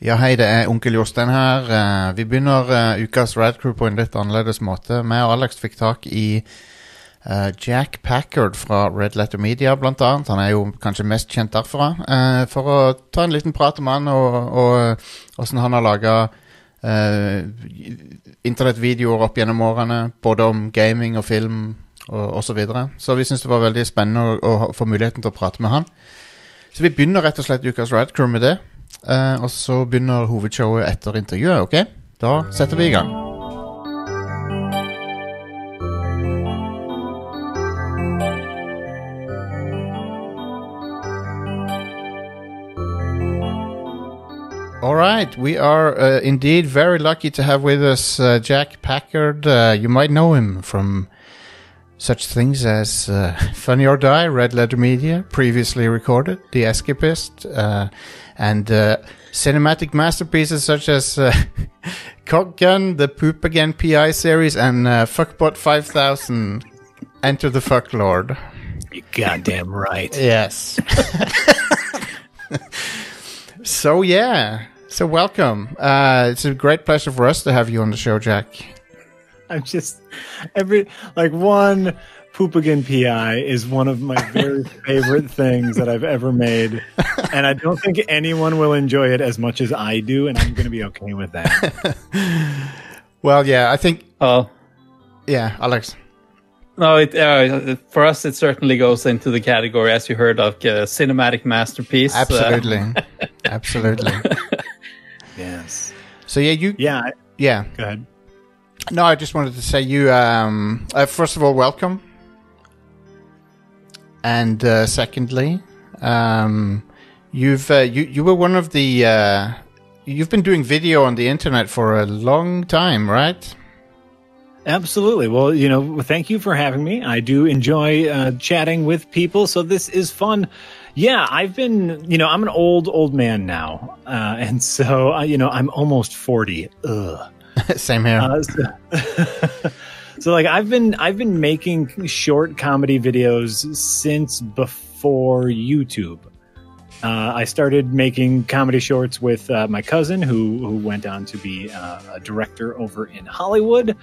Ja, hei, det er onkel Jostein her. Uh, vi begynner uh, ukas Radcrew på en litt annerledes måte. Vi og Alex fikk tak i uh, Jack Packard fra Red Letter Media, blant annet. Han er jo kanskje mest kjent derfra. for å ta en liten prat om han og, hvordan han har laga internettvideoer opp gjennom årene. Både om gaming og film og osv. Så, videre. så vi syns det var veldig spennende å, å få muligheten til å prate med han. Så vi begynner rett og slett ukas Radcrew med det. Eh, og så begynner hovedshowet etter intervjuet. ok? Da setter vi i gang. All right, we are uh, indeed very lucky to have with us uh, Jack Packard. Uh, you might know him from such things as Funny or Die, Red Letter Media, previously recorded, The Escapist, and uh, cinematic masterpieces such as uh, Cockgun, the Poop Again PI series, and uh, Fuckbot 5000, Enter the Fuck Lord. You goddamn right. Yes. so, yeah. So, welcome. Uh, it's a great pleasure for us to have you on the show, Jack. I'm just every like one Poopigan PI is one of my very favorite things that I've ever made, and I don't think anyone will enjoy it as much as I do, and I'm going to be okay with that. Well, yeah, I think, Oh yeah, Alex. no! It, uh, for us, it certainly goes into the category, as you heard, of uh, cinematic masterpiece. Uh, Absolutely. Absolutely. yes. So, yeah, you, Yeah. Yeah. Go ahead. No, I just wanted to say you. Um, uh, first of all, welcome, and uh, secondly, um, you've uh, you you were one of the. Uh, you've been doing video on the internet for a long time, right? Absolutely. Well, you know, thank you for having me. I do enjoy uh, chatting with people, so this is fun. Yeah, I've been, you know, I'm an old, old man now. Uh, and so, uh, you know, I'm almost 40. Ugh. Same here. Uh, so, so, like, I've been, I've been making short comedy videos since before YouTube. Uh, I started making comedy shorts with uh, my cousin, who who went on to be uh, a director over in Hollywood,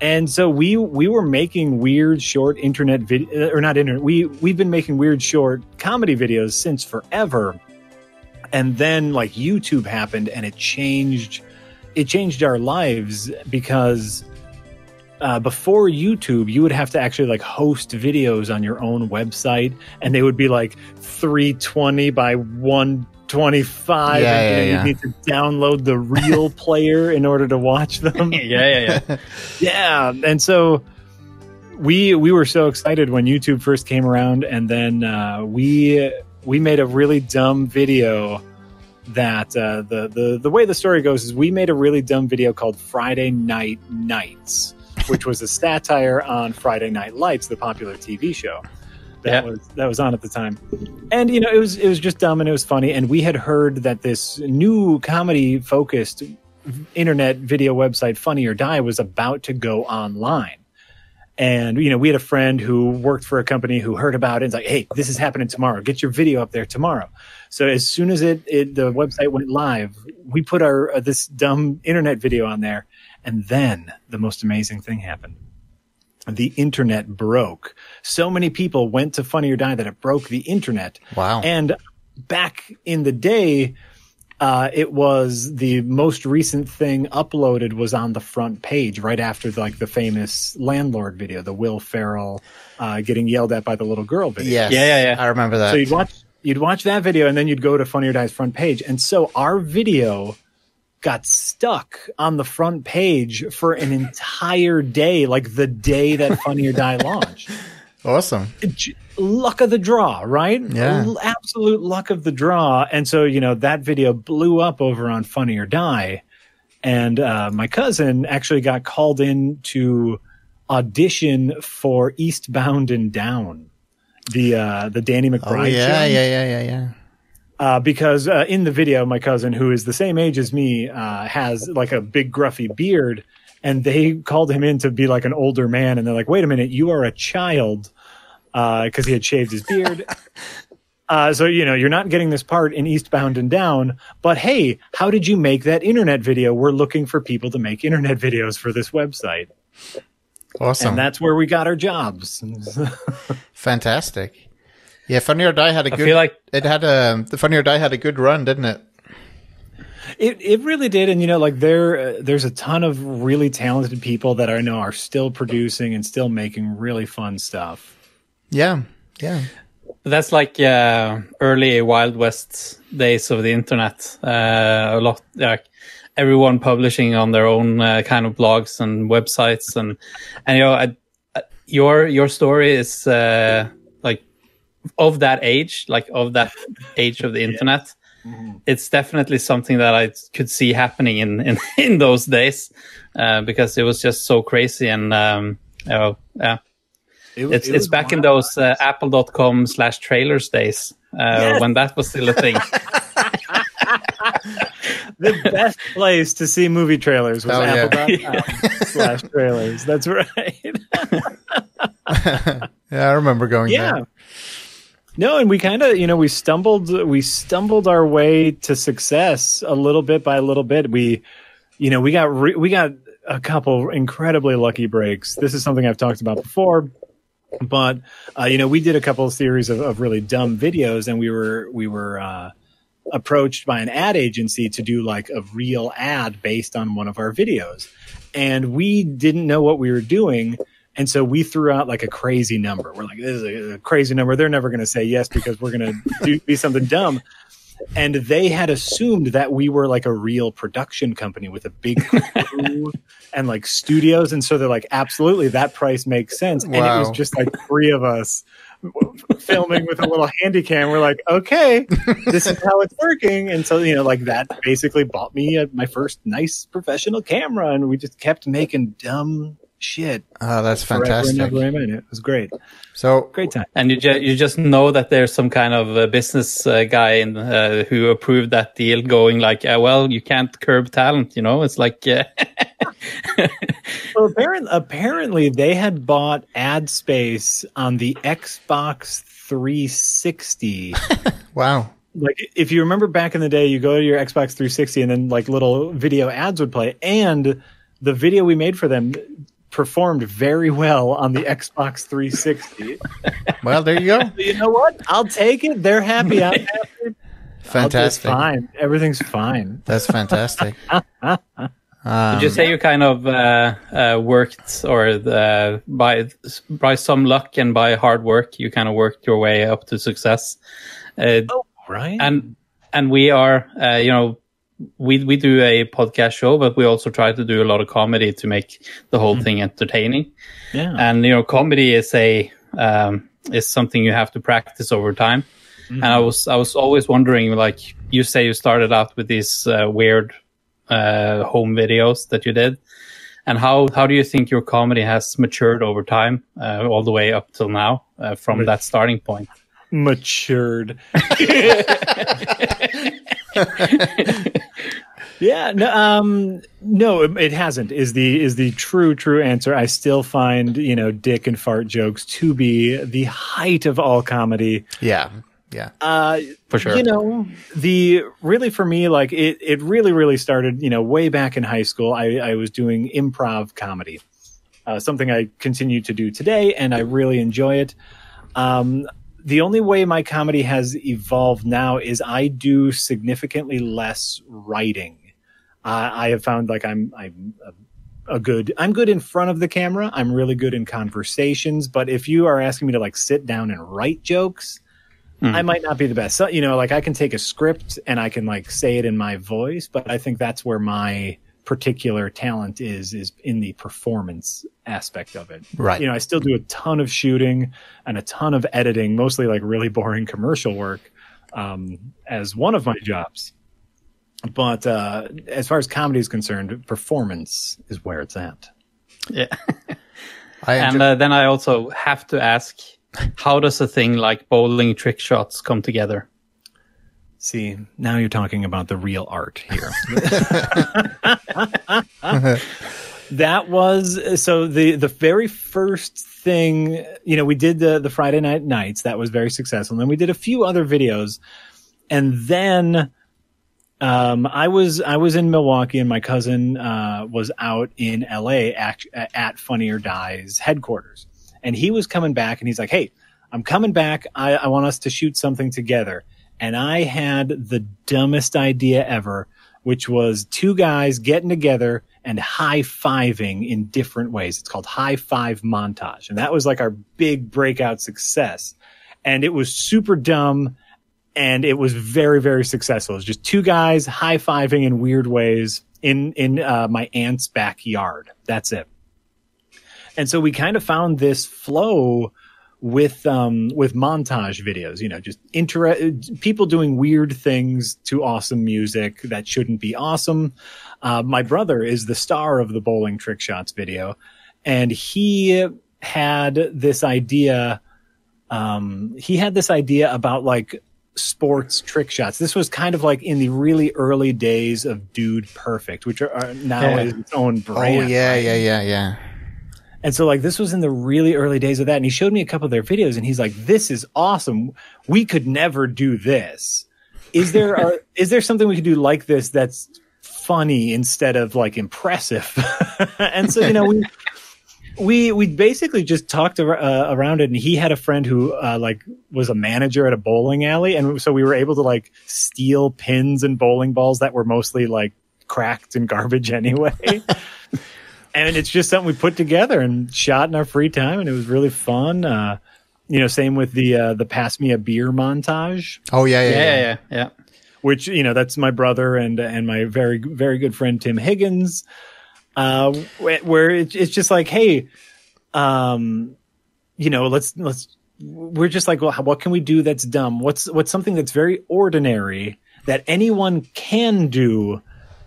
and so we we were making weird short internet video or not internet. We we've been making weird short comedy videos since forever, and then like YouTube happened, and it changed it changed our lives because uh, before YouTube, you would have to actually like host videos on your own website, and they would be like 320 by 125. Yeah, and, you yeah, know, yeah. You need to download the real player in order to watch them. yeah, yeah, yeah. yeah, and so we we were so excited when YouTube first came around, and then uh, we we made a really dumb video that uh, the the the way the story goes is we made a really dumb video called Friday Night Nights, which was a satire on Friday Night Lights, the popular TV show that Yeah. was that was on at the time. And you know, it was it was just dumb and it was funny. And we had heard that this new comedy focused internet video website, Funny or Die, was about to go online. And you know, we had a friend who worked for a company who heard about it and was like, "Hey, this is happening tomorrow. Get your video up there tomorrow." So as soon as it, it the website went live, we put our uh, this dumb internet video on there, and then the most amazing thing happened. The internet broke. So many people went to Funny or Die that it broke the internet. Wow. And back in the day, uh, it was the most recent thing uploaded was on the front page right after like the famous landlord video, the Will Ferrell uh, getting yelled at by the little girl video. yes. Yeah, yeah, yeah. I remember that. So you'd watch you'd watch that video and then you'd go to Funny or Die's front page. And so our video got stuck on the front page for an entire day, like the day that Funny or Die launched. awesome. Luck of the draw, right? Yeah. Absolute luck of the draw. And so, you know, that video blew up over on Funny or Die. And uh, my cousin actually got called in to audition for Eastbound and Down, the uh, the Danny McBride Oh yeah, show. yeah, yeah, yeah, yeah. Uh, because uh, in the video, my cousin, who is the same age as me, uh, has like a big gruffy beard, and they called him in to be like an older man, and they're like, "Wait a minute, you are a child," because he had shaved his beard. Uh, so you know you're not getting this part in Eastbound and Down, but hey, how did you make that internet video? We're looking for people to make internet videos for this website, Awesome. and that's where we got our jobs. Fantastic. Yeah, Funny or Die had a I good. feel like it had a the Funny or Die had a good run, didn't it? It it really did, and you know, like there uh, there's a ton of really talented people that I know are still producing and still making really fun stuff. Yeah, yeah. That's like uh, early Wild West days of the internet. Uh, a lot, like everyone publishing on their own uh, kind of blogs and websites, and and you know, I, I- your your story is uh, like of that age, like of that age of the internet. It's definitely something that I could see happening in in, in those days uh, because it was just so crazy and um, you know, yeah. It, It's it it's was back in wild. those uh, apple.com slash trailers days uh, Yes. when that was still a thing. the best place to see movie trailers was Oh, yeah. apple.com slash trailers. That's right. Yeah, I remember going yeah. there. No, and we kind of, you know, we stumbled, we stumbled our way to success a little bit by a little bit. We, you know, we got, re- we got a couple incredibly lucky breaks. This is something I've talked about before, but uh, you know, we did a couple of series of, of really dumb videos, and we were, we were uh, approached by an ad agency to do like a real ad based on one of our videos, and we didn't know what we were doing. And so we threw out like a crazy number. We're like, this is a, crazy number. They're never going to say yes because we're going to do be something dumb. And they had assumed that we were like a real production company with a big crew and like studios. And so they're like, absolutely, that price makes sense. And it was just like three of us filming with a little handy cam. We're like, okay, this is how it's working. And so, you know, like that basically bought me a, my first nice professional camera. And we just kept making dumb shit Oh, that's forever and fantastic. ever. Amen. It was great. So, Great time. and you, ju- you just know that there's some kind of uh, business uh, guy in, uh, who approved that deal going like, uh, well, you can't curb talent, you know? It's like, uh, Well, apparently, apparently they had bought ad space on the Xbox 360. wow. like if you remember back in the day, you go to your Xbox 360 and then like little video ads would play, and the video we made for them performed very well on the Xbox 360. Well, there you go. You know what? I'll take it. They're happy. I'm happy. I'll Fantastic. fine. Everything's fine. That's fantastic. Um, Would you say you kind of uh, uh, worked, or uh, by by some luck and by hard work, you kind of worked your way up to success? Uh, Right? and and we are, uh, you know, we we do a podcast show, but we also try to do a lot of comedy to make the whole thing entertaining. yeah. And you know, comedy is a um, is something you have to practice over time. And I was I was always wondering, like you say, you started out with these uh, weird uh, home videos that you did, and how how do you think your comedy has matured over time, uh, all the way up till now, uh, from that starting point? matured. yeah, no, um, no, it, hasn't. Is the is the true true answer? I still find you know dick and fart jokes to be the height of all comedy. yeah. Yeah. Uh, For sure. You know, the really for me, like it, it really, really started, you know, way back in high school. I, I was doing improv comedy, uh, something I continue to do today, and I really enjoy it. Um, the only way my comedy has evolved now is I do significantly less writing. Uh, I have found like I'm, I'm a, a good, I'm good in front of the camera. I'm really good in conversations, but if you are asking me to like sit down and write jokes, I might not be the best. So, you know, like I can take a script and I can like say it in my voice, but I think that's where my particular talent is is in the performance aspect of it. Right. You know, I still do a ton of shooting and a ton of editing, mostly like really boring commercial work um, as one of my jobs. But uh, as far as comedy is concerned, performance is where it's at. Yeah. I And uh, then I also have to ask, how does a thing like bowling trick shots come together? See, now you're talking about the real art here. that was so the the very first thing you know we did the the friday night nights. That was very successful. And then we did a few other videos. And then um i was i was in milwaukee and my cousin uh was out in la at, at funny or dies headquarters. And he was coming back and he's like hey i'm coming back. I, I want us to shoot something together and i had the dumbest idea ever which was two guys getting together and high fiving in different ways. It's called High Five Montage. And that was like our big breakout success. And it was super dumb and it was very, very successful. It was just two guys high fiving in weird ways in, in uh, my aunt's backyard. That's it. And so we kind of found this flow with um with montage videos you know just inter people doing weird things to awesome music that shouldn't be awesome uh, my brother is the star of the bowling trick shots video and he had this idea um he had this idea about like sports trick shots this was kind of like in the really early days of dude perfect which are, are now Yeah. is its own Oh yeah, right? yeah, yeah, yeah. And so like this was in the really early days of that. And he showed me a couple of their videos and he's like, this is awesome. We could never do this. Is there a, is there something we could do like this that's funny instead of like impressive? and so, you know, we, we, we basically just talked ar- uh, around it and he had a friend who uh, like was a manager at a bowling alley. And so we were able to like steal pins and bowling balls that were mostly like cracked and garbage anyway. And it's just something we put together and shot in our free time, and it was really fun. Uh, you know, same with the uh, the pass me a beer montage, Oh yeah, yeah, Yeah, yeah. yeah, yeah. which you know that's my brother and and my very very good friend Tim Higgins, uh, where it, it's just like, hey, um, you know, let's let's we're just like, well, what can we do that's dumb? What's what's something that's very ordinary that anyone can do,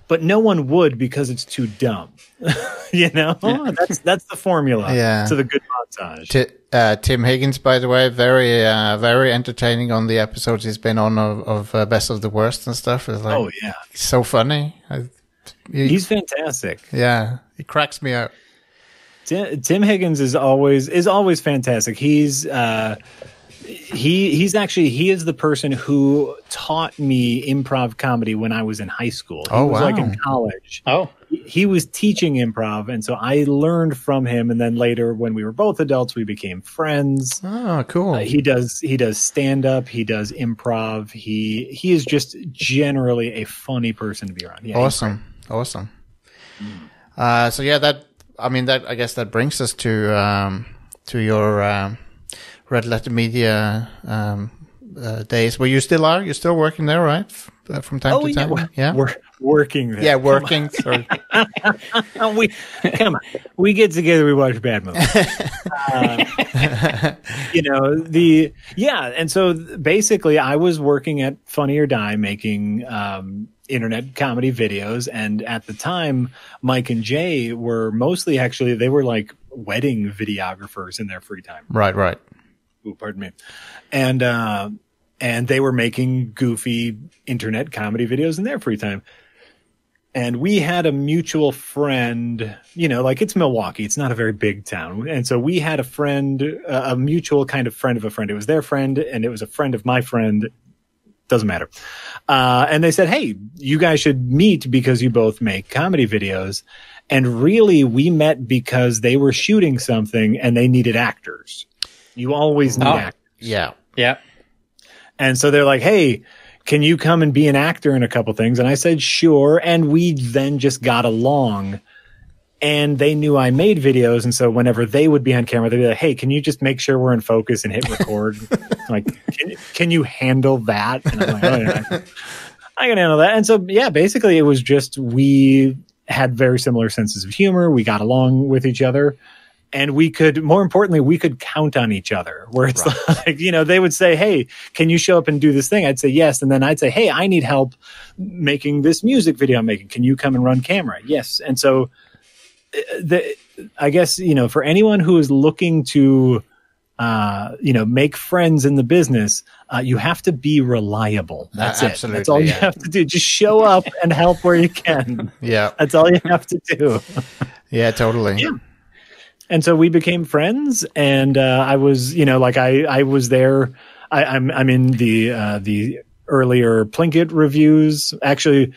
but no one would because it's too dumb. you know, that's that's the formula Yeah. to the good montage. Ti uh, Tim Higgins, by the way, very, uh, very entertaining on the episodes he's been on of, of uh, Best of the Worst and stuff. It's like oh yeah, so funny. I, he- he's fantastic. yeah, he cracks me up. Tim, Tim Higgins is always is always fantastic. He's uh, he he's actually he is the person who taught me improv comedy when I was in high school. He Oh, was like in college. Oh, He- He was teaching improv, and so I learned from him. And then later, when we were both adults, we became friends. Oh, cool. Uh, he does he does stand up. He does improv. He he is just generally a funny person to be around. Yeah, he's awesome, awesome. Uh, so yeah, that I mean that I guess that brings us to um, to your um, Red Letter Media um, uh, days. Where you still are? You're still working there, right? Uh, from time Oh to yeah, time. yeah. we're working. There. yeah, working. Sorry. we come on. We get together. We watch bad movies. Uh, you know the yeah, and so basically, I was working at Funny or Die making um, internet comedy videos, and at the time, Mike and Jay were mostly actually they were like wedding videographers in their free time. right, right. Ooh, pardon me. And uh, and they were making goofy internet comedy videos in their free time. And we had a mutual friend, you know, like it's Milwaukee, it's not a very big town. And so we had a friend, uh, a mutual kind of friend of a friend. It was their friend and it was a friend of my friend. Doesn't matter. Uh, and they said, Hey, you guys should meet because you both make comedy videos. And really, we met because they were shooting something and they needed actors. You always need Oh. actors. Yeah. yeah. And so they're like, hey, can you come and be an actor in a couple things? And I said, sure. And we then just got along. And they knew I made videos. And so whenever they would be on camera, they'd be like, hey, can you just make sure we're in focus and hit record? Like, can, can you handle that? And I'm like, oh, yeah. I can handle that. And so, yeah, basically it was just we had very similar senses of humor. We got along with each other. And we could, more importantly, we could count on each other. Where it's like, you know, they would say, "Hey, can you show up and do this thing?" I'd say yes, and then I'd say, "Hey, I need help making this music video I'm making. Can you come and run camera?" Yes, and so uh, the, I guess you know, for anyone who is looking to, uh, you know, make friends in the business, uh, you have to be reliable. That's it. That's all absolutely, you have to do. Just show up and help where you can. Yeah. That's all you have to do. Yeah, totally. Yeah. And so we became friends and uh, i was you know like i i was there I, i'm i'm in the uh, the earlier plinkett reviews actually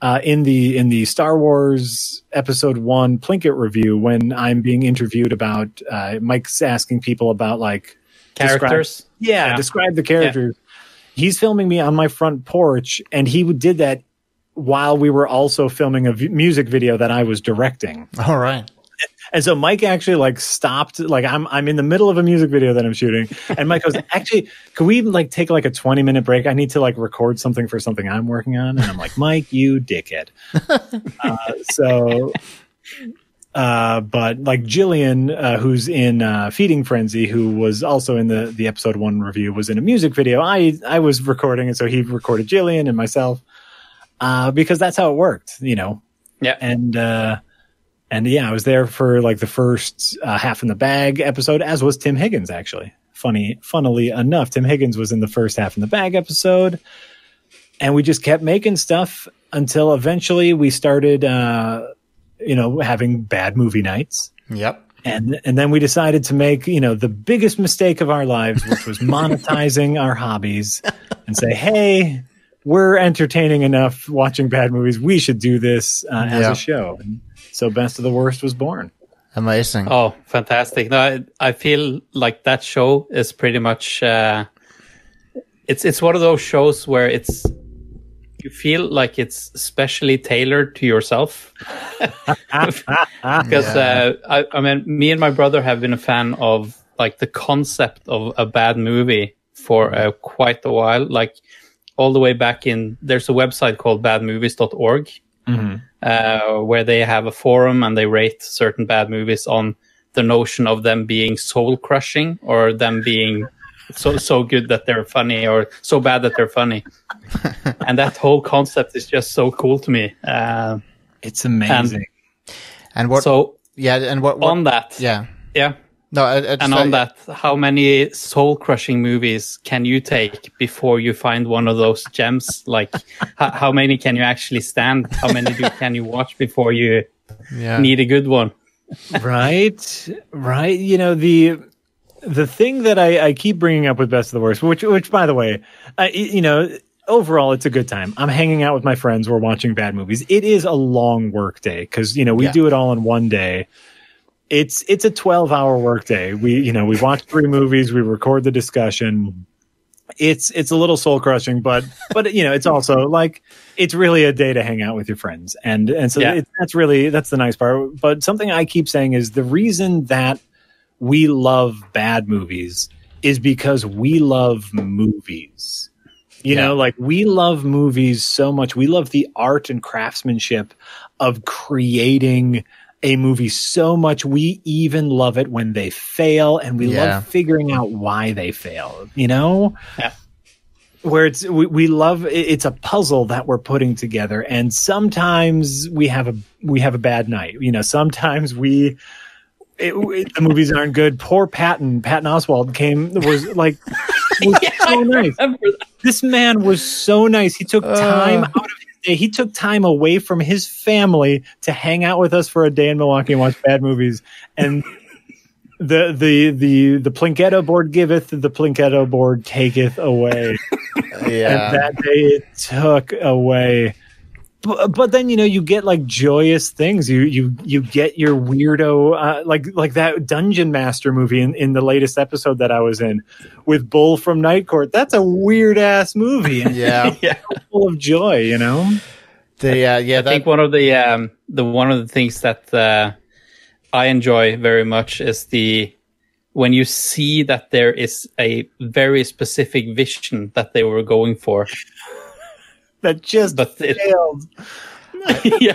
uh, in the in the star wars episode one plinkett review when i'm being interviewed about uh, mike's asking people about like describe- Characters. yeah, Yeah. describe the characters he's filming me on my front porch and he did that while we were also filming a v- music video that i was directing All right. And so Mike actually like stopped, like I'm I'm in the middle of a music video that I'm shooting, and Mike goes, actually, could we like take like a 20 minute break? I need to like record something for something I'm working on, and I'm like, Mike, you dickhead. uh, so, uh, but like Jillian, uh, who's in uh, Feeding Frenzy, who was also in the the episode one review, was in a music video. I I was recording, and so he recorded Jillian and myself, uh, because that's how it worked, you know Yeah. and uh and yeah i was there for like the first uh, half in the bag episode as was tim higgins actually. Funny funnily enough tim higgins was in the first half in the bag episode. And we just kept making stuff until eventually we started uh you know having bad movie nights. Yep. and and then we decided to make you know the biggest mistake of our lives which was monetizing our hobbies and say hey we're entertaining enough watching bad movies. We should do this uh, as Yeah. a show. And so best of the worst was born Amazing. Oh, fantastic! No, I, I feel like that show is pretty much. Uh, it's it's one of those shows where it's you feel like it's specially tailored to yourself. Because Yeah. uh, I, I mean, me and my brother have been a fan of like the concept of a bad movie for uh, quite a while. Like all the way back in, there's a website called badmovies.org uh, where they have a forum and they rate certain bad movies on the notion of them being soul crushing or them being so so good that they're funny or so bad that they're funny. and that whole concept is just so cool to me. Uh, it's amazing and what? so yeah, and what? what on that, yeah. yeah. No, I, I just, And on that, how many soul crushing movies can you take before you find one of those gems? Like, how, how many can you actually stand? How many do, can you watch before you yeah. need a good one? right right you know the the thing that I, I keep bringing up with best of the worst which which by the way I, you know overall it's a good time i'm hanging out with my friends we're watching bad movies it is a long work day because you know we Yeah. do it all in one day it's it's a 12 hour workday. we you know we watch three movies we record the discussion it's it's a little soul crushing but but you know it's also like it's really a day to hang out with your friends and and so Yeah. it, that's really that's the nice part but something i keep saying is the reason that we love bad movies is because we love movies you Yeah. know like we love movies so much we love the art and craftsmanship of creating a movie so much we even love it when they fail and we Yeah. love figuring out why they fail you know Yeah. where it's we, we love it's a puzzle that we're putting together and sometimes we have a we have a bad night you know sometimes we it, it- the movies aren't good poor patton patton oswald came was like was so nice this man was so nice. He took time Uh. out of his day. He took time away from his family to hang out with us for a day in Milwaukee and watch bad movies. And the the the the Plinketto board giveth, the Plinketto board taketh away. yeah. And that day it took away. But, but then you know you get like joyous things. You you you get your weirdo uh, like like that Dungeon Master movie in, in the latest episode that I was in with Bull from Night Court. That's a weird ass movie yeah. Yeah. full of joy. You know. The uh, yeah. I That, think one of the um, the one of the things that uh, I enjoy very much is the when you see that there is a very specific vision that they were going for, That just but it, failed. yeah,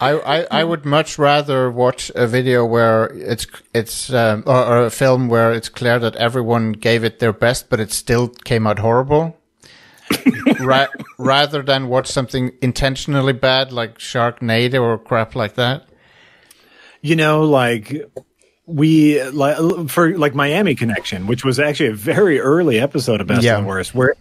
I, I, I would much rather watch a video where it's it's um, or, or a film where it's clear that everyone gave it their best, but it still came out horrible. Ra- rather than watch something intentionally bad like Sharknado or crap like that. you know, like we like for like Miami Connection, which was actually a very early episode of Best Yeah. and Worst, where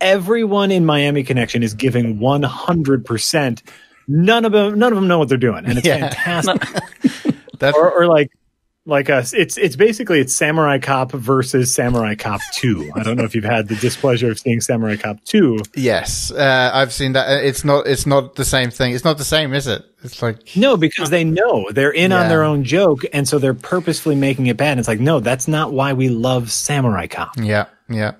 everyone in Miami Connection is giving one hundred percent. None of them, none of them know what they're doing, and it's Yeah. fantastic. That or, or like like us it's it's basically it's samurai cop versus samurai cop 2 i don't know if you've had the displeasure of seeing samurai cop 2 yes, uh, I've seen that. It's not. It's not the same thing. It's not the same, is it? It's like no because they know they're in on their own joke and so they're purposefully making it bad it's like no that's not why we love samurai cop yeah, yeah.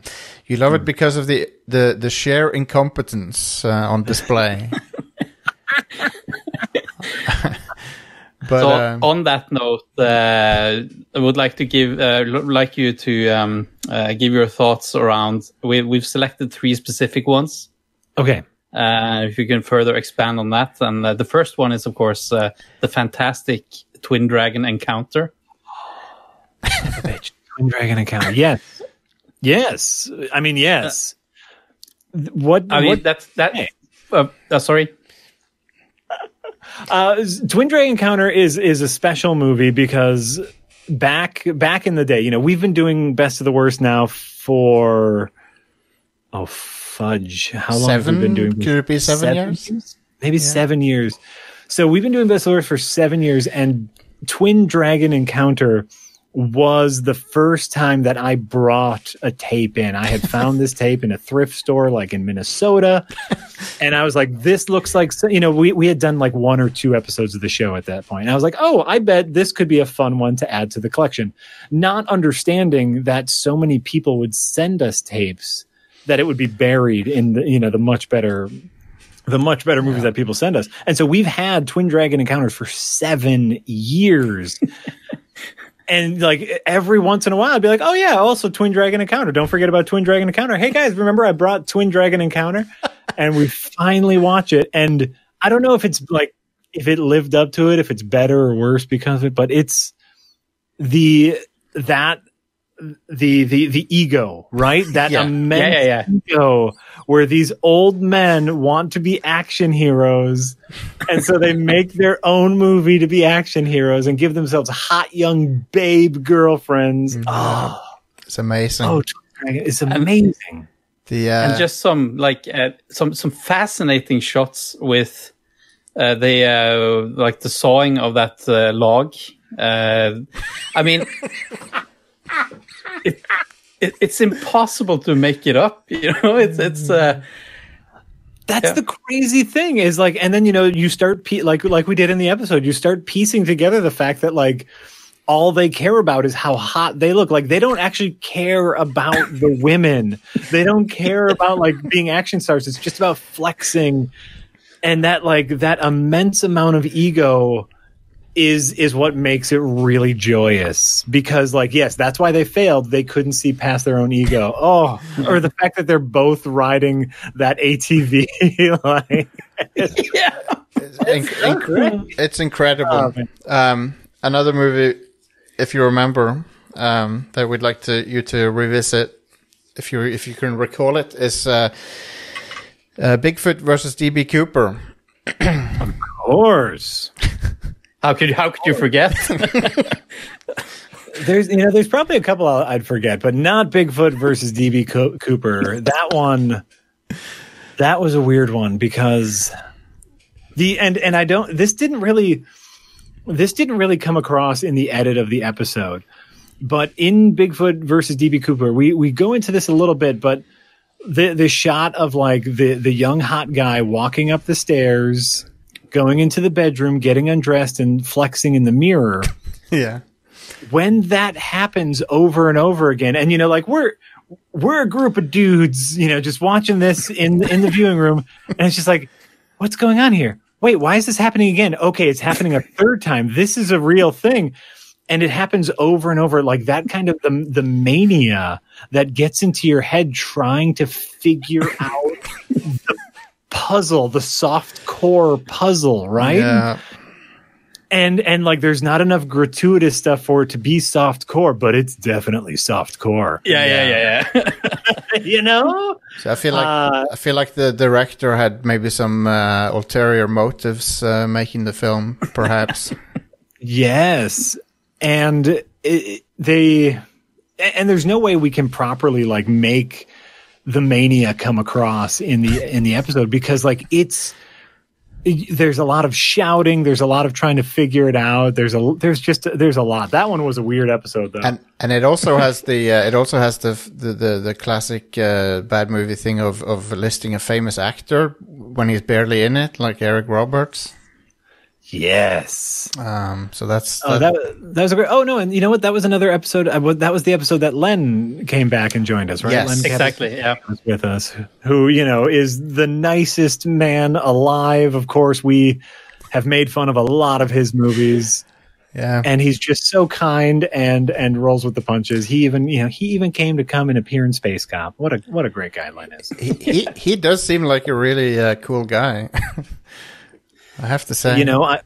You love it because of the the the sheer incompetence uh, on display. but so um, on that note, uh, I would like to give uh, like you to um, uh, give your thoughts around. We, we've selected three specific ones. okay Uh, if you can further expand on that, and uh, the first one is of course uh, the fantastic twin dragon encounter. twin dragon account yes yes i mean yes Th- what I mean what that's that. Hey. Uh, uh, sorry. Uh, Twin Dragon Encounter is is a special movie because back back in the day, you know, we've been doing Best of the Worst now for oh fudge, how long have we been doing? Could it be seven, years? Maybe seven years. So we've been doing Best of the Worst for seven years, and Twin Dragon Encounter was the first time that I brought a tape in. I had found this tape in a thrift store, like in Minnesota, and I was like, "This looks like so-" you know." We we had done like one or two episodes of the show at that point. And I was like, "Oh, I bet this could be a fun one to add to the collection," not understanding that so many people would send us tapes that it would be buried in the you know the much better the much better movies that people send us. And so we've had Twin Dragon encounters for seven years. And like every once in a while, I'd be like, oh yeah, also Twin Dragon Encounter. Don't forget about Twin Dragon Encounter. Hey guys, remember I brought Twin Dragon Encounter? and we finally watch it. And I don't know if it's like, if it lived up to it, if it's better or worse because of it, but it's the, that, the, the, the ego, right? That Yeah. immense Yeah, yeah, ego where these old men want to be action heroes. And so they make their own movie to be action heroes and give themselves hot young babe girlfriends. Oh, It's amazing. oh, it's amazing. the uh, and just some like uh, some some fascinating shots with uh, the uh, like the sawing of that uh, log. Uh, I mean, it, it, it's impossible to make it up. You know, it's it's. Uh, That's Yeah. the crazy thing is like, and then you know you start pe- like like we did in the episode. You start piecing together the fact that like all they care about is how hot they look. Like they don't actually care about the women. They don't care about like being action stars. It's just about flexing, and that like that immense amount of ego is is what makes it really joyous. Because like yes that's why they failed. They couldn't see past their own ego. Oh or the fact that they're both riding that atv like yeah, it's, inc- inc- it's incredible. Oh, um, another movie, if you remember, um, that we'd like to you to revisit, if you if you can recall it, is uh, uh, Bigfoot versus DB Cooper. of course how could how could you oh. forget? there's you know there's probably a couple I'll- i'd forget but not bigfoot versus db Co- cooper that one that was a weird one because the and and i don't this didn't really this didn't really come across in the edit of the episode but in bigfoot versus db cooper we we go into this a little bit but the the shot of like the the young hot guy walking up the stairs going into the bedroom getting undressed and flexing in the mirror. Yeah, when that happens over and over again and you know like we're we're a group of dudes you know just watching this in in the viewing room and it's just like what's going on here? Wait why is this happening again? Okay it's happening a third time. This is a real thing. And it happens over and over like that kind of the, the mania that gets into your head trying to figure out the puzzle the soft core puzzle right? Yeah, and and like there's not enough gratuitous stuff for it to be soft core but it's definitely soft core. Yeah, yeah, yeah, yeah. you know? So I feel like Uh, I feel like the director had maybe some uh, ulterior motives uh, making the film, perhaps. yes. And it, it- they and there's no way we can properly like make the mania come across in the in the episode because like it's there's a lot of shouting. There's a lot of trying to figure it out. There's a there's just there's a lot. That one was a weird episode though. And and it also has the uh, it also has the the the, the classic uh, bad movie thing of of listing a famous actor when he's barely in it, like Eric Roberts. Yes. Um, so that's Oh, that that was a great. Oh no, and you know what? That was another episode. Uh, that was the episode that Len came back and joined us, right? Yes. Len Exactly. Yeah. was with us, who you know is the nicest man alive. Of course, we have made fun of a lot of his movies, yeah. and he's just so kind and and rolls with the punches. He even you know he even came to come and appear in Space Cop. What a what a great guy Len is. he, he he does seem like a really uh, cool guy. I have to say, you know I,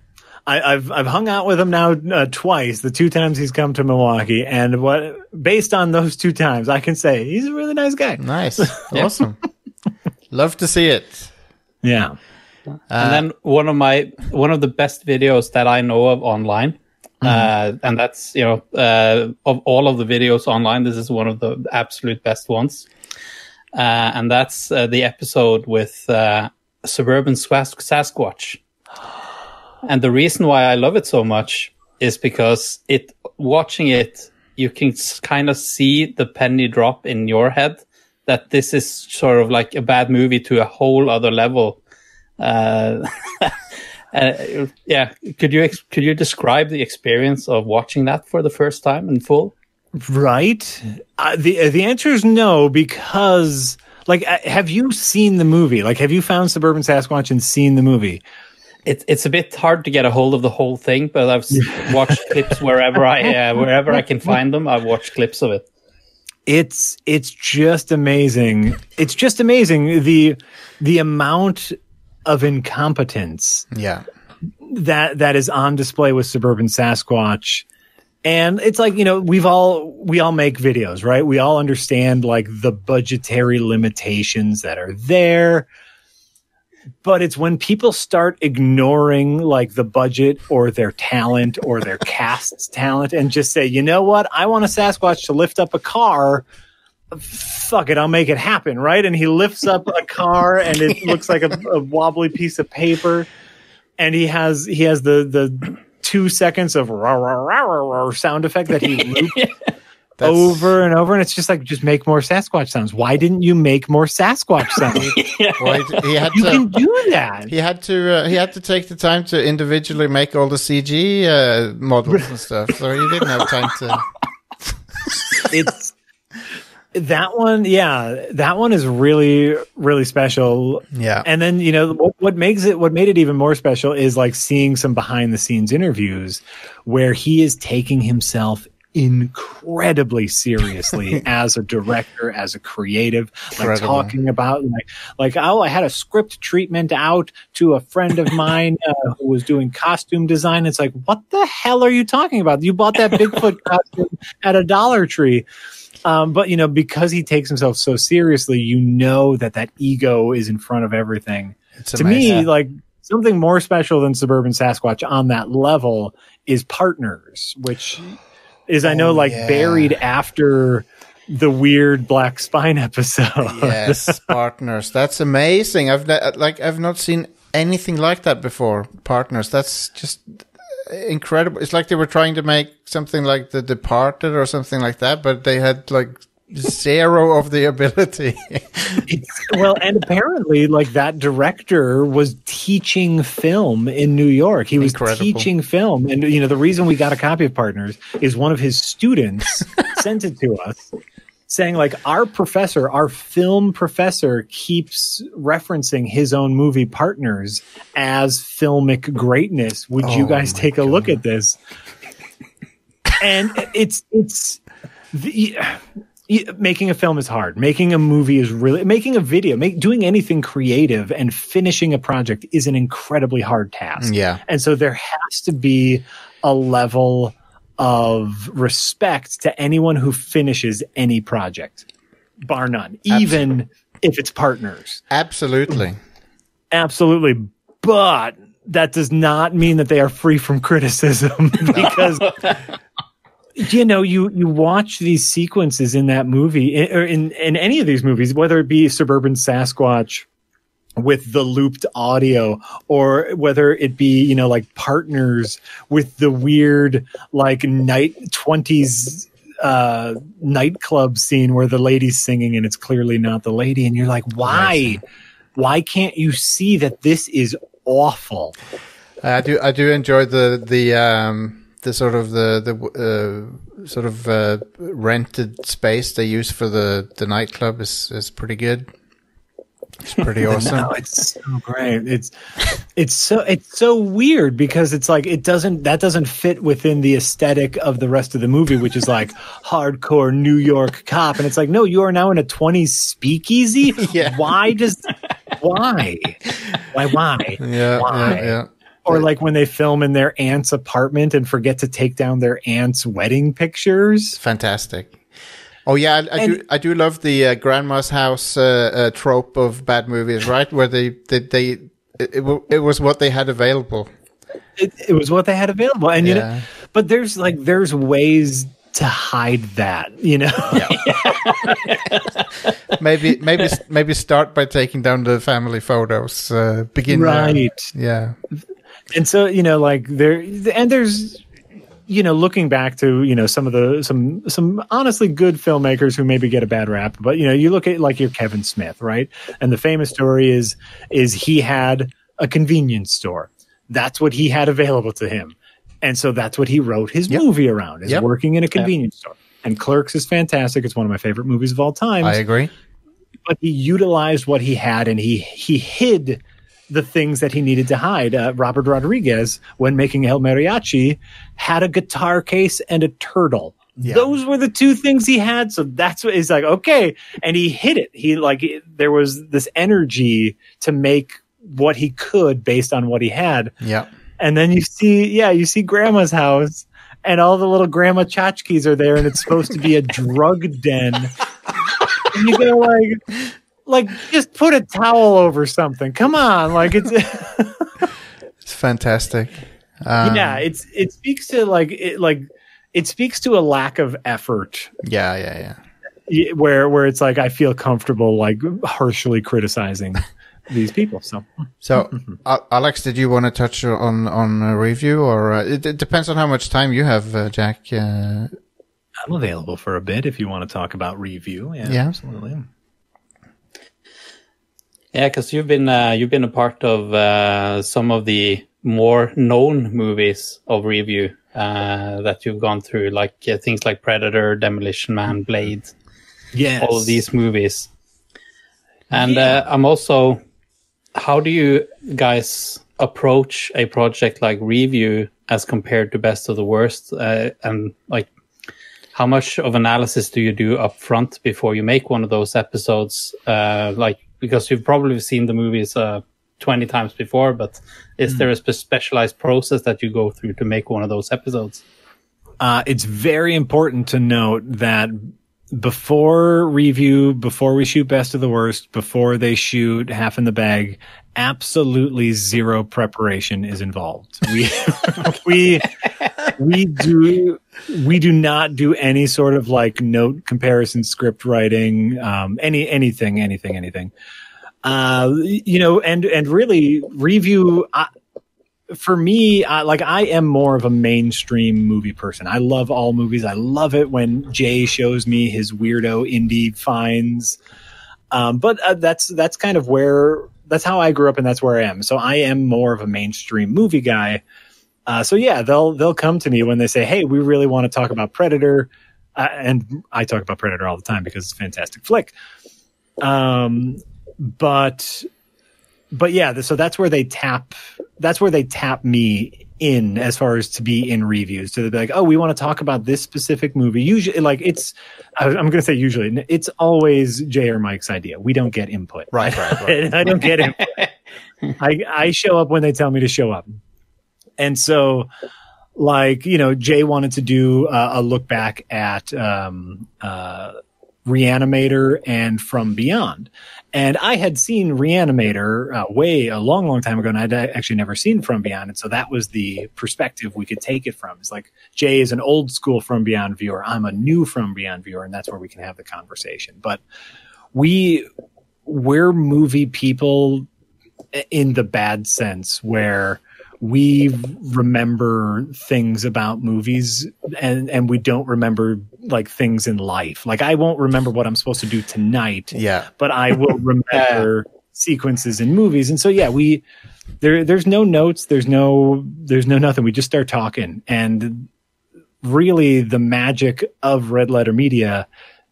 I i've i've hung out with him now uh, twice the two times he's come to milwaukee and what based on those two times i can say he's a really nice guy. Nice, awesome. Love to see it. yeah. And then one of my one of the best videos that I know of online, uh, and that's you know uh, of all of the videos online, this is one of the absolute best ones, uh, and that's uh, the episode with uh, suburban Sas- Sasquatch. And the reason why I love it so much is because it watching it, you can kind of see the penny drop in your head that this is sort of like a bad movie to a whole other level. Uh, uh, yeah, could you could you describe the experience of watching that for the first time in full? right uh, the uh, the answer is no because like uh, have you seen the movie like have you found suburban sasquatch and seen the movie It's it's a bit hard to get a hold of the whole thing, but I've watched clips wherever I uh, wherever I can find them. I've watched clips of it. it's it's just amazing. It's just amazing the the amount of incompetence Yeah, that that is on display with suburban sasquatch. And it's like you know we've all we all make videos right? We all understand like the budgetary limitations that are there but it's when people start ignoring like the budget or their talent or their cast's talent and just say you know what? I want a sasquatch to lift up a car. Fuck it i'll make it happen right? And he lifts up a car and it looks like a, a wobbly piece of paper. And he has he has the the two seconds of rah, rah, rah, rah, rah sound effect that he looped That's- over and over and it's just like just make more sasquatch sounds why didn't you make more sasquatch sounds well, he, he had you to. can do that he had to. Uh, he had to take the time to individually make all the CG uh, models and stuff, so he didn't have time to. it's that one yeah that one is really really special Yeah, and then you know what, what makes it what made it even more special is like seeing some behind the scenes interviews where he is taking himself incredibly seriously as a director as a creative like Incredible. talking about like like oh i had a script treatment out to a friend of mine uh, who was doing costume design it's like what the hell are you talking about you bought that bigfoot costume at a dollar tree um, but you know, because he takes himself so seriously, you know that that ego is in front of everything. it's to me, like something more special than Suburban Sasquatch on that level is Partners, which is I know Oh, like yeah. buried after the weird black spine episode. yes, partners. That's amazing. I've ne- like I've not seen anything like that before. Partners. That's just incredible. It's like they were trying to make something like The Departed or something like that, but they had like zero of the ability. well, and apparently, like that director was teaching film in New York. He was Incredible. teaching film, and you know the reason we got a copy of Partners is one of his students sent it to us, saying like our professor, our film professor, keeps referencing his own movie Partners as filmic greatness. Would you Oh guys my take a look at this? And it's it's the making a film is hard. Making a movie is really making a video, make doing anything creative and finishing a project is an incredibly hard task. yeah. And so there has to be a level of respect to anyone who finishes any project, bar none, even if it's partners. Absolutely. Absolutely. But that does not mean that they are free from criticism because you know you you watch these sequences in that movie or in in any of these movies whether it be suburban sasquatch with the looped audio or whether it be you know like partners with the weird like night 20s uh nightclub scene where the lady's singing and it's clearly not the lady and you're like why? Why can't you see that this is awful? I do I do enjoy the the um the sort of the the uh, sort of uh, rented space they use for the the nightclub is is pretty good. It's pretty awesome. No, it's so great. It's it's so it's so weird because it's like it doesn't that doesn't fit within the aesthetic of the rest of the movie, which is like hardcore New York cop, and it's like no, you are now in a '20s speakeasy. Yeah. Why does why why why yeah, why? yeah, yeah. Or like when they film in their aunt's apartment and forget to take down their aunt's wedding pictures. Fantastic. Oh yeah, I, I do. I do love the uh, grandma's house uh, uh, trope of bad movies, right? Where they they, they it, it, wa- it was what they had available. It, it was what they had available, and you know, but there's like there's ways to hide that, you know. Maybe maybe maybe start by taking down the family photos. Uh, begin there. Right. Yeah. And so you know like there and there's you know looking back to you know some of the some some honestly good filmmakers who maybe get a bad rap but you know you look at like your kevin smith right? And the famous story is is he had a convenience store. That's what he had available to him. And so that's what he wrote his Yep. movie around is Yep. working in a convenience store. And clerks is fantastic. It's one of my favorite movies of all time. I agree. but he utilized what he had and he he hid the things that he needed to hide. Uh, Robert Rodriguez, when making El Mariachi, had a guitar case and a turtle. Yeah. Those were the two things he had. So that's what he's like, okay. And he hid it. He like, there was this energy to make what he could based on what he had. Yeah. And then you see, yeah, you see grandma's house and all the little grandma tchotchkes are there and it's supposed to be a drug den. And you go like, like just put a towel over something. Come on. Like it's, It's fantastic. Um, yeah, it's, it speaks to like, it, like, it speaks to a lack of effort Yeah. Yeah. Yeah. where, where it's like, I feel comfortable like harshly criticizing these people. So So, uh, Alex, did you want to touch on on a review, or uh, it, it depends on how much time you have, uh, Jack? Uh, I'm available for a bit if you want to talk about review. Yeah, Yeah. absolutely. Yeah, because you've been uh, you've been a part of uh, some of the more known movies of review uh, that you've gone through, like uh, things like Predator, Demolition Man, Blade, Yes. all of these movies. And uh, I'm also, how do you guys approach a project like Review as compared to Best of the Worst? Uh, and like, how much of analysis do you do up front before you make one of those episodes? Uh, like, because you've probably seen the movies uh, 20 times before, but is there a specialized process that you go through to make one of those episodes? Uh, it's very important to note that before review, before we shoot best of the worst, before they shoot half in the bag, absolutely zero preparation is involved. We, we, we do, we do not do any sort of like note comparison script writing, um, any, anything, anything, anything. Uh, you know, and, and really review, for me, like I am more of a mainstream movie person. I love all movies. I love it when Jay shows me his weirdo indie finds. Um, but uh, that's that's kind of where that's how I grew up, and that's where I am. So I am more of a mainstream movie guy. Uh, so yeah, they'll they'll come to me when they say, "Hey, we really want to talk about Predator," uh, and I talk about Predator all the time because it's a fantastic flick. Um, but but yeah, so that's where they tap. That's where they tap me in as far as to be in reviews. So they'll be like, "Oh, we want to talk about this specific movie." Usually, like it's, I'm going to say usually, it's always Jay or Mike's idea. We don't get input. Right, right, right. I don't get input. I I show up when they tell me to show up, and so. Like you know, Jay wanted to do uh, a look back at um, uh, Reanimator and From Beyond, and I had seen Reanimator uh, way a long, long time ago, and I'd actually never seen From Beyond. And so that was the perspective we could take it from. It's like Jay is an old school From Beyond viewer. I'm a new From Beyond viewer, and that's where we can have the conversation. But we, we're movie people in the bad sense where we remember things about movies and and we don't remember like things in life. Like i won't remember what i'm supposed to do tonight Yeah. but i will remember sequences in movies. And so yeah we there there's no notes there's no there's no nothing. We just start talking. And really the magic of red letter media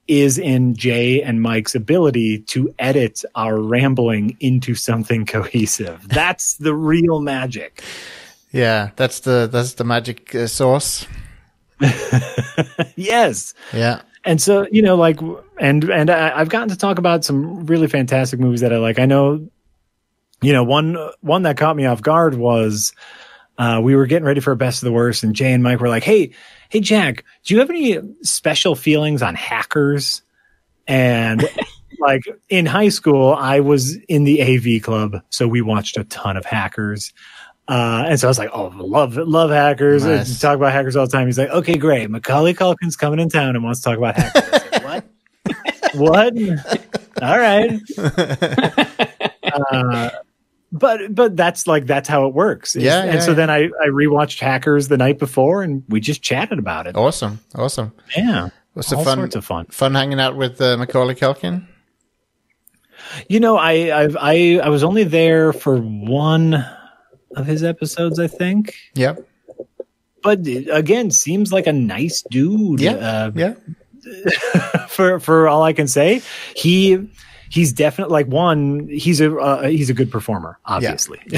is in Jay and Mike's ability to edit our rambling into something cohesive. That's the real magic. Yeah. That's the that's the magic uh, sauce. yes. Yeah. And so, you know, like, and, and I, I've gotten to talk about some really fantastic movies that I like. I know, you know, one, one that caught me off guard was, uh, we were getting ready for best of the worst and Jay and Mike were like, Hey, Hey, Jack, do you have any special feelings on hackers? And like in high school, I was in the AV club. So we watched a ton of hackers. Uh, and so I was like, oh, love, love hackers. I Nice. talk about hackers all the time. He's like, okay, great. Macaulay Culkin's coming in town and wants to talk about hackers. Like, what? what? All right. Uh, but but that's like that's how it works. Is- Yeah, and so yeah. then I I rewatched Hackers the night before, and we just chatted about it. Awesome. Awesome. Yeah, what's all fun? sorts of fun. Fun hanging out with uh, Macaulay Culkin. You know, I I've, I I was only there for one of his episodes, I think. Yeah. But again, seems like a nice dude. Yeah. Uh, Yeah. for for all I can say, he he's definitely like one. He's a uh, he's a good performer, obviously.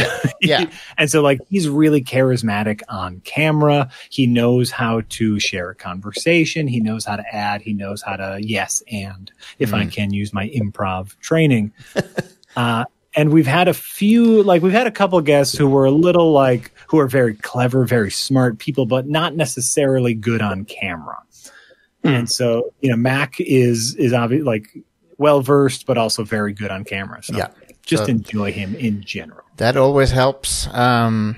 Yeah. and so like he's really charismatic on camera. He knows how to share a conversation. He knows how to add. He knows how to yes and if I can use my improv training. uh, and we've had a few like we've had a couple guests who were a little like who are very clever, very smart people, but not necessarily good on camera. And so, you know, Mac is is obviously like well versed, but also very good on camera. So Yeah. just So- enjoy him in general. That always helps. Um,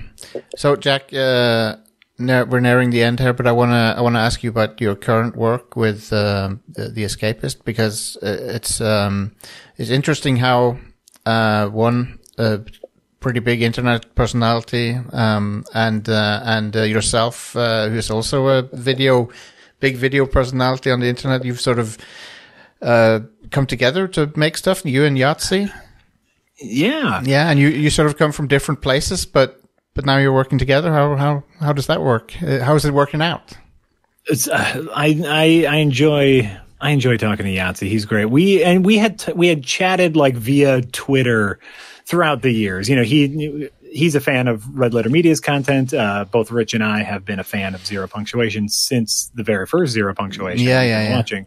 so, Jack, uh, we're nearing the end here, but I wanna I wanna ask you about your current work with um, the, the Escapist because uh, it's um, it's interesting how uh, one uh, pretty big internet personality um, and uh, and uh, yourself, uh, who's also a video big video personality on the internet, you've sort of uh, come together to make stuff. You and Yahtzee. Yeah. Yeah, and you, you sort of come from different places, but but now you're working together. How how how does that work? Uh, how is it working out? It's, uh, I, I I enjoy I enjoy talking to Yahtzee. He's great. We and we had t- we had chatted like via Twitter throughout the years. You know, he he's a fan of Red Letter Media's content. Uh, both Rich and I have been a fan of Zero Punctuation since the very first Zero Punctuation. Yeah, yeah, yeah. Watching.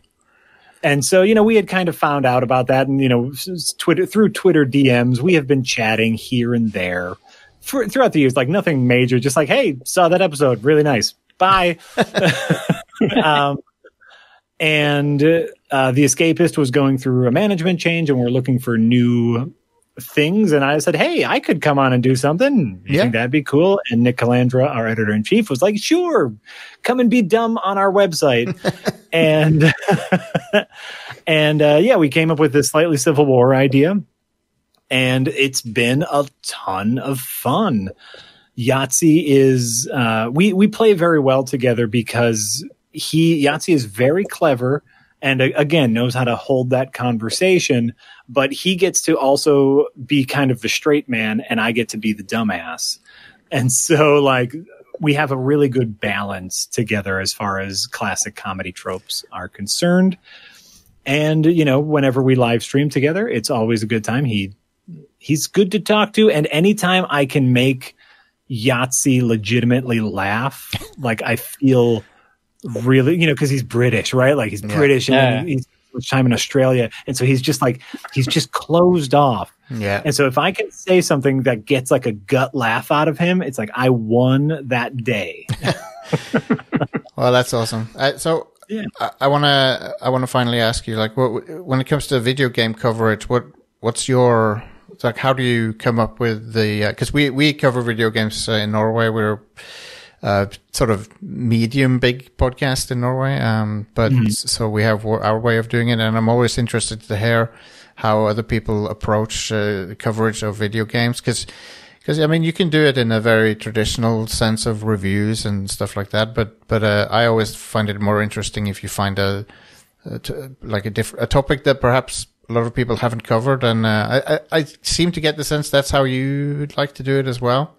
And so, you know, we had kind of found out about that, and you know, Twitter through Twitter DMs, we have been chatting here and there for, throughout the years. Like nothing major, just like, hey, saw that episode, really nice. Bye. um, and uh, the escapist was going through a management change and we're looking for new things and i said hey i could come on and do something. You Yeah. think that'd be cool? And nick calandra our editor-in-chief was like sure come and be dumb on our website. And and uh, yeah we came up with this slightly civil war idea and it's been a ton of fun. Yahtzee is uh, we we play very well together because he Yahtzee is very clever and uh, again knows how to hold that conversation, but he gets to also be kind of the straight man, and I get to be the dumbass, and so like we have a really good balance together as far as classic comedy tropes are concerned. And you know, whenever we live stream together, it's always a good time. He he's good to talk to, and anytime I can make Yahtzee legitimately laugh. Like I feel really, you know, because he's British, right? Like he's British and Yeah. he's much time in Australia, and so he's just like he's just closed off. Yeah, And so if I can say something that gets like a gut laugh out of him, it's like I won that day. well, that's awesome. Uh, so, Yeah. I, I wanna I wanna finally ask you, like, what when it comes to video game coverage, what what's your like? How do you come up with the? Because we we cover video games uh, in Norway. We're uh, sort of medium big podcast in Norway. Um, but so we have our way of doing it, and I'm always interested to hear how other people approach uh, coverage of video games because. Because I mean, you can do it in a very traditional sense of reviews and stuff like that, but but uh, I always find it more interesting if you find a, a t- like a different a topic that perhaps a lot of people haven't covered, and uh, I, I I seem to get the sense that's how you'd like to do it as well.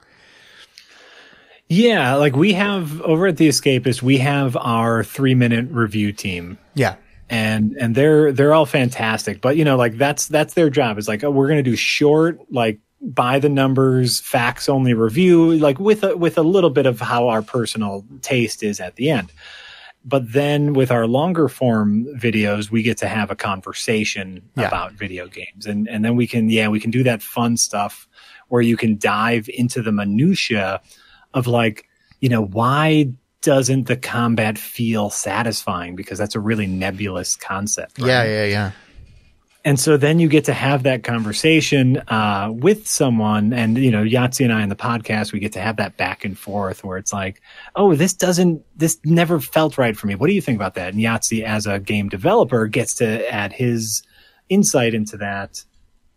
Yeah, like we have over at the Escapist, we have our three minute review team. Yeah, and and they're they're all fantastic. But you know like that's that's their job. Is like oh we're going to do short like by the numbers facts only review like with a, with a little bit of how our personal taste is at the end. But then with our longer form videos we get to have a conversation Yeah. about video games. And and then we can yeah we can do that fun stuff where you can dive into the minutia of like you know why doesn't the combat feel satisfying because that's a really nebulous concept right? yeah, yeah, yeah. and so then you get to have that conversation uh, with someone and you know yahtzee and i in the podcast we get to have that back and forth where it's like oh this doesn't this never felt right for me what do you think about that and yahtzee as a game developer gets to add his insight into that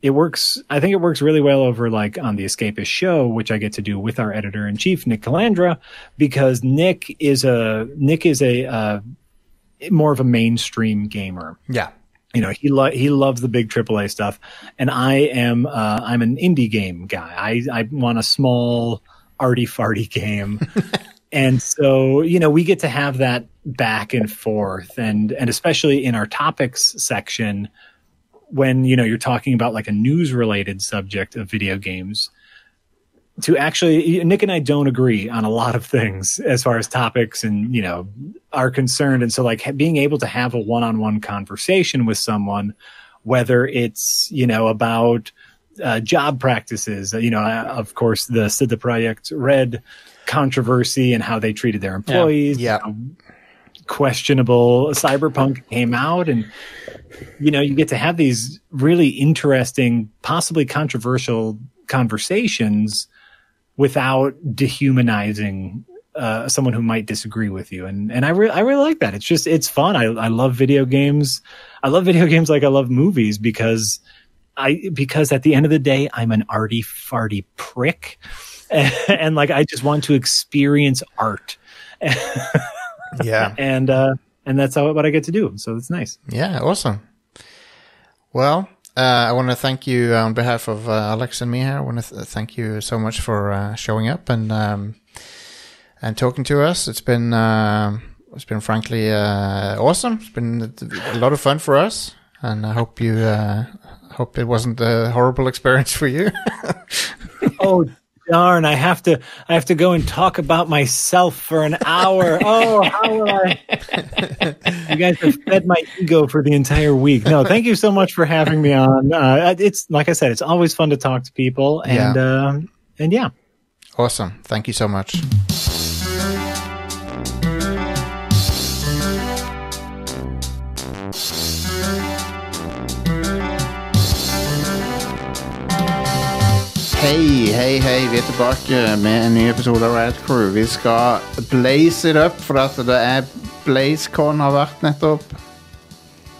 it works i think it works really well over like on the escapist show which i get to do with our editor in chief nick calandra because nick is a nick is a uh, more of a mainstream gamer Yeah. you know he lo- he loves the big AAA stuff, and I am uh, I'm an indie game guy. I I want a small arty farty game, and so you know we get to have that back and forth, and and especially in our topics section when you know you're talking about like a news related subject of video games to actually Nick and I don't agree on a lot of things as far as topics and you know are concerned and so like being able to have a one-on-one conversation with someone whether it's you know about uh, job practices uh, you know uh, of course the the Project Red controversy and how they treated their employees Yeah. you know, questionable cyberpunk came out. And you know you get to have these really interesting possibly controversial conversations without dehumanizing uh, someone who might disagree with you. And and I really I really like that. It's just it's fun. I I love video games. I love video games like I love movies because I because at the end of the day I'm an arty farty prick. And, like I just want to experience art Yeah. and uh and that's how what I get to do so it's nice Yeah, awesome. Well, uh, I want to thank you on behalf of uh, Alex and me here. I want to th- thank you so much for uh, showing up and um, and talking to us. It's been uh, it's been frankly uh, awesome. It's been a lot of fun for us, and I hope you uh, hope it wasn't a horrible experience for you. oh darn i have to i have to go and talk about myself for an hour oh how will i you guys have fed my ego for the entire week no thank you so much for having me on uh, it's like i said it's always fun to talk to people and Yeah. uh, and yeah awesome. Thank you so much. Hei, hei, hei. Vi er tilbake med en ny episode av Riot Crew. Vi skal blaze it up, for at det er BlazeCon har vært nettopp.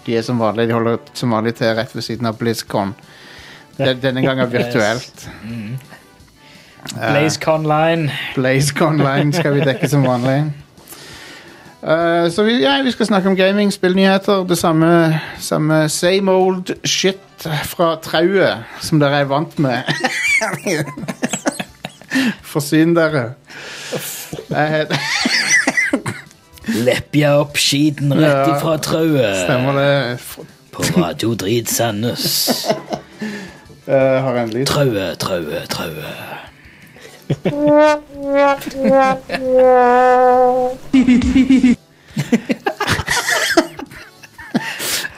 De er som vanlig, de holder som vanlig til rett ved siden av BlizzCon. Den- Denne gangen virtuelt. BlazeCon Line. BlazeCon Line skal vi dekke som vanlig. Eh, så vi, ja, vi skal snakke om gaming, spillnyheter. Det samme, samme same old shit fra trauet som dere er vant med. Forsyn dere. Leppja opp skiten rett Ja. ifra trauet. Stemmer det. På Radio Drit Sandnes. Uh, har en lyd.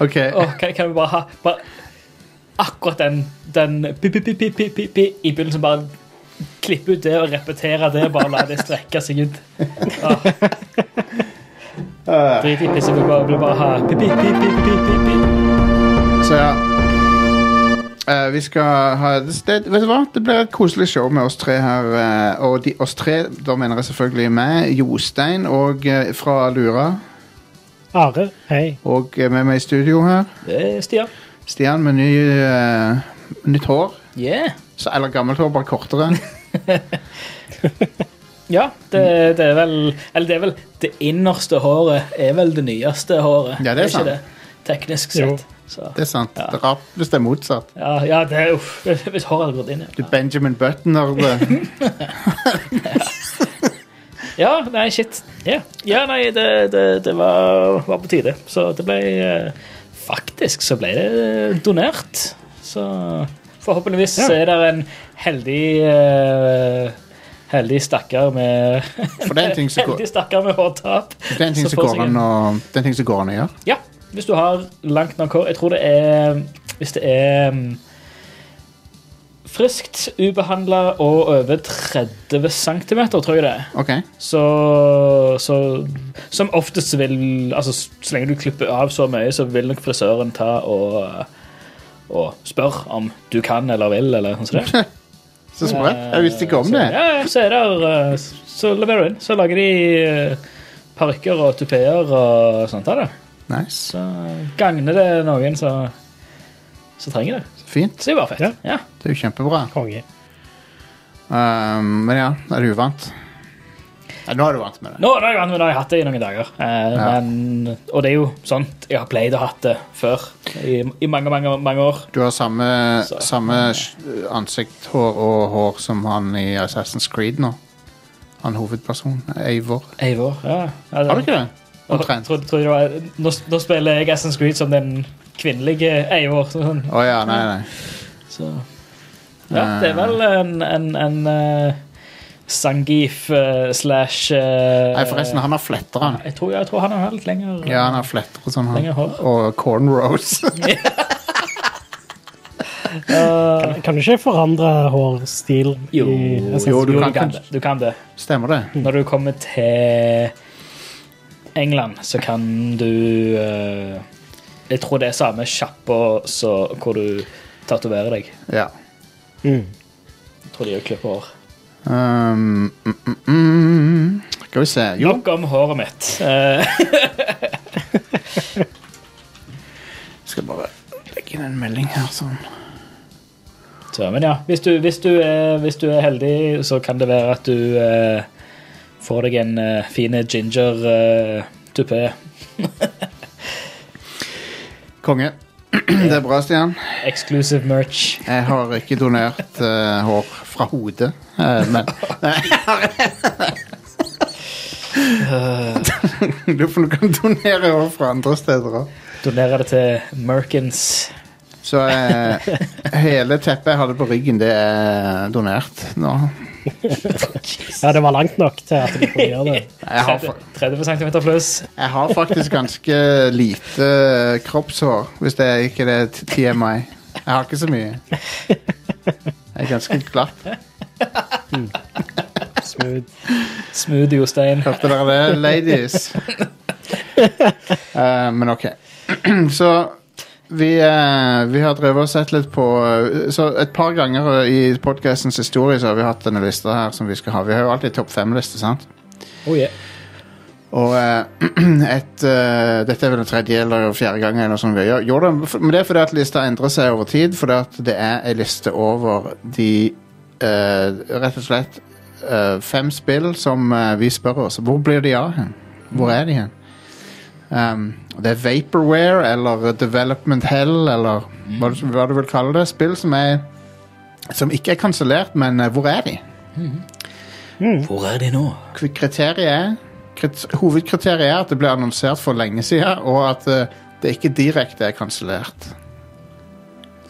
Ok. Åh, kan, kan vi bare ha bare akkurat den, den pi, pi, pi, pi, pi, pi, i begynnelsen? Bare klippe ut det og repetere det. Bare la det strekke seg ut. Ah. Drit i pisset. Vi bare, vil bare ha pi, pi, pi, pi, pi, pi, pi. Så ja. Eh, vi skal ha det, Vet du hva? Det blir et koselig show med oss tre her. Uh, og de, oss tre, da mener jeg selvfølgelig meg, Jostein og uh, fra Lura. Are, hei. Og med meg i studio her, Det er Stian. Stian med ny, nytt hår. Yeah. Så, eller gammelt hår, bare kortere. Ja, det, det er vel Eller det er vel Det innerste håret er vel det nyeste håret. Ja, det er sant. ikke det? Teknisk Jo. Så, Det er sant. Ja. Det er rart hvis det er motsatt. ja, ja, det er uff. Hvis håret hadde gått inn, Du ja. Benjamin Buttoner det- Ja, nei, shit. Ja, ja nei, det, det, det var, var på tide. Så det ble eh, Faktisk så ble det donert. Så forhåpentligvis Ja. er det en heldig uh, Heldig stakkar med For det er en ting som går an å gjøre. Ja, hvis du har langt nok hår. Jeg tror det er Hvis det er mm, friskt, ubehandla og over 30 cm, tror jeg det er. OK. Så, så Som oftest vil Altså, så lenge du klipper av så mye, så vil nok frisøren ta og og spørre om du kan eller vil, eller sånn som det. Så sprøtt. Jeg visste ikke om Så- det. Ja, så er det eh, Så leverer du inn. Så lager de parykker og tupeer og sånt av det. Nice. Så gagner det noen som trenger det. Fint. Så det er bare fett. Ja. Ja. Det er jo kjempebra. Konge. Um, men ja, er du uvant? Ja, nå er du vant med det. Nå, nå er jeg vant med det, jeg har hatt det i noen dager. Eh, Ja. men, og det er jo sånt jeg har pleid å ha det før. I, i mange, mange, mange år. Du har samme, Så- samme sk- ansikt, hår og hår som han i Assassin's Creed nå. Han hovedpersonen. Eivor. Eivor. Ja. Ja, Har du ikke det? Omtrent. Tror, tror jeg nå, nå spiller jeg Assassin's Creed som den kvinnelige Eivor. Sånn. Oh, ja, nei, nei. Så Ja, det er vel en, en, en uh, Sangif uh, slash uh, Nei, forresten, han har fletter, han. Jeg tror, jeg tror han har litt lenger Ja, han har fletter og sånn. han. Lenger hår. Og cornrows. Kan, kan du ikke forandre hårstil? Jo, i jo, du kan du, kan du kan det. Stemmer det? Når du kommer til England, så kan du eh, Jeg tror det er samme sjappa hvor du tatoverer deg. Ja. Mm. Jeg tror de òg klipper hår. Um, mm, mm, mm. Skal vi se Jo, Nok om håret mitt. Eh, skal bare legge inn en melding her, sånn. så, men ja, hvis du, hvis, du er, hvis du er heldig, så kan det være at du eh, får deg en uh, fin ginger uh, tupé. Konge. Det er bra, Stian. Exclusive merch. Jeg har ikke donert uh, hår fra hodet, uh, men Du får- kan donere hår fra andre steder òg. Donere det til Merkins. Så uh, hele teppet jeg hadde på ryggen, det er donert nå. Ja, det var langt nok til at du kunne gjøre det. 30, fa- 30 cm pluss. jeg har faktisk ganske lite kroppshår, hvis det er ikke det er TMI. Jeg har ikke så mye. Jeg er ganske glatt. Smooth. Smooth Jostein. Hørte dere det, ladies? Uh, men ok. så vi, eh, vi har drevet og sett litt på eh, Så et par ganger i podcastens historie så har vi hatt denne lista her som vi skal ha. Vi har jo alltid topp fem-liste, sant? Oh, yeah. Og eh, et, eh, dette er vel den tredje eller fjerde gangen eller sånn vi gjør. gjør det, men det er fordi at lista endrer seg over tid, fordi at det er ei liste over de eh, rett og slett eh, fem spill som eh, vi spør oss hvor blir de av hen? Hvor er de hen? Um, det er Vaporware eller Development Hell eller hva, du- hva du vil kalle det. Spill som er som ikke er kansellert, men eh, hvor er de? Hvor er de nå? Kriteriet er krit, Hovedkriteriet er at det ble annonsert for lenge siden, og at eh, det ikke direkte er kansellert.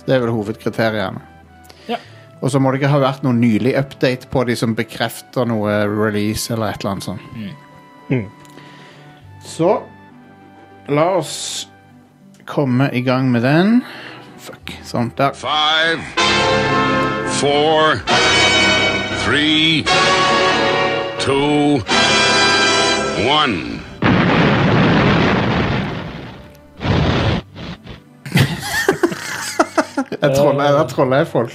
Det er vel hovedkriteriene. Ja. Og så må det ikke ha vært noen nylig update på de som bekrefter noe release eller et eller annet sånt. Mm. Så la oss komme i gang med den. Fuck. Sånn. Der. Five, four, three, two, one. Jeg troller, jeg troller folk.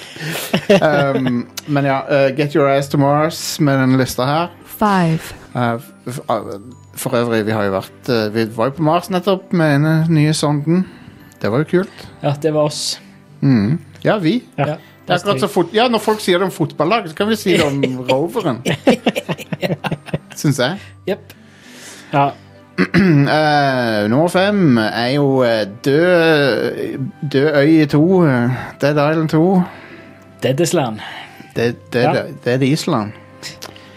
Um, men ja, uh, Get Your Eyes to Mars med den lista her. five, Uh, uh, for øvrig, vi har jo vært uh, Vi var jo på Mars nettopp med denne nye sonden. Det var jo kult. Ja, det var oss. Mm. Ja, vi. Ja. Det er akkurat så fot ja, Når folk sier det om fotballag, så kan vi si det om Roveren. Syns jeg. Yep. Ja. uh, nummer fem er jo eh, Død Død øy i to. eh, Dead Island 2. Deadisland. Det, det, Ja. det, det er det Island.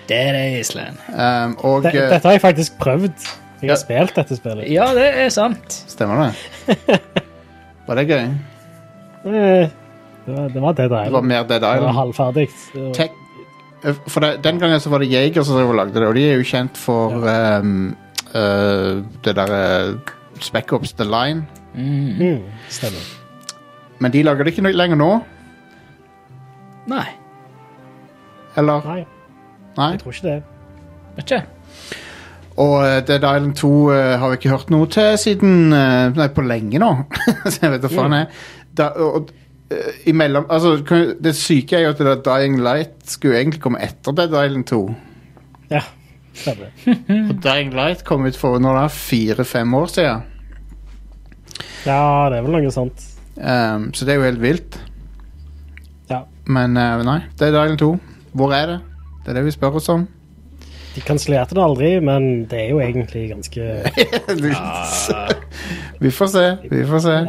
Dead Island. Um, og Det, eh, dette har jeg faktisk prøvd. Jeg Ja. har spilt dette spillet. Ja, det er sant. Stemmer det? Var det gøy? Eh, Det var, det var Dead Det var Island. mer Dead Det var Island. halvferdig. Tek eh, for det, Den gangen så var det Jager som lagde det, og de er jo kjent for um, uh, det derre Spec Ops The Line. Mm, stemmer. Men de lager det ikke lenger nå, Nei, eller? Nei, Nei? jeg tror ikke det. vet ikke. Og eh, Dead Island 2 uh, har vi ikke hørt noe til siden uh, Nei, på lenge nå. så jeg vet da faen jeg. Da, og, uh, imellom, altså, det syke er jo at det der Dying Light skulle egentlig komme etter Dead Island 2. Ja, stemmer. Og Dying Light kom ut for når det er fire-fem år siden. Ja, det er vel noe sånt. Um, så det er jo helt vilt. Ja. Men eh, nei, Dead Island 2. Hvor er det? Det er det vi spør oss om. De kansellerte det aldri, men det er jo egentlig ganske vi får se. Vi får se.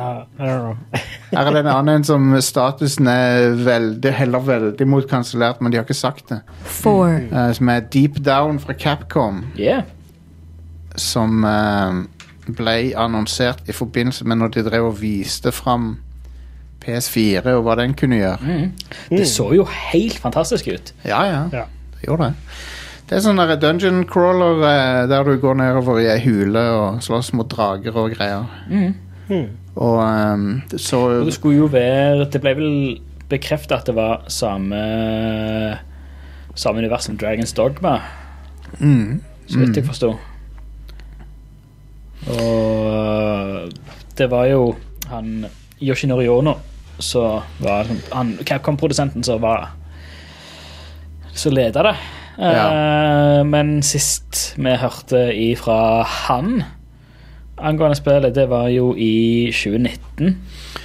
Her er det en annen som statusen er veldig, heller veldig mot kansellert, men de har ikke sagt det. four, Eh, som er Deep Down fra Capcom, Yeah. som eh, ble annonsert i forbindelse med når de drev og viste fram PS4 og hva den kunne gjøre. Det så jo helt fantastisk ut. Ja, ja. Ja. Gjorde det. Det er sånn dungeon crawler eh, der du går nedover i ei hule og slåss mot drager og greier. Mm. Og um, så Og det skulle jo være Det ble vel bekrefta at det var samme Samme univers som Dragons Dogma, mm, så vidt jeg forsto. Og det var jo han Yoshinori Ono som var han Capcom-produsenten som var Som leda det. Ja. men sist vi hørte ifra han angående spillet, det var jo i 2019.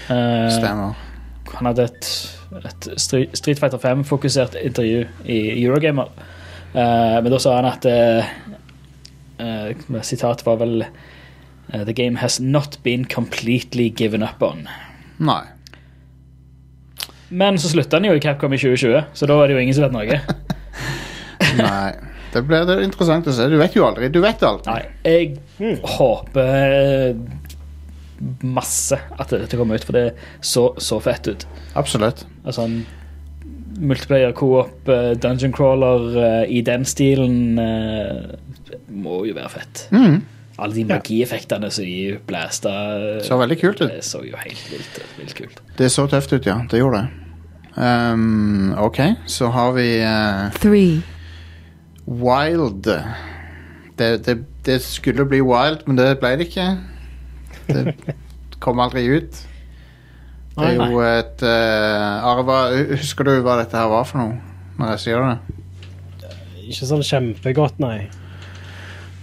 Eh, Stemmer. han hadde et, et Street Fighter 5-fokusert intervju i Eurogamer. Eh, men da sa han at Sitatet var vel eh, The game has not been completely given up on. Nei. Men så slutta han jo i Capcom i 2020, så da er det jo ingen som vet noe. Nei. Det blir det interessant å se. Du vet jo aldri. Du vet alt. Nei, jeg håper masse at dette kommer ut, for det så så fett ut. Absolutt. Altså en multiplayer, co-op, eh, dungeon crawler eh, i den stilen eh, må jo være fett. Mm. Alle de magieffektene som de blæsta eh, Så veldig kult ut. Det så jo helt vilt, vilt kult. Det så tøft ut, ja. Det gjorde det. Um, OK, så har vi uh, three, Wild. Det, det, det skulle bli Wild, men det ble det ikke. Det kom aldri ut. Det er jo et uh, Arva, husker du hva dette her var for noe? Når jeg sier det? Ikke sånn kjempegodt, nei.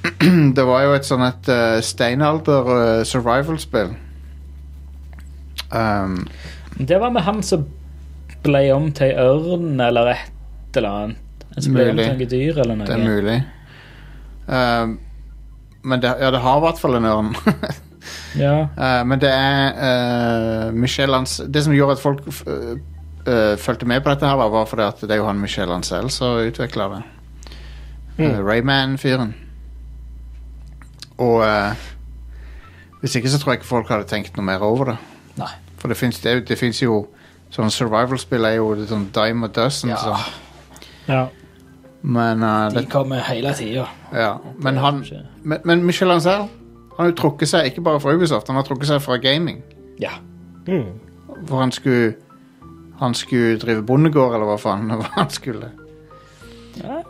Det var jo et sånn et uh, steinalder uh, survival-spill. Um, Det var med han som ble om til ørn eller et eller annet. Mulig. dyr eller noe. det er mulig. Uh, men det, ja, det har i hvert fall en ørn. Ja. Uh, men det er uh, Michel Ans Det som gjorde at folk fulgte med på dette, her var fordi at det er jo han Michel Ancel som utvikla det. Uh, Rayman-fyren. Og uh, hvis ikke så tror jeg ikke folk hadde tenkt noe mer over det. Nei. For det fins det, det finnes jo Sånn survival-spill er jo sånn dime a dozen. Ja. Så. Ja. Men, uh, De det, kommer hele tida. ja. men han men, men Michel Ancel han har jo trukket seg ikke bare fra Ubisoft, han har trukket seg fra gaming. Ja. Mm. For han skulle Han skulle drive bondegård, eller hva faen hva han skulle. Ja.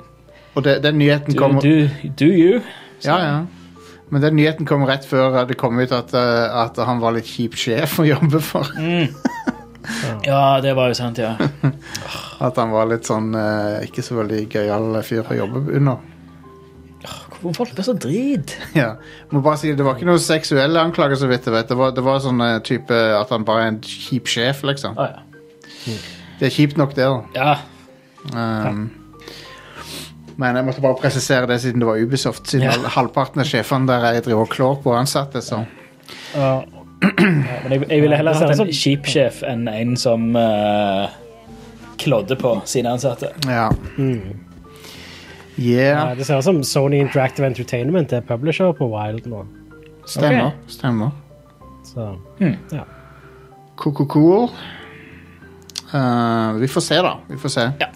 Og det, den nyheten Do, do, do you? Ja, ja. Men den nyheten kom rett før det kom ut at, eh, at han var litt kjip sjef å jobbe for. Ja, det var jo sant, ja. At han var litt sånn eh, ikke så veldig gøyal fyr å jobbe under. Hvorfor folk blir så drit. Ja. Må bare si, Det var ikke noen seksuelle anklager, så vidt jeg vet. Det var, det var sånn eh, type at han bare er en kjip sjef, liksom. Ah, ja. Det er kjipt nok, det. da. ja. Um, men jeg måtte bare presisere det siden det var Ubisoft. Siden Ja. halvparten av sjefene der jeg driver og klår på ansatte. Så. Ja. Men jeg, jeg ville heller Det hatt en som- kjip sjef enn en som uh, klodde på sine ansatte. Ja. Mm. Yeah. Ja, det ser ut som Sony Interactive Entertainment er publisher på Wild nå. Stemmer. Okay. Stemmer. Så Cool, cool. Uh, vi får se, da. Vi får se. Ja.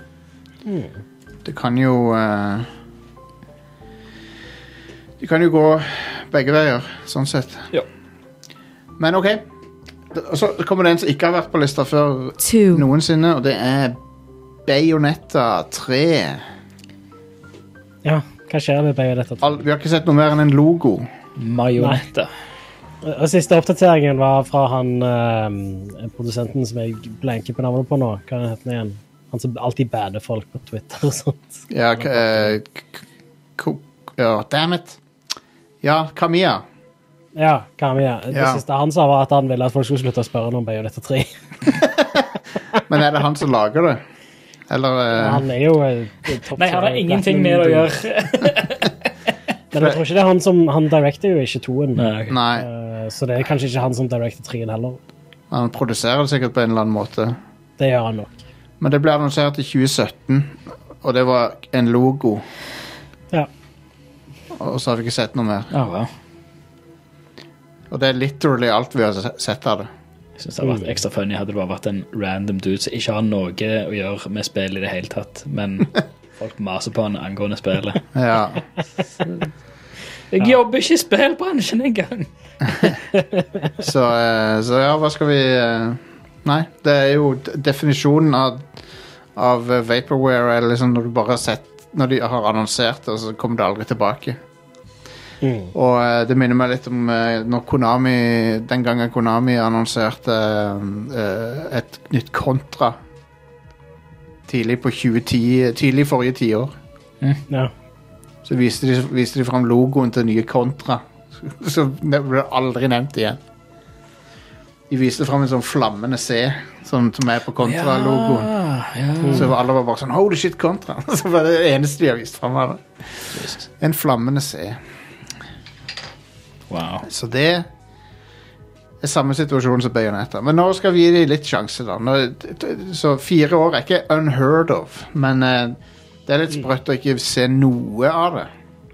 Det kan jo uh, Det kan jo gå begge veier, sånn sett. Ja. Men OK. Og så kommer det en som ikke har vært på lista før two, noensinne, og det er Bayonetta 3. ja, hva skjer med Bayonetta 3? Al- vi har ikke sett noe mer enn en logo. Majonetta. Og Siste oppdateringen var fra han eh, produsenten som jeg blenker på navnet på nå. Hva heter han igjen? Han som alltid bader folk på Twitter og sånt. Ja, k eh, k- k ja damn it. Ja, Kamiya. Ja, Kamiya. Det Ja. siste han sa, var at han ville at folk skulle slutte å spørre noe om Bayonetta 3. Men er det han som lager det? Eller eh, Han er jo eh, topp Nei, han har ingenting med det å gjøre. Men jeg tror ikke det er han som Han directer jo ikke toen. Nei, ok. Nei. Eh, Så det er kanskje ikke han som directer treen heller. Han produserer det sikkert på en eller annen måte. Det gjør han nok. Men det ble annonsert i 2017, og det var en logo. Ja. Og så har vi ikke sett noe mer. Ja, ja. Og det er literally alt vi har sett av det. Jeg synes det hadde vært ekstra funny hadde det bare vært en random dude som ikke har noe å gjøre med spill i det hele tatt, men folk maser på han angående spillet. Ja. Jeg jobber ikke i spillbransjen engang! Så, eh, så ja, hva skal vi eh, Nei, det er jo definisjonen av, av vaporware er liksom når du bare har sett Når de har annonsert det, og så kommer det aldri tilbake. Mm. Og eh, det minner meg litt om eh, når Konami den gangen Konami annonserte eh, et nytt Kontra tidlig på 2010 Tidlig forrige tiår. Ja. Så viste de, viste de fram logoen til nye Kontra. Så det ble aldri nevnt igjen. De viste fram en sånn flammende C, sånn som er på kontralogoen. Ja, ja. Så alle var bare sånn Holy shit, Kontra! Så var det eneste de har vist fram. En flammende C. Wow. Så det er samme situasjon som Bayonetta. Men nå skal vi gi dem litt sjanse, da. Nå, så fire år er ikke unheard of, men eh, det er litt sprøtt å ikke se noe av det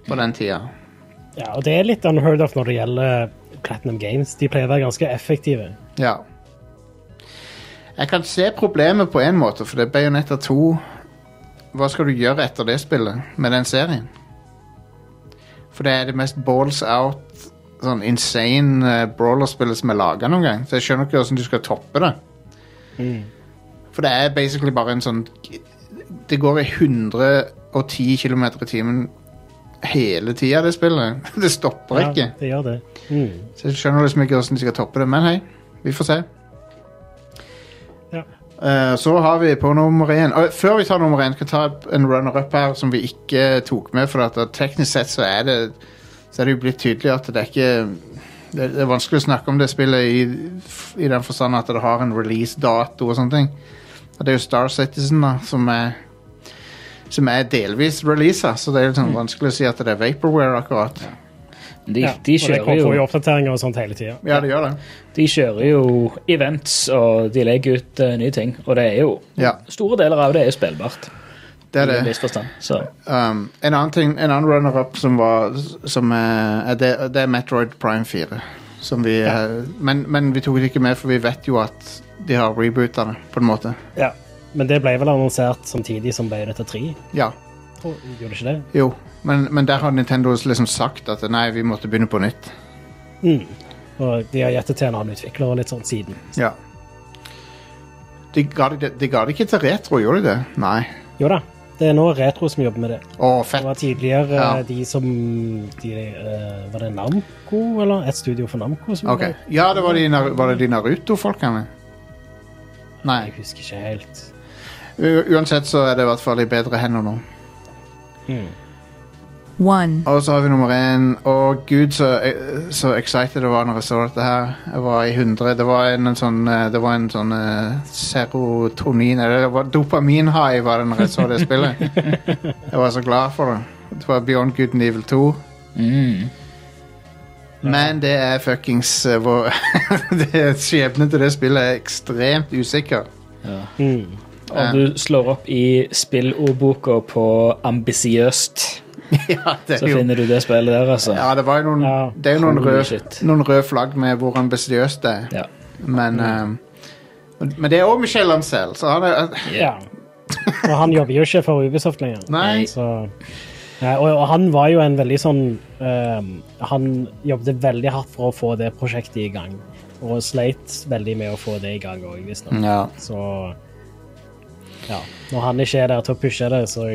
på den tida. ja, og det er litt unheard of når det gjelder Platinum Games. De pleier å være ganske effektive. Ja. Jeg kan se problemet på en måte, for det er Bayonetta 2 Hva skal du gjøre etter det spillet med den serien? For det er det mest balls out, sånn insane uh, brawlerspillet som er laga noen gang. Så jeg skjønner ikke hvordan du skal toppe det. For det er basically bare en sånn Det går i 110 km i timen hele tida, det spillet. Det stopper ikke. Det gjør det. Mm. Så jeg skjønner liksom ikke hvordan de skal toppe det, men hei, vi får se. Ja. Eh, så har vi på nummer én Før vi tar nummer én, kan jeg ta en runner-up her som vi ikke tok med. For at teknisk sett så er det Så er det jo blitt tydelig at det er ikke Det, det er vanskelig å snakke om det spillet i, i den forstand at det har en release-dato og sånne ting. Og det er jo Star Citizen da, som er som er delvis releasa, så det er liksom mm. vanskelig å si at det er Vaporware akkurat. De, Ja, de, og det kjører får jo jo, oppdateringer og sånt hele tida. Ja, det gjør det. de kjører jo events, og de legger ut uh, nye ting. Og det er jo Ja, Store deler av det er jo spillbart. Det er det. Så Um, en annen ting, en annen runner-up som var som er det, det er Metroid Prime 4. Som vi, eh, men, men vi tok det ikke med, for vi vet jo at de har rebootene, på en måte. Ja. Men det ble vel annonsert samtidig som Bayonetta 3? Ja, tror- Gjorde ikke det? jo. Men, men der har Nintendo liksom sagt at nei, vi måtte begynne på nytt. Mm. Og de har gitt det til en annen utvikler og litt sånn siden. Ja. De ga det, de ga det ikke til retro, gjorde de det? Nei. Jo da, det er nå Retro som jobber med det. Å, Det var tidligere Ja. eh, de som de, uh, Var det Namco, eller? Et studio for Namco? Som Ok. det? Ja, det var, de, var det de Naruto-folkene? Nei. Jeg husker ikke helt. U uansett så er det i hvert fall i bedre hender nå. Mm. 1. Og så har vi nummer én. Å gud, så, så excited jeg var når jeg så dette her. Jeg var i 100. Det var en, en sånn eh, Det var en sånn uh, serotonin Eller det var dopamin-high var det når jeg så det spillet. Jeg var så glad for det. Det var Beyond Good and Evil 2. Mm. Men det er fuckings uh, hvor, det er Skjebnen til det spillet er ekstremt usikker. Mm. Om du slår opp i spillordboka på ambisiøst, ja, så er jo finner du det spillet der, altså. Ja, det var jo noen, Ja. det er jo noen røde, noen røde flagg med hvor ambisiøst det er. Ja. Men, eh, men det er òg Michel Ancel, så han er Ja. Og han jobber jo ikke for Ubisoft lenger. Nei. Så, ja, og, og han var jo en veldig sånn ehm, Han jobbet veldig hardt for å få det prosjektet i gang. Og sleit veldig med å få det i gang òg, visstnok. Ja. Så ja. Når han ikke er der til å pushe det, så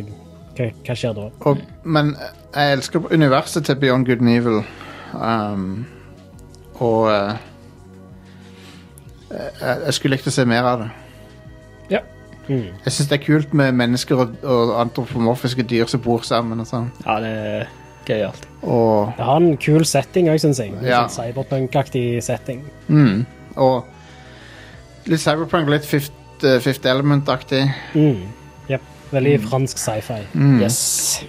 hva, hva skjer da? Og, men jeg elsker universet til Beyond Good and Evil. Um, og uh, jeg, jeg skulle likt å se mer av det. Ja. Mm. Jeg syns det er kult med mennesker og, og antropomorfiske dyr som bor sammen. og sånn. ja, det er gøyalt. Og, Det har en kul setting òg, syns jeg. Ja. sånn Cyberpunk-aktig setting. mm, og litt cyberpunk, litt Fifth, eh, fifth Element-aktig. Mm. Veldig fransk sci-fi. Mm. Yes.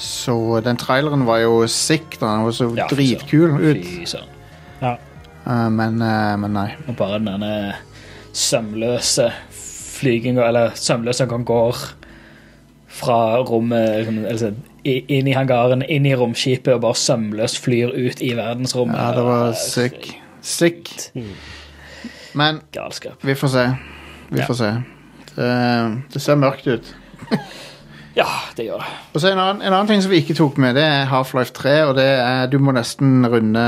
Så den traileren var jo sick. Den var så Ja, dritkul ut. Fy søren. Ja. Uh, men, uh, men nei. Og bare denne sømløse flyginga, eller sømløse han går fra rommet liksom, altså, inn i hangaren, inn i romskipet og bare sømløst flyr ut i verdensrommet. Ja, det var sick. Sick. Men Galskap. vi får se. Vi Ja. får se. Det, det ser mørkt ut. Ja, det gjør det. Og så en annen, en annen ting som vi ikke tok med, det er Half-Life 3, og det er Du må nesten runde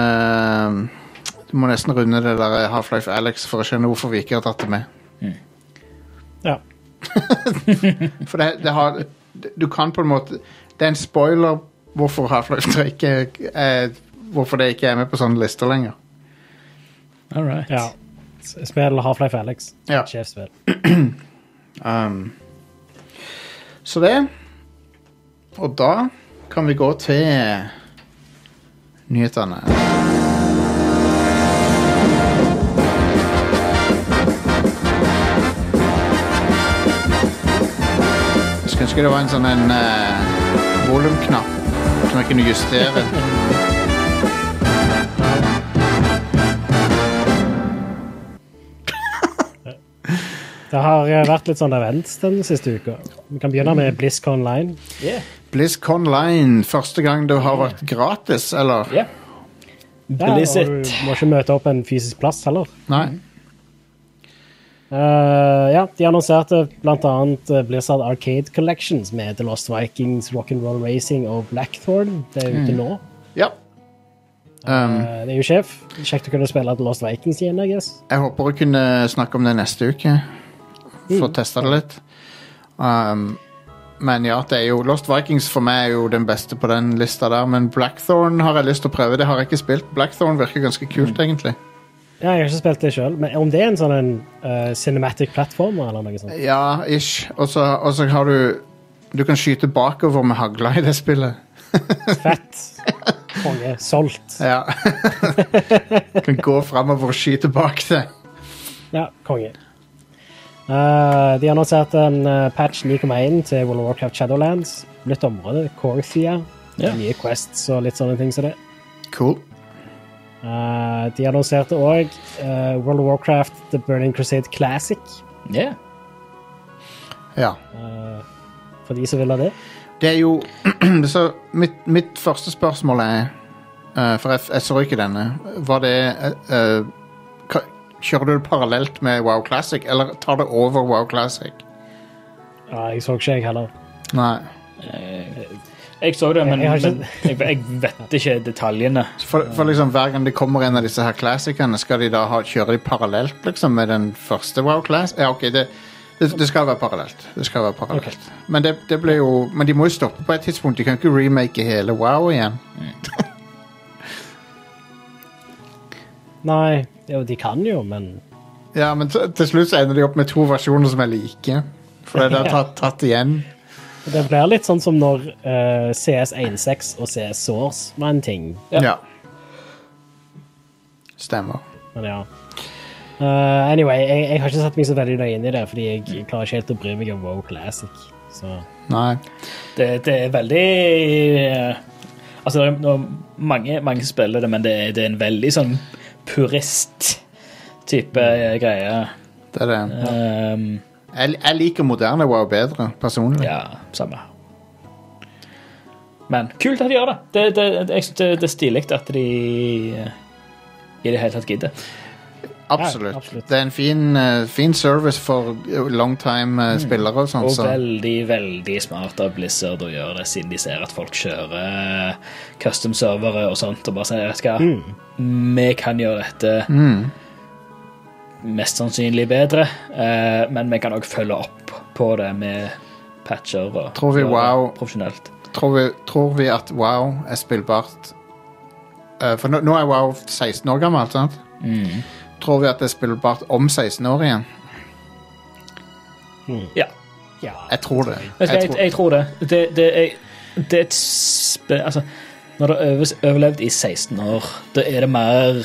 Du må nesten runde det der Half-Life Alex for å skjønne hvorfor vi ikke har tatt det med. Ja. For det, det har Du kan på en måte Det er en spoiler hvorfor Half-Life 3 ikke er Hvorfor det ikke er med på sånne lister lenger. All right. ja. Spill Half-Life Alex. Ja. Sjefsspill. Um, så det. Og da kan vi gå til nyhetene. Skulle ønske det var en sånn en uh, volumknapp som jeg kunne justere. Det har eh, vært litt sånn events den siste uka. Vi kan begynne med BlizzCon Line. Yeah. BlizzCon Line, første gang det har vært gratis, eller? Ja. Blizzit. og du må ikke møte opp en fysisk plass heller. Nei. Uh, ja, de annonserte annet eh, Blizzard Arcade Collections med The Lost Vikings, Rock'n'Roll Racing og Blackthorn. Det er ute nå. Ja. Um, uh, det er jo sjef. Kjekt å kunne spille The Lost Vikings igjen, I guess. Jeg håper å kunne snakke om det neste uke. Få Mm. testa det litt. Um, men ja, det er jo Lost Vikings for meg er jo den beste på den lista der. Men Blackthorn har jeg lyst til å prøve. Det har jeg ikke spilt. Blackthorn virker ganske kult, Mm. egentlig. Ja, jeg har ikke spilt det sjøl, men om det er en sånn en, uh, cinematic platformer eller noe sånt? Ja, ish. Og så og så har du Du kan skyte bakover med hagla i det spillet. Fett. Konge. Solgt. Ja. kan gå framover og skyte bak det. Ja, konge. Eh, de annonserte en eh, patch 9,1 til World of Warcraft Shadowlands. Nytt område, Corthia. Yeah. Nye quests og litt sånne ting som det. Cool. Uh, de annonserte òg World of Warcraft The Burning Crusade Classic. Yeah. Ja. eh, for de som vil ha det. Det er jo Så mitt, mitt første spørsmål er eh, For jeg, jeg så ikke denne. Var det Kjører du det parallelt med Wow Classic, eller tar det over Wow Classic? Nei, jeg så ikke, jeg heller. Nei. Jeg så det, men, Jeg- ikke- men jeg, vet ikke detaljene. For, for liksom Hver gang det kommer en av disse her klassikerne, skal de da ha, kjøre de parallelt liksom med den første Wow Class? Ja, ok, det, det, det skal være parallelt. Det skal være parallelt. Men, det, det jo, men de må jo stoppe på et tidspunkt. De kan ikke remake hele Wow igjen. Nei, jo, de kan jo, men Ja, men til, slutt så ender de opp med to versjoner som er like. For det er tatt, tatt igjen. Det blir litt sånn som når uh, CS 1.6 og CS Source var en ting. Ja. Stemmer. Men ja. Uh, anyway, jeg, jeg har ikke satt meg så veldig nøye inn i det, fordi jeg klarer ikke helt å bry meg om WoW Classic. Så Nei. Det, det er veldig uh, Altså, det er mange, mange spiller det, men det er, det er en veldig sånn purist-type greie. Det er det. Um, Jeg, jeg liker moderne WoW bedre, personlig. ja, samme. Men kult at de gjør det. Det, det, det, det er stilig at de eh, i det hele tatt gidder. Absolutt. Ja, absolutt. Det er en fin, eh, fin service for longtime-spillere og sånn. Og Så. veldig, veldig smart av Blizzard å gjøre det, siden de ser at folk kjører custom-servere og sånt, og bare sier vet du hva, vi kan gjøre dette Mm. mest sannsynlig bedre, eh, men vi kan òg følge opp på det med patcher og Tror vi gjøre det WoW- profesjonelt. Tror, vi, tror vi at WoW er spillbart Eh, For nå, nå er WoW 16 år gammelt, sant? Mm. Tror vi at det er spillbart om 16 år igjen? Ja. ja. Jeg tror det. Jeg jeg, jeg tror det. Det, det, er, det er et spe... Altså, når du har overlevd i 16 år, da er det mer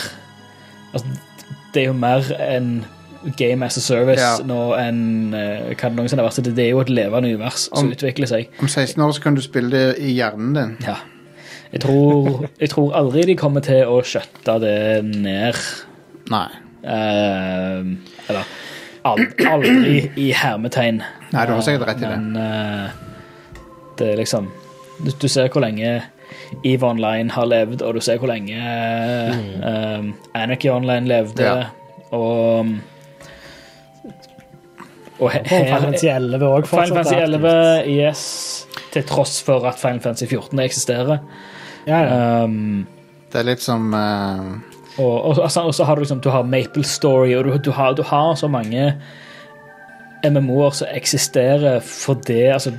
altså, Det er jo mer enn game as a service Ja. nå enn eh, hva det noensinne har vært. Det, det er jo et levende univers som Om- utvikler seg. om 16 år så kan du spille det i hjernen din. Ja. Jeg tror, jeg tror aldri de kommer til å skjøtte det ned. Nei. Eh, eller ald- aldri i hermetegn. Nei, du har sikkert rett i det. Men eh, det er liksom du, du ser hvor lenge EVE Online har levd, og du ser hvor lenge eh, Anarchy Online levde, Mm. Ja. og og he- Og Final Fantasy 11 òg Final Fantasy 11, yes, til tross for at Final Fantasy 14 eksisterer. Ja, ja. Um, Det er litt som eh, og, og, altså, og så har du liksom Du har Maple Story, og du, du, har, du har så mange MMO-er som eksisterer fordi altså,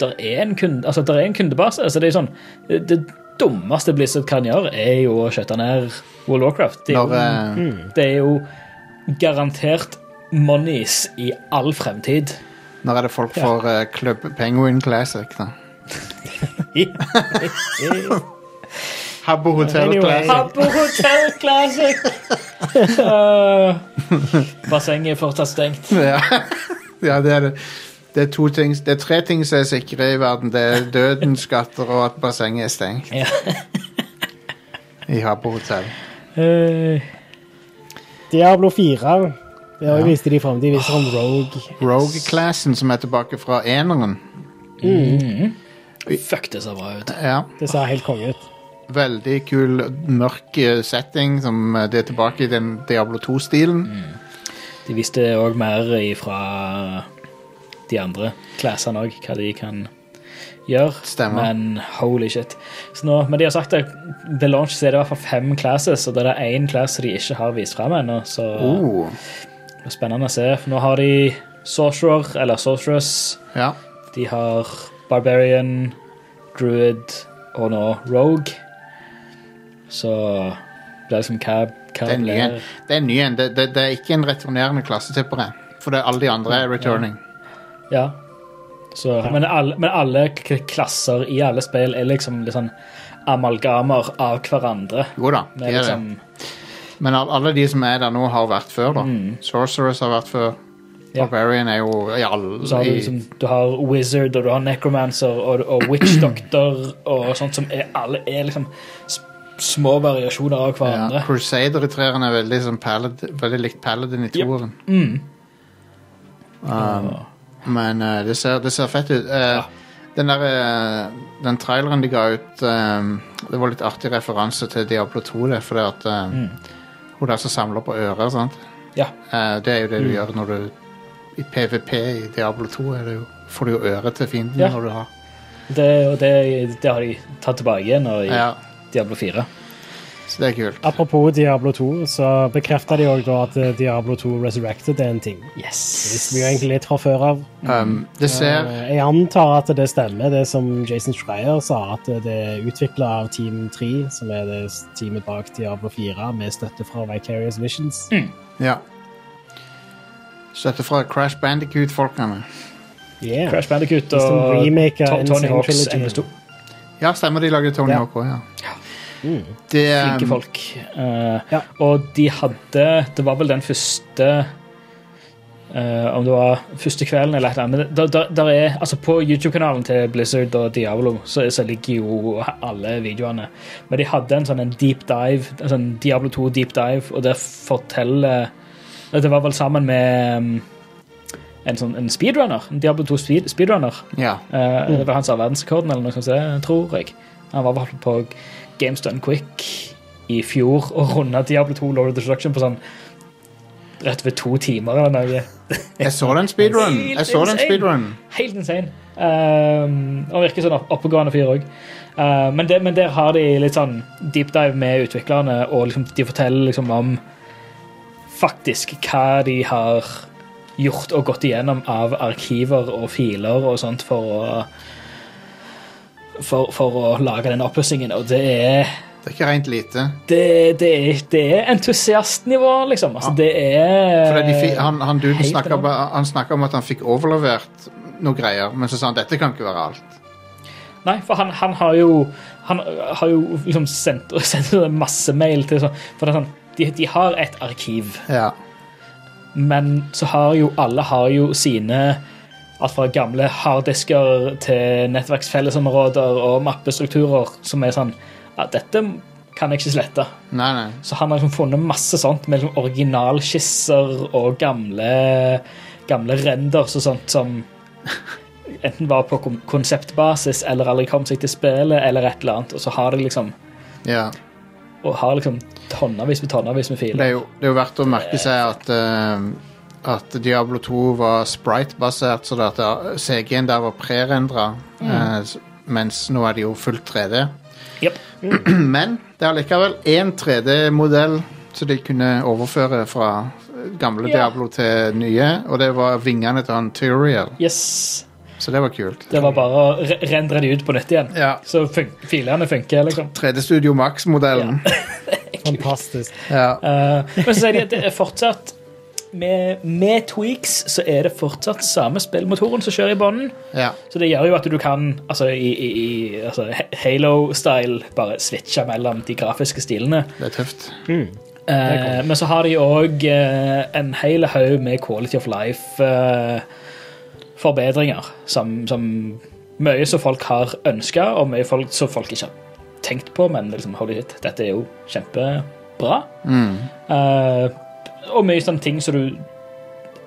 der er en kunde, altså, der er en kundebase. Altså, det er sånn det, det dummeste Blizzard kan gjøre, er jo å skjøtte ned World of Warcraft. Det er, når, jo, eh, det er jo garantert monies i all fremtid. når er det folk får eh, Club Penguin Classic, da? Habbo Hotel Anyway. Classic. Habbo Hotel Classic! Uh, bassenget er fortsatt stengt. Ja. ja, det er det. Det er, to ting, det er tre ting som er sikre i verden. Det er døden, skatter og at bassenget er stengt. Ja. I Habbo Hotel. Uh, Diablo 4. Det Ja. viste de fram. De viser om Rogue. Rogue-classen som er tilbake fra eneren. fuck, det ser bra ut. Ja, Det ser helt konge ut. Veldig kul, mørk eh, setting som eh, det er tilbake i den Diablo 2-stilen. De visste òg mer fra de andre klassene òg, hva de kan gjøre. Stemmer. Men holy shit. Så nå, men de har sagt at ved launch så er det i hvert fall fem classes, og det er én class de ikke har vist fram ennå. Så Oh, det er spennende å se. For nå har de Sorcerer, eller Sorceress. ja. De har Barbarian, Druid og nå Rogue. Så det er liksom hva, hva Det er en. Det er, ny en. Det, det, det er ikke en returnerende klasse, tipper jeg. For alle de andre er returning. Ja. Så, Men, alle, men alle klasser i alle spill er liksom litt sånn amalgamer av hverandre. Jo da, de er liksom, det. Men alle de som er der nå, har vært før, da. Sorcerers har vært før. Mm. Ja. Barbarian er jo i alle så har du, liksom, du har Wizard, og du har Necromancer og, og Witch Doctor og sånt som er, alle er liksom små variasjoner av ja, hverandre. Crusader i treeren er veldig, sånn palad, veldig likt Paladin i Yep. Mm. Um, men uh, det, ser, det ser fett ut. Eh, Den der, uh, den traileren de ga ut Det var litt artig referanse til Diablo 2, det, fordi at Mm. hun der som samler på ører, sant? Ja. Det er jo det Mm. du gjør når du I PVP i Diablo 2 er det jo, får du jo øre til fienden Ja. når du har Det, og det, det har de tatt tilbake igjen Og, Ja, Diablo 4. så det er kult. Apropos Diablo 2, så bekrefta de òg at eh, Diablo 2 Resurrected er en ting. Det visste vi jo egentlig litt fra før av. Um, det ser Eh, Jeg antar at det stemmer, det som Jason Schreier sa, at det er utvikla av Team 3, som er det teamet bak Diablo 4, med støtte fra Vicarious Visions. Ja. Støtte fra Crash Bandicoot-folkene. Yeah. Crash Bandicoot og Tony Hawks Trilogy. MS2. Ja, stemmer de lagde Tony Ja. Hawk òg, ja. Mm. Det, Flinke um, folk. Uh, Ja. Og de hadde Det var vel den første uh, Om det var første kvelden eller et eller annet. Der, der, der er, altså på YouTube-kanalen til Blizzard og Diablo så, så ligger jo alle videoene. Men de hadde en sånn en deep dive, en sånn Diablo 2 deep dive, og det forteller Det var vel sammen med um, en sånn en speedrunner. En Diablo 2 speed, speedrunner. ja. Eh, Det var han som har verdensrekorden, eller noe sånt, tror jeg. Han var på Games Done Quick i fjor og runda Diablo 2 Lord of Destruction på sånn rett ved to timer eller noe. Jeg så den speedrun. Jeg så den Helt speedrun. Helt insane. Um, og virker sånn opp- oppegående fyr òg. men, men der har de litt sånn deep dive med utviklerne, og liksom, de forteller liksom om faktisk hva de har gjort og gått igjennom av arkiver og filer og sånt for å for, for å lage den oppussingen, og det er Det er ikke rent lite. det, det, er, det er entusiastnivå, liksom. Altså, det er de han, han duden snakka om at han fikk overlevert noe greier, men så sa han dette kan ikke være alt. Nei, for han, han har jo Han har jo liksom sendt, sendt masse mail til sånn For det er sånn, de, de har et arkiv, Ja. Men så har jo alle har jo sine Alt fra gamle harddisker til nettverksfellesområder og mappestrukturer som er sånn ja, Dette kan jeg ikke slette. Nei, nei. Så han har liksom funnet masse sånt med liksom originalskisser og gamle, gamle renders og sånt som enten var på konseptbasis eller aldri kom seg til spillet, eller et eller annet. Og så har de liksom Ja. Og har liksom tonnevis med tonnevis med Det er filer. jo, det er jo verdt å merke seg at uh, at Diablo 2 var sprite-basert, så det at CG-en der var prerendra, mm. uh, mens nå er det jo fullt 3D. Jep. Men det er likevel én 3D-modell som de kunne overføre fra gamle Ja. Diablo til nye, og det var vingene til han Tyriel. Yes. Så det var kult. Det var bare å rendre de ut på nytt igjen. Ja. Så fun filene funker, liksom. 3D Studio Max-modellen. Fantastisk. Ja. Uh, men så sier de at det er fortsatt med, med tweaks så er det fortsatt samme spillmotoren som kjører i bånden. ja. Så det gjør jo at du kan, altså i, i, i altså, Halo-style, bare switche mellom de grafiske stilene. Det er tøft. Eh, men så har de òg eh, en hel haug med quality of life-forbedringer. som, som mye som folk har ønska, og mye folk, som folk ikke har tenkt på. Men liksom, holy shit, dette er jo kjempebra. Eh, og mye sånne ting som du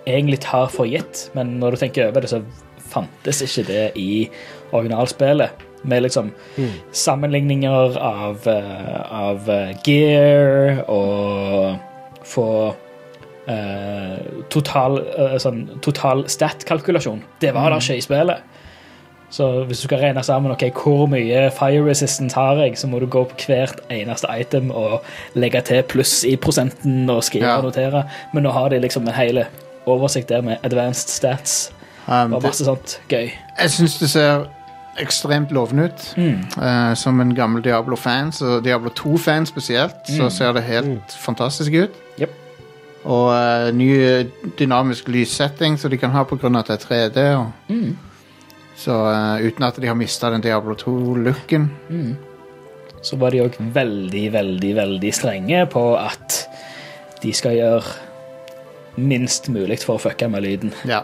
egentlig tar for gitt, men når du tenker over det, så fantes ikke det i originalspillet. Med liksom sammenligninger av, eh, av eh, gear og få eh, total, eh, sånn, total stat-kalkulasjon. Det var det ikke i spillet. Så hvis du skal regne sammen ok, hvor mye fire resistance har jeg, så må du gå på hvert eneste item og legge til pluss i prosenten og skrive Ja. og notere. Men nå har de liksom en hel oversikt der med advanced stats Um, og det, masse sånt gøy. jeg syns det ser ekstremt lovende ut. Eh, som en gammel Diablo-fan, så Diablo 2-fan spesielt, så ser det helt fantastisk ut. Jep. Og uh, ny dynamisk lyssetting som de kan ha pga. at det er 3D. Og, Så uh, uten at de har mista den Diablo 2-looken. Så var de òg veldig, veldig, veldig strenge på at de skal gjøre minst mulig for å fucke med lyden. Ja.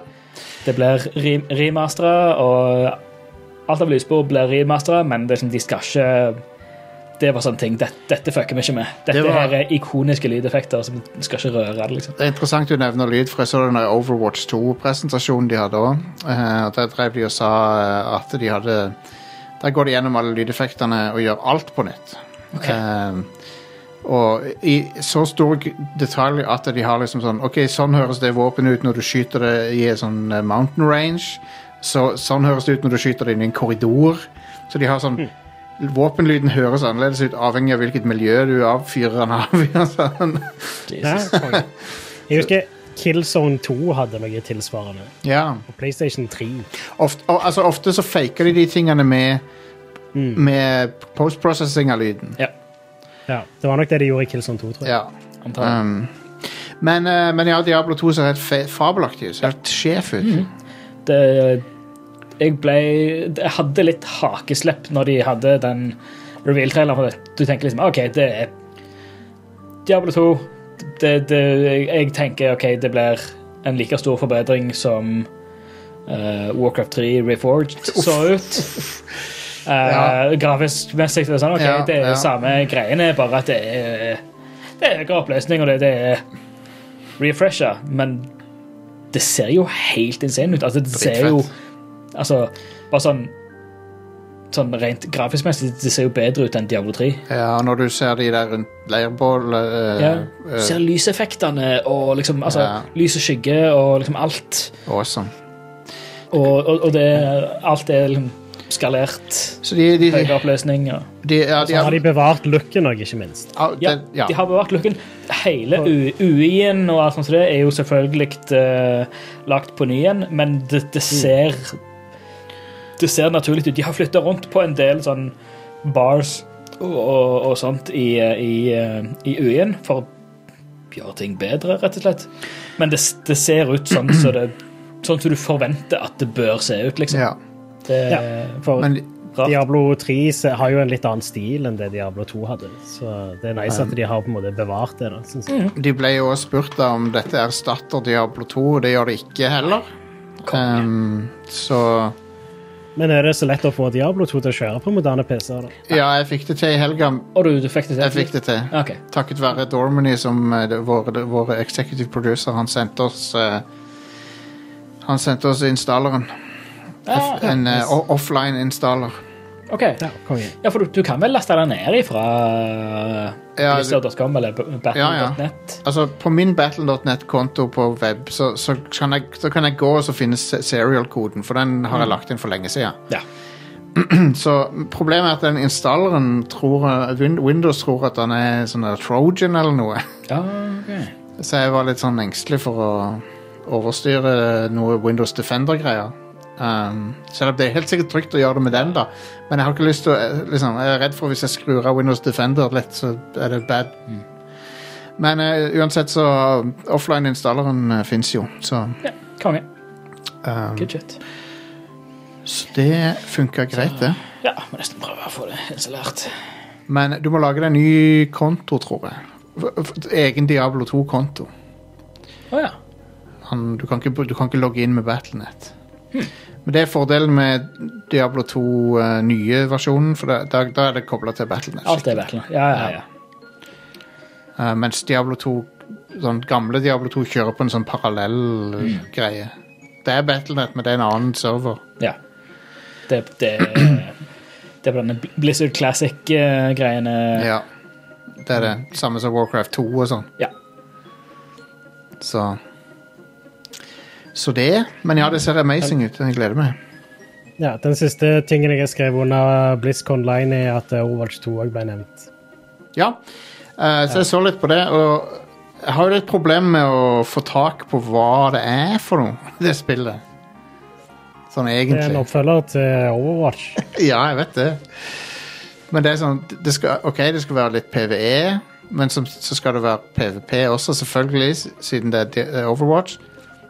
Det blir re remastera, og alt av lysbord blir remastera, men det, de skal ikke Det var sånn ting. Dette, dette fucker vi ikke med. Dette Det var- her er ikoniske lydeffekter, som skal ikke røre det. liksom. Det er interessant du nevner lyd, for jeg så den Overwatch 2-presentasjonen de hadde òg. og der drev de og sa eh, at de hadde Der går de gjennom alle lydeffektene og gjør alt på nytt. Eh, og i så stor detalj at de har liksom sånn OK, sånn høres det våpenet ut når du skyter det i en sånn eh, mountain range. Så, sånn høres det ut når du skyter det inn i en korridor. Så de har sånn Våpenlyden høres annerledes ut avhengig av hvilket miljø du avfyrer den av. i, sånn. Konge. jeg husker Killzone 2 hadde noe tilsvarende. ja. Og PlayStation 3. Ofte, og, altså, ofte så faker de de tingene med, med postprocessing av lyden. Ja, Ja, Det var nok det de gjorde i Killzone 2, tror jeg. Ja. Um, men, eh, men ja, Diablo 2 ser helt fabelaktig ut. Ser helt sjef ut. det, jeg ble Jeg hadde litt hakeslepp når de hadde den reveal-traileren. Du tenker liksom OK, det er Diablo 2. Det, det, jeg tenker OK, det blir en like stor forbedring som uh, Warcraft 3 Reforged så ut. Uh, Ja. Grafisk messig er det sånn, ok, Ja, det er ja. samme greiene, bare at det er Det er høyere oppløsning, og det, det er refresha, men det ser jo helt insane ut. Altså, det ser jo Altså, bare sånn Sånn rent grafisk messig, det ser jo bedre ut enn Diablo 3. Ja, når du ser de der rundt leirbålet øh, Ja. eh, Ser lyseffektene og liksom Altså, Ja. lys og skygge og liksom alt. Awesome. Og, og, og det Alt er liksom skalert. Så de, de, de, Høyere oppløsning. Og, de, ja, de Så har de bevart looken òg, ikke minst. ja, ja, det, ja. de har bevart looken. Hele UI-en og alt sånt som det er jo selvfølgelig uh, lagt på ny igjen, men det, det ser Det ser naturlig ut. De har flytta rundt på en del sånn bars og, og, og sånt i, i, i UI-en for å gjøre ting bedre, rett og slett. Men det, det ser ut sånn som så Sånn så du forventer at det bør se ut, liksom. ja. Det Ja, for Men. Diablo 3 har jo en litt annen stil enn det Diablo 2 hadde. Så det er nice at de har på en måte bevart det. da, synes jeg. de ble jo også spurt om dette erstatter Diablo 2, og det gjør det ikke heller. Um, så Men er det så lett å få Diablo 2 til å kjøre på moderne PC-er? da? ja, jeg fikk det til i helga. Og du, du fikk det til? Jeg fikk det til. Okay. Takket være Dormany, som eh, vår, det- vår executive producer, han sendte oss uh, Han sendte oss installeren. Ah, en uh, offline installer. Ok. Ja. Ja, for du, du kan vel laste den ned ifra Ja, Blizzard.com eller battle.net? Ja. Altså, på min Battle.net-konto på web, så, så, kan jeg, så kan jeg gå og så finne se- serial-koden, for den har jeg lagt inn for lenge siden. Ja. Så problemet er at den installeren tror Win- Windows tror at den er sånn Trojan eller noe. Ja, okay. Så jeg var litt sånn engstelig for å overstyre noe Windows Defender-greier. Um, selv om det er helt sikkert trygt å gjøre det med den, da. Men jeg har ikke lyst til å eh, liksom, Jeg er redd for hvis jeg skrur av Windows Defender litt, så er det bad. Men uh, uansett, så offline-installeren uh, fins jo, så Ja, konge. um, Good shit. Så det funka greit, det. Ja, må nesten prøve å få det installert. Men du må lage deg en ny konto, tror jeg. Egen Diablo 2-konto. Å ja. Han, du, kan ikke, du kan ikke logge inn med Battlenet. Men det er fordelen med Diablo 2 uh, nye versjonen, for da, da, da er det kobla til Battlenet. Alt er Battle.net. Ja, ja, ja. Uh, mens Diablo 2, sånn gamle Diablo 2 kjører på en sånn parallell eh, greie. Det er Battlenet, men det er en annen server. ja. Det, det, det er på denne Blizzard Classic-greiene. Ja. Det er det. Samme som Warcraft 2 og sånn. Ja. Så Så det. Men ja, det ser amazing ut. Jeg gleder meg. Ja, Den siste tingen jeg skrev under BlizzCon Line, er at eh, Overwatch 2 òg ble nevnt. Ja, uh, så jeg så litt på det, og jeg har jo litt problem med å få tak på hva det er for noe, det spillet. Sånn Det er en oppfølger til Overwatch. Ja, jeg vet det. Men det er sånn, det skal, ok, det skal være litt PVE, men så, så skal det være PVP også, selvfølgelig, siden det er Overwatch.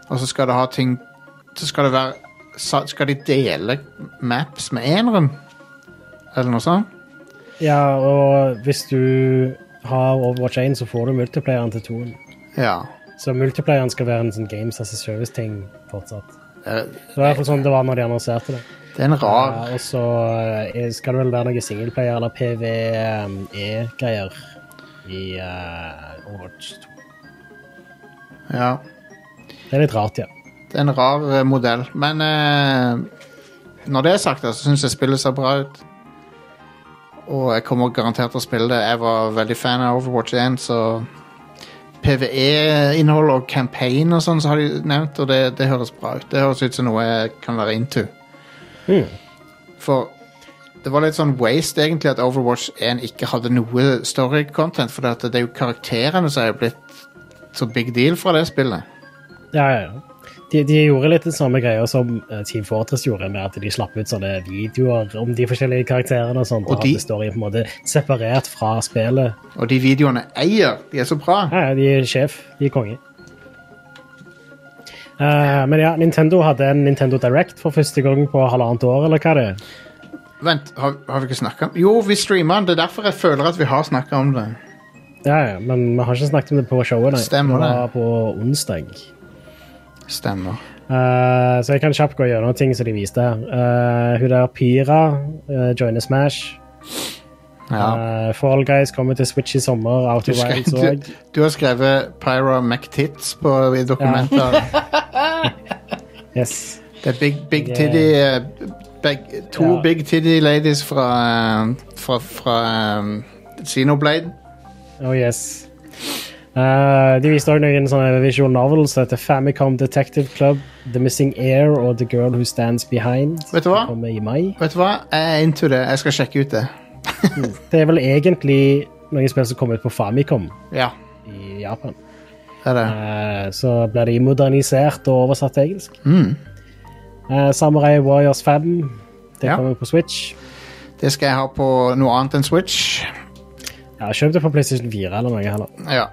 Og så skal det ha ting, så skal det være, skal de dele maps med eneren? Eller noe sånt? Ja, og hvis du har Overwatch 1, så får du multiplayeren til 2. Ja. Så multiplayeren skal være en sånn Games as a Service-ting fortsatt. Eh, Det var i hvert fall sånn det var når de annonserte det. Det er en rar Ja, og så eh, skal det vel være noe singleplayer eller PVE-greier i uh, Overwatch 2. Ja. Det er litt rart, ja. Det er en rar eh, modell. Men eh, når det er sagt, da, så syns jeg spillet ser bra ut. Og jeg kommer garantert til å spille det. Jeg var veldig fan av Overwatch 1, så PVE-innhold og campaign og sånn så har de nevnt, og det, det høres bra ut. Det høres ut som noe jeg kan være into. Mm. For det var litt sånn waste egentlig at Overwatch 1 ikke hadde noe story-content, for det, det er jo karakterene som er blitt så big deal fra det spillet. Ja, ja, ja. De, de gjorde litt det samme greia som eh, Team Fortress gjorde, med at de slapp ut sånne videoer om de forskjellige karakterene og sånt, Og de- storyen på en måte separert fra spillet. Og de videoene eier. De er så bra. Ja, ja, de er sjef. De er konge. Uh, men ja, Nintendo hadde en Nintendo Direct for første gang på halvannet år, eller hva det er. Vent, har, har vi ikke snakka om Jo, vi streamer den. Det er derfor jeg føler at vi har snakka om det. Ja, ja, men vi har ikke snakket om det på showet. Nei. Stemmer det. det. var på onsdag. Stemmer. Uh, så jeg kan kjapt gå gjennom ting som de viste her. Uh, hun der Pyra uh, joiner Smash. Ja. Eh, Fall Guys kommer til Switch i sommer. Du, skrev, du, du har skrevet Pyra McTits på i dokumenter. Yes. Det er big, big Det- titty eh, beg, To Ja. big titty ladies fra, eh, fra, fra um, Xenoblade. Oh yes. Eh, de viste også noen sånne visual novels som heter Famicom Detective Club, The Missing Air og The Girl Who Stands Behind. Vet du hva? Vet du hva? Jeg er into det. Jeg skal sjekke ut det. Det er vel egentlig noen spill som kommer ut på Famicom Ja, i Japan. det er det. Eh, så blir de modernisert og oversatt til engelsk. Mm. Eh, Samurai Warriors 5. Det Ja. kommer på Switch. Det skal jeg ha på noe annet enn Switch. Ja, Kjøp det på PlayStation 4 eller noe heller. Ja.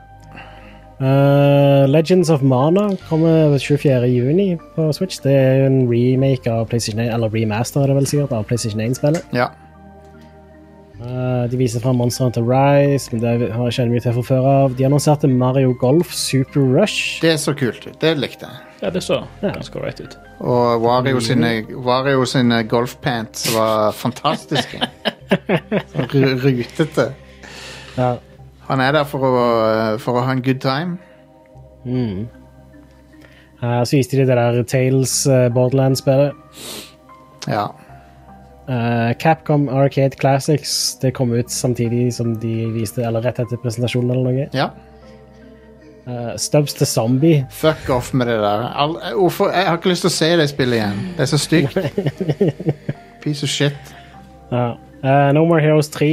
Eh, Legends of Mana kommer 24. juni på Switch. Det er jo en remake av PlayStation 1, eller remaster er det vel sikkert, av PlayStation 1-spillet. ja. Uh, de viser fram Monster Hunter Rise, men det har jeg ikke mye til fra før av. De annonserte Mario Golf Super Rush. Det så kult ut. Det likte jeg. Ja, det så ganske right ut. Og Wario sine, Wario sine golfpants var fantastiske. Ru- rutete. Ja. Han er der for å, for å ha en good time. Mm. Uh, så viste de det der Tales uh, Borderlands-spillet. Ja. Uh, Capcom Arcade Classics det kom ut samtidig som de viste, eller rett etter presentasjonen eller noe. ja. Stubbs the Zombie. Fuck off med det der. All, hvorfor? Jeg har ikke lyst til å se det spillet igjen. Det er så stygt. Piece of shit. Ja. No More Heroes 3.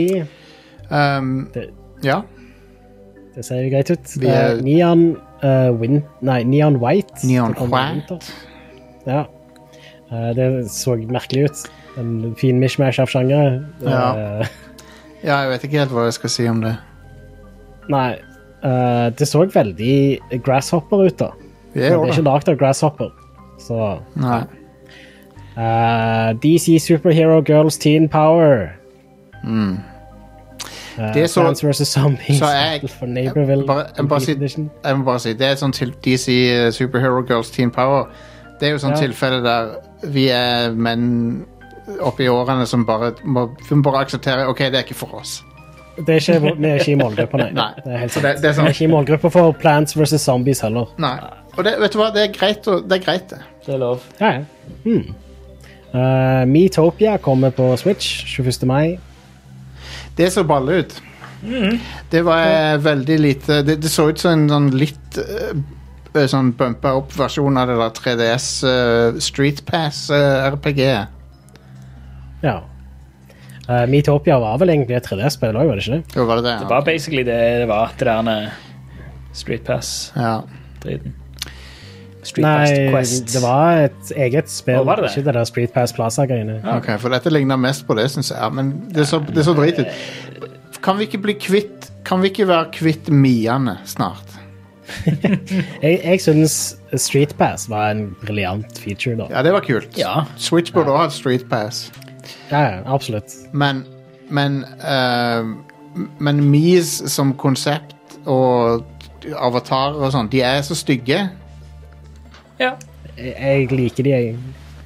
Um, Det- ja. Det ser greit ut. Er- Uh, Neon uh, Win... Nei, Neon White. Neon White. Ja. Uh, det så merkelig ut. En fin mishmash av sjangere. Ja. Eh, ja, jeg vet ikke helt hva jeg skal si om det. nei. eh, det så veldig Grasshopper ut, da. Det Men er det er ikke lagd av Grasshopper. Så Nei. eh, DC Superhero Girls Teen Power. Mm. Uh, Det er så- Plants vs. Zombies så jeg- for Neighborville. bare- jeg bare si- Jeg må bare si, Det er et sånt til DC eh, Superhero Girls Teen Power. Det er jo sånn Ja. tilfelle der vi er menn oppe i årene som bare må, vi må bare akseptere OK, det er ikke for oss. Det er ikke, vi er ikke i målgruppa, nei. Nei. Det er helt sant. det, det er Vi sånn er ikke i målgruppa for Plants vs. Zombies heller. Nei. Og det, vet du hva, det er greit, og, det er greit, det. Det er lov. Ja, ja. Hmm. Uh, Metopia kommer på Switch 21. mai. Det så balle ut. Det var eh, veldig lite Det, det så ut som en sånn litt eh, sånn bumpa opp versjon av det der 3DS eh, Street Pass-RPG. Ja. Uh, Metopia var vel egentlig et 3DS-spill òg, var det ikke det? Jo, var det det? Det var basically det det var. Det der Street Pass-driten. Ja. Street Nei, Quest. det var et eget spill, var det det? ikke det der Street Pass Plaza-greiene. Ok, for dette ligner mest på det, syns jeg. Men det så, det så drit ut. Kan vi ikke bli kvitt Kan vi ikke være kvitt Miane snart? Jeg, jeg syns Street Pass var en briljant feature, da. Ja, det var kult. Ja. Switch burde også hatt Street Pass. Ja, ja, absolutt. Men Men uh, Men Mies som konsept og avatarer og sånn, de er så stygge. Ja. Jeg, jeg liker de, jeg.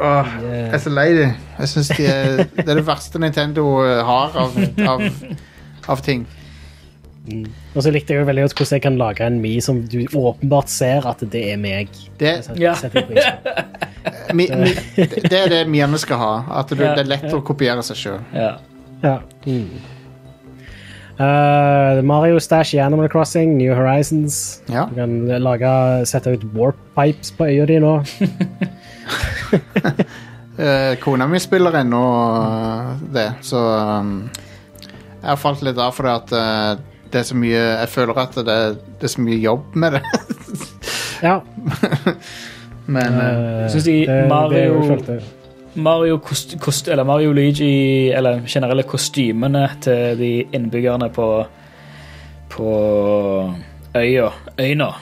Åh, jeg er så lei de. Jeg synes de er, Det er det verste Nintendo eh, har av, av, av ting. Og så likte jeg jo veldig godt hvordan jeg kan lage en Mi som du åpenbart ser at det er meg. Det, setter, Ja. setter mi, mi, det er det miene skal ha. At du, Ja. det er lett å kopiere seg sjøl. ja. Ja. Mm. Uh, Mario Stash i Animal Crossing, New Horizons. Ja. Du kan lage, sette ut warp pipes på øya di nå. uh, kona mi spiller ennå eh, det, så um, Jeg har falt litt av fordi at uh, det er så mye Jeg føler at det, det er så mye jobb med det. Ja. Men Uh, Syns de det- Mario- det. Mario, kost, kost, eller Mario Luigi, eller generelle kostymene til de innbyggerne på, på øya, øyna,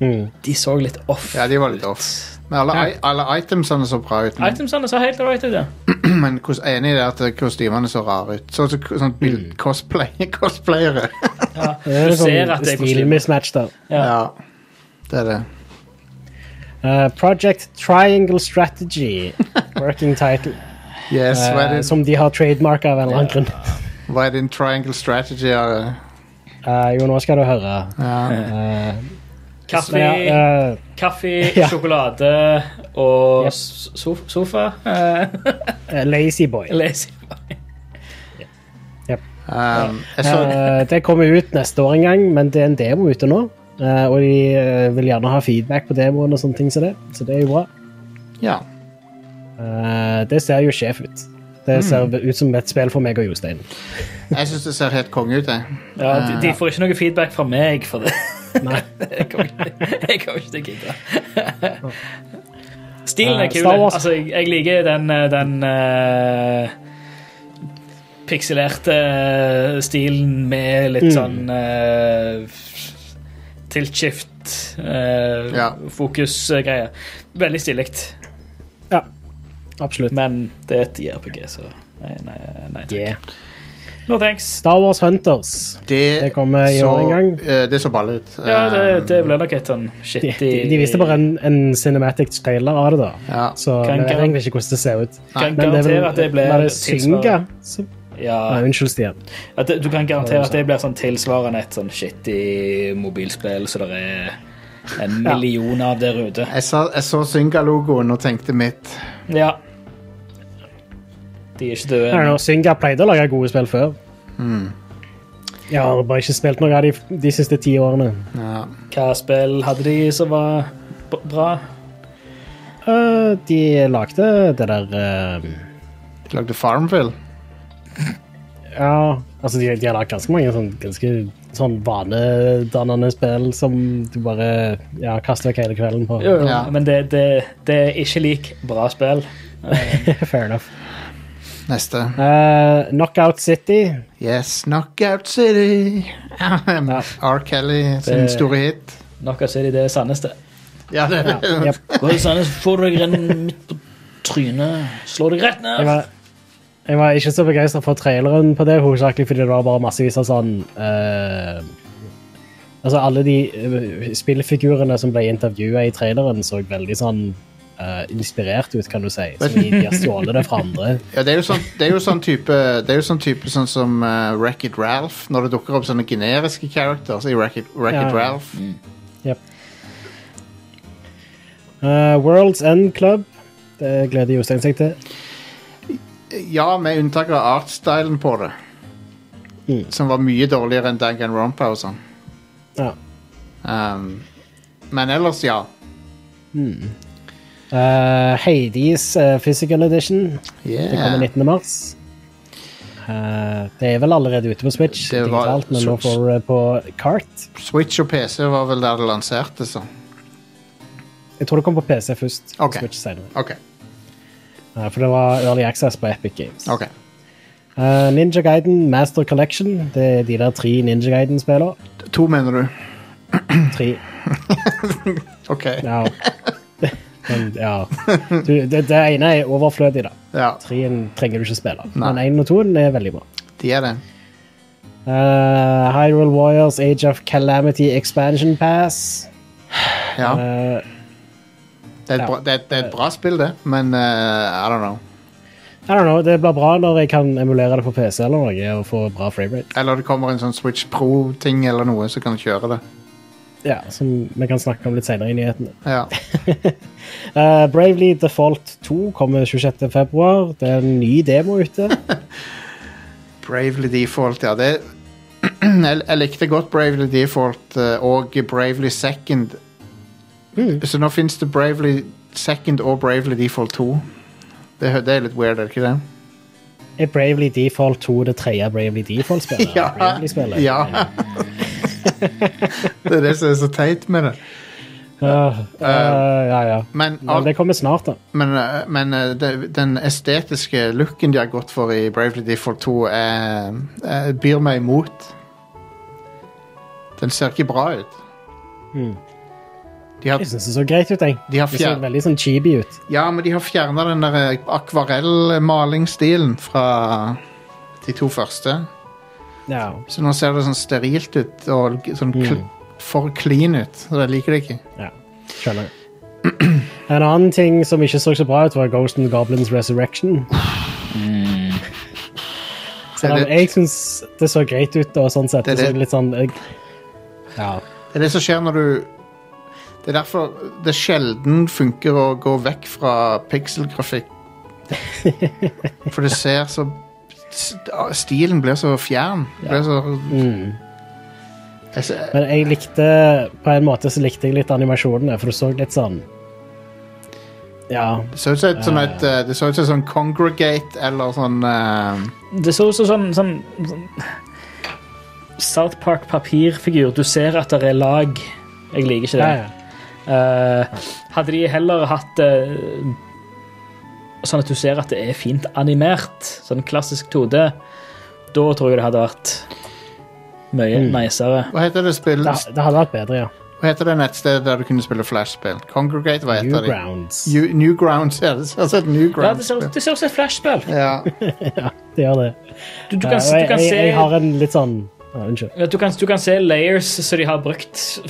Mm. De så litt off Ja, de var litt off. Men alle, ja. alle itemsene så bra ut. Men, Itemsene så helt right ut, ja. men enig i det at kostymene så rare ut. Sånn så, sånn bild, cosplay, cosplayere. ja. Det er Du ser sånn er stilmismatch der. Ja. Ja, det er det. Uh, Project Triangle Strategy. Working title. Yes, Uh, som de har trademarka av en eller annen grunn. hva er din triangle strategy? Are? Uh, jo, nå skal du høre. Ja. Uh, Kaffe, ja, uh, kaffe Ja. sjokolade og Yep. sof sofa. Eh, uh, Lazy Boy. Lazy. Um, så, Uh, det kommer ut neste år en gang, men det er en demo ute nå. Uh, og de uh, vil gjerne ha feedback på demoen og sånne ting som det. Så det er jo bra. ja. Uh, det ser jo sjef ut. Det ser ut som et spill for meg og Jostein. Jeg syns det ser helt konge ut, jeg. Ja, de, de får ikke noe feedback fra meg for det. Nei. jeg kommer ikke til å gidde. Stilen Eh, er kul. Altså, jeg, jeg liker den, eh, den uh pikselerte eh, stilen med litt Mm. sånn uh, tilt-shift, uh, Ja. Veldig stilig. Ja, absolutt. Men det er et JRPG, så nei, nei, nei takk. Yeah. No thanks. Star Wars Hunters. Det, Det kommer i så, år en gang. Uh, det så balle ut. Ja, det, Um, det ble nok et sånn De, shitty de, de viste bare en, en cinematic trailer av det, da. ja. Så Kan jeg vet egentlig ikke hvordan det ser ut. Kan Men det er vel at det ble var det tilsvarende. Synga? Ja, Nei, unnskyld, Stian. at det, du kan garantere at det blir sånn tilsvarende et sånn shitty mobilspill, så det er en Ja. million av der ute. Jeg, sa, jeg så Synga-logoen og tenkte mitt. Ja. De er ikke døde ennå. Synga pleide å lage gode spill før. Mm. Jeg har bare ikke spilt noe av de de siste ti årene. Ja. Hva spill hadde de som var b- bra? Uh, de lagde det der uh, De lagde Farmville. Ja, altså de, de har lagd ganske mange sånn, ganske sånn vanedannende spill som du bare ja, kaster vekk hele kvelden på. Jo, jo, Ja. Men det, det, det er ikke lik bra spill. Fair enough. Neste. Uh, Knockout City. Yes, Knockout City. R. Kelly sin Det- store hit. Knockout City, er det det sanneste. Ja, det er det. Yep. Gå i Sandnes, får du deg renn midt på trynet. Slå deg rett Jeg ned. var, jeg var ikke så begeistra for traileren på det, hovedsakelig fordi det var bare massevis av sånn uh, Altså, alle de uh, spillfigurene som ble intervjua i traileren, så veldig sånn uh, inspirert ut, kan du si. Så de, de har stjålet det fra andre. Ja, det er jo sånn, det er jo sånn type Det er jo sånn type sånn som uh, Wreck-It Ralph, når det dukker opp sånne generiske characters i Wreck-It Ja. Ralph. Yep. Eh, World's End Club. Det gleder Jostein seg til. Ja, med unntak av artstylen på det. Mm. Som var mye dårligere enn Danganronpa og sånn. Ja. Um, men ellers, ja. Eh, Hades uh, Physical Edition. Det kommer 19. mars. Uh, det er vel allerede ute på Switch, Det var- digitalt, men nå får det på Cart. Switch og PC var vel der det lanserte, så. Jeg tror det kom på PC først. Ok. Switch senere. OK. Eh, for det var Early Access på Epic Games. Okay. Uh, Ninja Gaiden Master Collection. Det er de der tre Ninja Gaiden-spillere. To, mener du? Tre. OK. Ja. Men, ja. Du, det, det ene er overflødig, da. Ja, Treen trenger du ikke spille. Nei. Men én og toen er veldig bra. de er det. Uh, Hyrule Warriors Age of Calamity Expansion Pass. Ja. Eh, Det er et bra, det er, det er et bra spill, det, men uh, I don't know. I don't know, Det blir bra når jeg kan emulere det på PC eller noe og få bra framerate. Eller det kommer en sånn Switch Pro-ting eller noe, så kan kjøre det. Ja, som vi kan snakke om litt senere i nyhetene. Ja. uh, Bravely Default 2 kommer 26. februar. Det er en ny demo ute. Bravely Default, ja. Det jeg, jeg likte godt Bravely Default eh, og Bravely Second. Så nå fins det Bravely Second og Bravely Default 2. Det, det er litt weird, er det ikke det? Er Bravely Default 2 det tredje Bravely Default-spillet? Ja. Bravely-spillet? Ja. det er det som er så teit med det. Ja, uh, ja, ja. Men, ja, det kommer snart, da. men, eh, men eh, den estetiske looken de har gått for i Bravely Default 2, er, er, byr meg imot. Den ser ikke bra ut. De har, Jeg syns det så greit ut, jeg. de har, Det så veldig sånn chibi ut. ja, men de har fjerna den der eh, akvarellmalingsstilen fra de to første. Ja. Så nå ser det sånn sterilt ut og sånn Mm. for clean ut. Så jeg liker det ikke. ja. Skjønner. En annen ting som ikke så så bra ut, var Ghost and Goblins Resurrection. Det er Selv om det, jeg syns det så greit ut, og sånn sett. Det er Det så det- litt sånn jeg, Ja. det er det som skjer når du Det er derfor det sjelden funker å gå vekk fra pikselgrafikk. For det ser så Stilen blir så fjern. Ja. blir så Mm. jeg, Men jeg likte På en måte så likte jeg litt animasjonene, for du så litt sånn Ja. Det så ut som et, sånn et, eh, det så ut som sånn Congregate eller sånn uh... Det så ut som sånn, sånn, sånn South Park papirfigur. Du ser at det er lag. Jeg liker ikke ja, det. ja. Eh, hadde de heller hatt det sånn at du ser at det er fint animert, sånn klassisk 2D, da tror jeg det hadde vært mye Mm. nicere. Hva heter det spillet? Det, det hadde vært bedre, ja. Hva heter det nettstedet der du kunne spille flashspill? Congregate, hva heter det? Newgrounds. New, Newgrounds, ja. Det ser ut som et Ja, det Newgrounds. ser, det ser ut som et flashspill. Ja. Det gjør det. Du, du, Ja, kan, du, kan jeg, jeg, jeg har en litt sånn ja, Unnskyld. du, kan, du kan se layers som de har brukt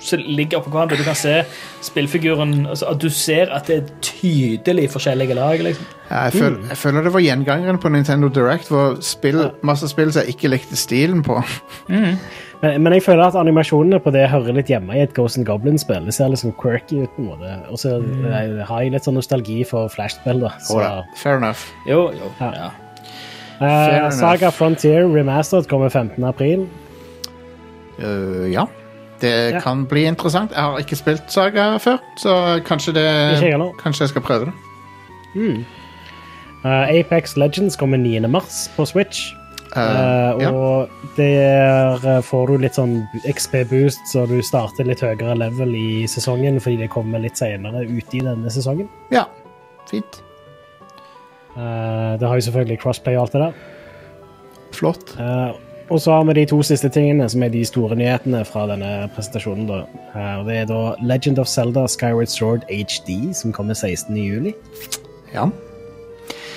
som ligger oppå hverandre. Du kan se spillfiguren altså, at Du ser at det er tydelig forskjellige lag. Liksom. Ja, jeg, føl, jeg føler det var gjengangeren på Nintendo Direct, hvor spill, masse spill som jeg ikke likte stilen på. Men, men jeg føler at animasjonene på det hører litt hjemme i et Ghost and Goblin-spill. Det ser litt sånn quirky ut på en måte. Og så mm. har jeg litt sånn nostalgi for Flash-spill, da. Så, oh, Fair enough. Jo, jo. Ja. Ja. Eh, enough. Saga Frontier Remastered kommer 15. april. Uh, ja. Det Ja. kan bli interessant. Jeg har ikke spilt Saga før, så kanskje, det, jeg kanskje jeg skal prøve det. Eh, Apex Legends kommer 9. mars på Switch. Uh, Eh, ja. og der får du litt sånn XP-boost, så du starter litt høyere level i sesongen fordi det kommer litt senere ute i denne sesongen. ja, fint. Uh, det har jo selvfølgelig crossplay og alt det der. Flott. Eh, og så har vi de to siste tingene, som er de store nyhetene fra denne presentasjonen. Da. Eh, og det er da Legend of Zelda Skyward Sword HD, som kommer 16. juli. Ja.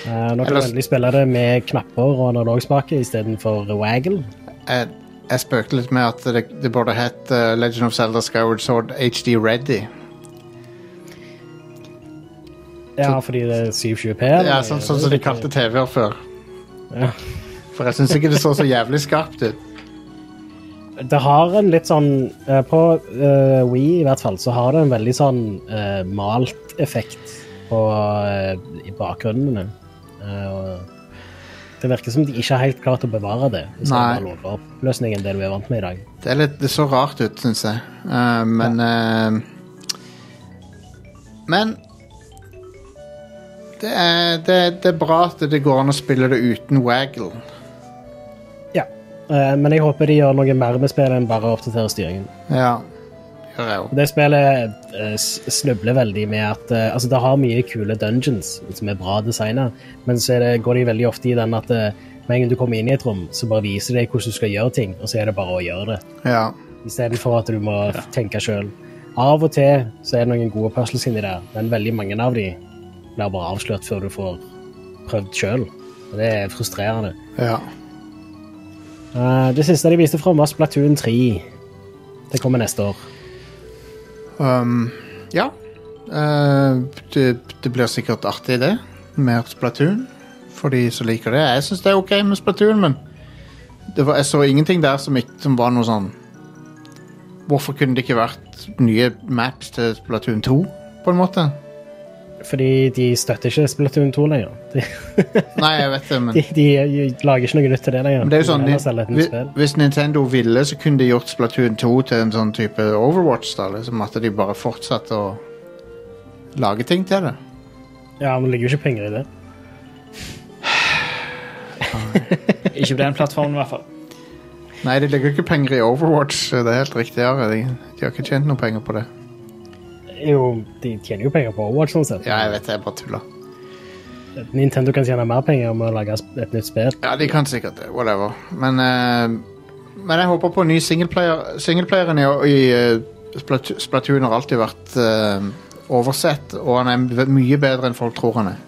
Uh, nå kan du endelig spille det med knapper og analogspake istedenfor waggle. Jeg, jeg spøkte litt med at det, det burde hett uh, Legend of Zelda Skyward Sword HD Ready. Ja, fordi det er 720P. Ja, sånn, sånn som de kalte TV-er før. Ja. For jeg syns ikke det så så jævlig skarpt ut. Det har en litt sånn eh, På uh, Wii i hvert fall, så har det en veldig sånn uh, malt effekt på, uh, i bakgrunnen. Uh, det virker som de ikke har helt klart å bevare det. Nei. samme lavere oppløsning enn det du er vant med i dag. Det, er litt, det så rart ut, syns jeg. Uh, men eh, Men det er, det, det er bra at det går an å spille det uten waggle. Ja. Eh, men jeg håper de gjør noe mer med spillet enn bare å oppdatere styringen. Ja, gjør jeg jo. Det spillet eh, snubler veldig med at eh, Altså, det har mye kule dungeons som er bra designa, men så er det, går de veldig ofte i den at med en gang du kommer inn i et rom, så bare viser de hvordan du skal gjøre ting, og så er det bare å gjøre det. Ja. Istedenfor at du må tenke sjøl. Av og til så er det noen gode puzzles inni der, men veldig mange av de blir bare avslørt før du får prøvd sjøl. Og det er frustrerende. ja. Eh, det siste de viste fram, var Splatoon 3. Det kommer neste år. Um, ja. Uh, det, det blir sikkert artig, det. Mer Splatoon. For de som liker det. Jeg syns det er ok med Splatoon, men var, jeg så ingenting der som, ikke, som var noe sånn Hvorfor kunne det ikke vært nye maps til Splatoon 2, på en måte? Fordi de støtter ikke Splatoon 2 lenger. De, Nei, jeg vet det, men, de, de lager ikke noe nytt til det lenger. men det er jo sånn nytt hvis, Nintendo ville, så kunne de gjort Splatoon 2 til en sånn type Overwatch. da liksom At de bare fortsatte å lage ting til det. Ja, men det ligger jo ikke penger i det. Ikke på den plattformen, i hvert fall. Nei, det ligger ikke penger i Overwatch. Det er helt riktig. Ja. De, de har ikke tjent noe penger på det. Jo, de tjener jo penger på Overwatch, sånn sett. Ja, jeg vet det, jeg bare tuller. Nintendo kan tjene mer penger med å lage et nytt spill. Ja, de kan sikkert det. Whatever. Men, uh, men jeg håper på ny singleplayer. Singleplayeren i, i eh, Splat Splatoon har alltid vært uh, oversett, og han er mye bedre enn folk tror han er.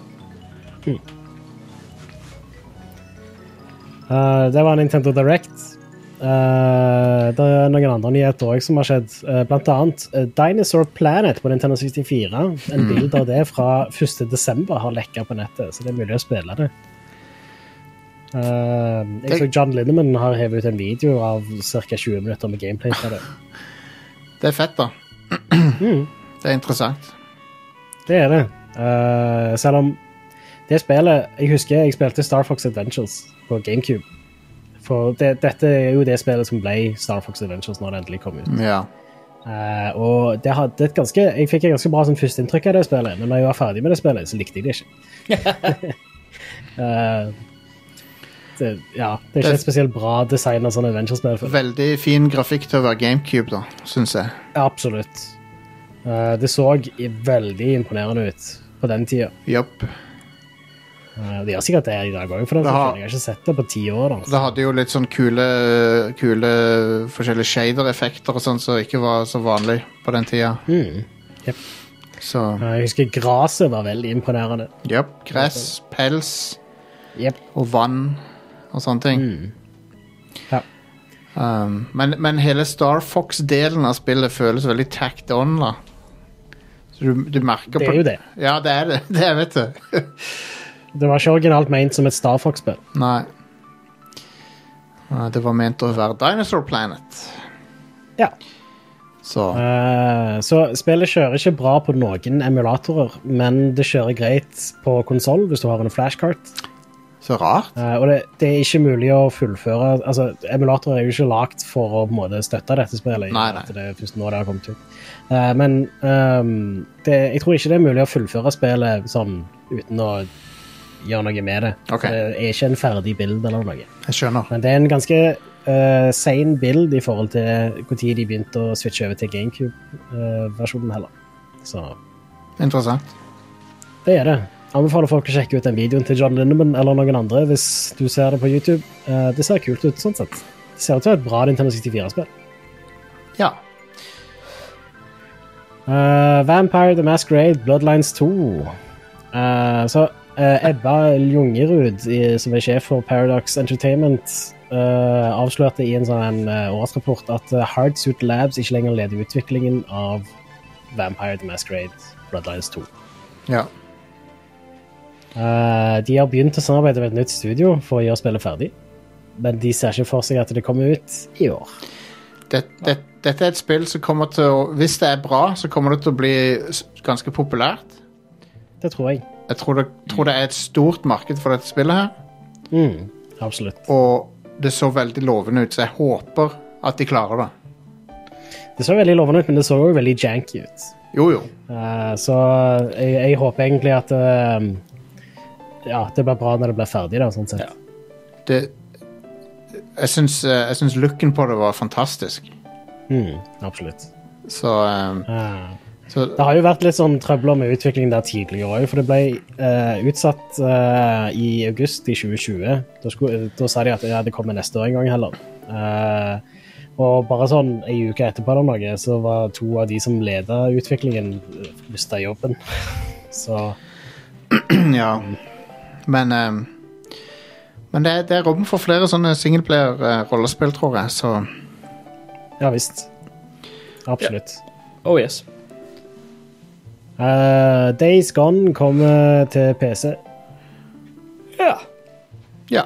Eh, det var Nintendo Direct. Eh, det er noen andre nyheter òg som har skjedd. Uh, blant annet uh, Dinosaur Planet på Nintendo 64. En bilde av det fra 1.12. har lekka på nettet, så det er mulig å spille det. Jeg så John Linneman har hevet ut en video av ca. 20 minutter med gameplay fra det. Det er fett, da. Det er interessant. Det er det. Selv om det spillet Jeg husker jeg spilte Star Fox Adventures på GameCube. For det, dette er jo det spillet som ble Star Fox Adventures når det endelig kom ut. Ja. Uh, og det hadde et ganske, jeg fikk et ganske bra sånn, førsteinntrykk av det spillet, men når jeg var ferdig med det spillet, så likte jeg det ikke. uh, det, ja, det er ikke et spesielt bra design av sånn adventure-spill. Veldig fin grafikk til å være GameCube, da, syns jeg. Absolutt. Uh, det så veldig imponerende ut på den tida. Jopp. Eh, det gjør sikkert det i dag òg, for Det har- Jeg har ikke sett det på ti år. Altså. Det hadde jo litt sånn kule, kule forskjellige shader-effekter og sånn som ikke var så vanlig på den tida. Mm. Yep. Så Jeg husker gresset var veldig imponerende. Jepp. Gress, pels yep. og vann og sånne ting. Ja. Um, men, men hele Star Fox-delen av spillet føles veldig tacked on, da. Så du, du merker Det på er jo det. Ja, det er det. Det er, vet du. Det var ikke originalt ment som et Star Fox-spill. Nei. Det var ment å være Dinosaur Planet. Ja. Så Uh, så spillet kjører ikke bra på noen emulatorer, men det kjører greit på konsoll hvis du har en flashcart. Så rart. Uh, og det, det er ikke mulig å fullføre altså Emulatorer er jo ikke lagd for å måte, støtte dette spillet. Nei, nei. Det er først nå det har kommet ut. Uh, men um, det, jeg tror ikke det er mulig å fullføre spillet sånn uten å gjøre noe med det. Okay. Det er ikke en ferdig bild eller noe. Jeg skjønner. Men det er en ganske uh, sein bild i forhold til når de begynte å switche over til GameCube-versjonen heller. Så Interessant. det er det. Anbefaler folk å sjekke ut den videoen til John Lindemann eller noen andre hvis du ser det på YouTube. Uh, det ser kult ut sånn sett. Det ser ut til å være et bra Nintendo 64-spill. Ja. Uh, Vampire The Masquerade Bloodlines 2. Uh, så eh, Ebba Ljungerud, i- som er sjef for Paradox Entertainment, uh, avslørte i en sånn uh, årsrapport at uh, Hardsuit Labs ikke lenger leder utviklingen av Vampire The Masquerade Bloodlines 2. ja. De har begynt å samarbeide med et nytt studio for å gjøre spillet ferdig, men de ser ikke for seg at det kommer ut i år. Det, det, dette er et spill som kommer til å Hvis det er bra, så kommer det til å bli ganske populært. Det tror jeg. Jeg tror det, tror det er et stort marked for dette spillet her. Mm, absolutt. Og det så veldig lovende ut, så jeg håper at de klarer det. Det så veldig lovende ut, men det så òg veldig janky ut. Jo, jo. Uh, så jeg, jeg håper egentlig at uh, ja, det blir bra når det blir ferdig. da, sånn sett. Ja. Det, jeg syns, eh, jeg syns looken på det var fantastisk. Mm, absolutt. Så, um, Eh, så det har jo vært litt sånn trøbler med utviklingen der tidligere òg, for det ble uh, utsatt uh, i august i 2020. Da, skulle, da sa de at ja, det kommer neste år en gang heller. Uh, og bare sånn ei uke etterpå eller noe, så var to av de som leda utviklingen, mista jobben. Så Ja. Men eh, Men det, er- det er rom for flere sånne singleplayer-rollespill, tror jeg. Så ja visst. Absolutt. Oh yes. Eh, Days Gone kommer til PC. Ja. ja.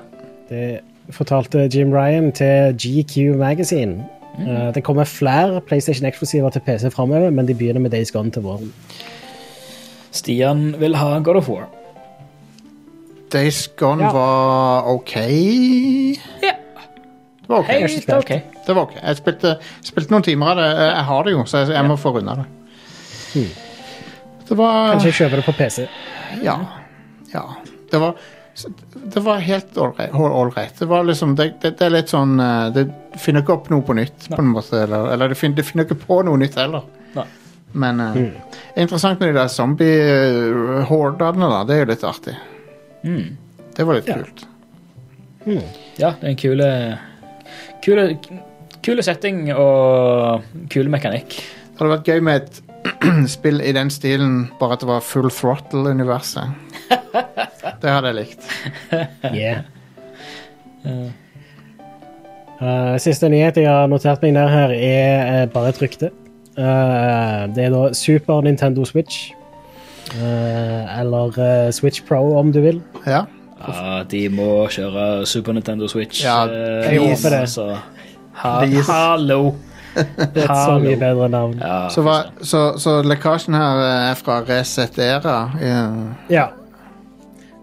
Det fortalte Jim Ryan til GQ Magazine. Eh, det kommer flere PlayStation-eksklusiver til PC framover, men de begynner med Days Gone til våren. Stian vil ha God of War. Days Gone Ja. var OK. Ja. Det var OK. Helt OK. Det var ok. Jeg spilte, spilte noen timer av det. Jeg har det jo, så jeg, jeg må få runda det. Det var Kanskje jeg kjøper det på PC. Ja. ja. Det var Det var helt ålreit. Det var liksom det, det, det er litt sånn eh, Det finner ikke opp noe på nytt, på en måte. Eller, eller det, finner, det finner ikke på noe nytt heller. Nei. Men eh, interessant med de der zombie-hordene, da. Det er jo litt artig. Mm. Det var litt Ja. kult. Ja, det er en kule Kule, kule setting og kul mekanikk. Det hadde vært gøy med et spill i den stilen, bare at det var full throttle-universet. det hadde jeg likt. Yeah. uh, siste nyhet jeg har notert meg ned her, er uh, bare et rykte. Eh, det er da Super Nintendo Switch. Eh, eller Switch Pro, om du vil. Ja. Ja, de må kjøre Super Nintendo Switch. Ja, jeg håper det. altså. Ha, Please. hallo! Det er et så mye bedre navn. Ja, Så, hva, så, så lekkasjen her eh, er fra Reset Era. Ja. Ja.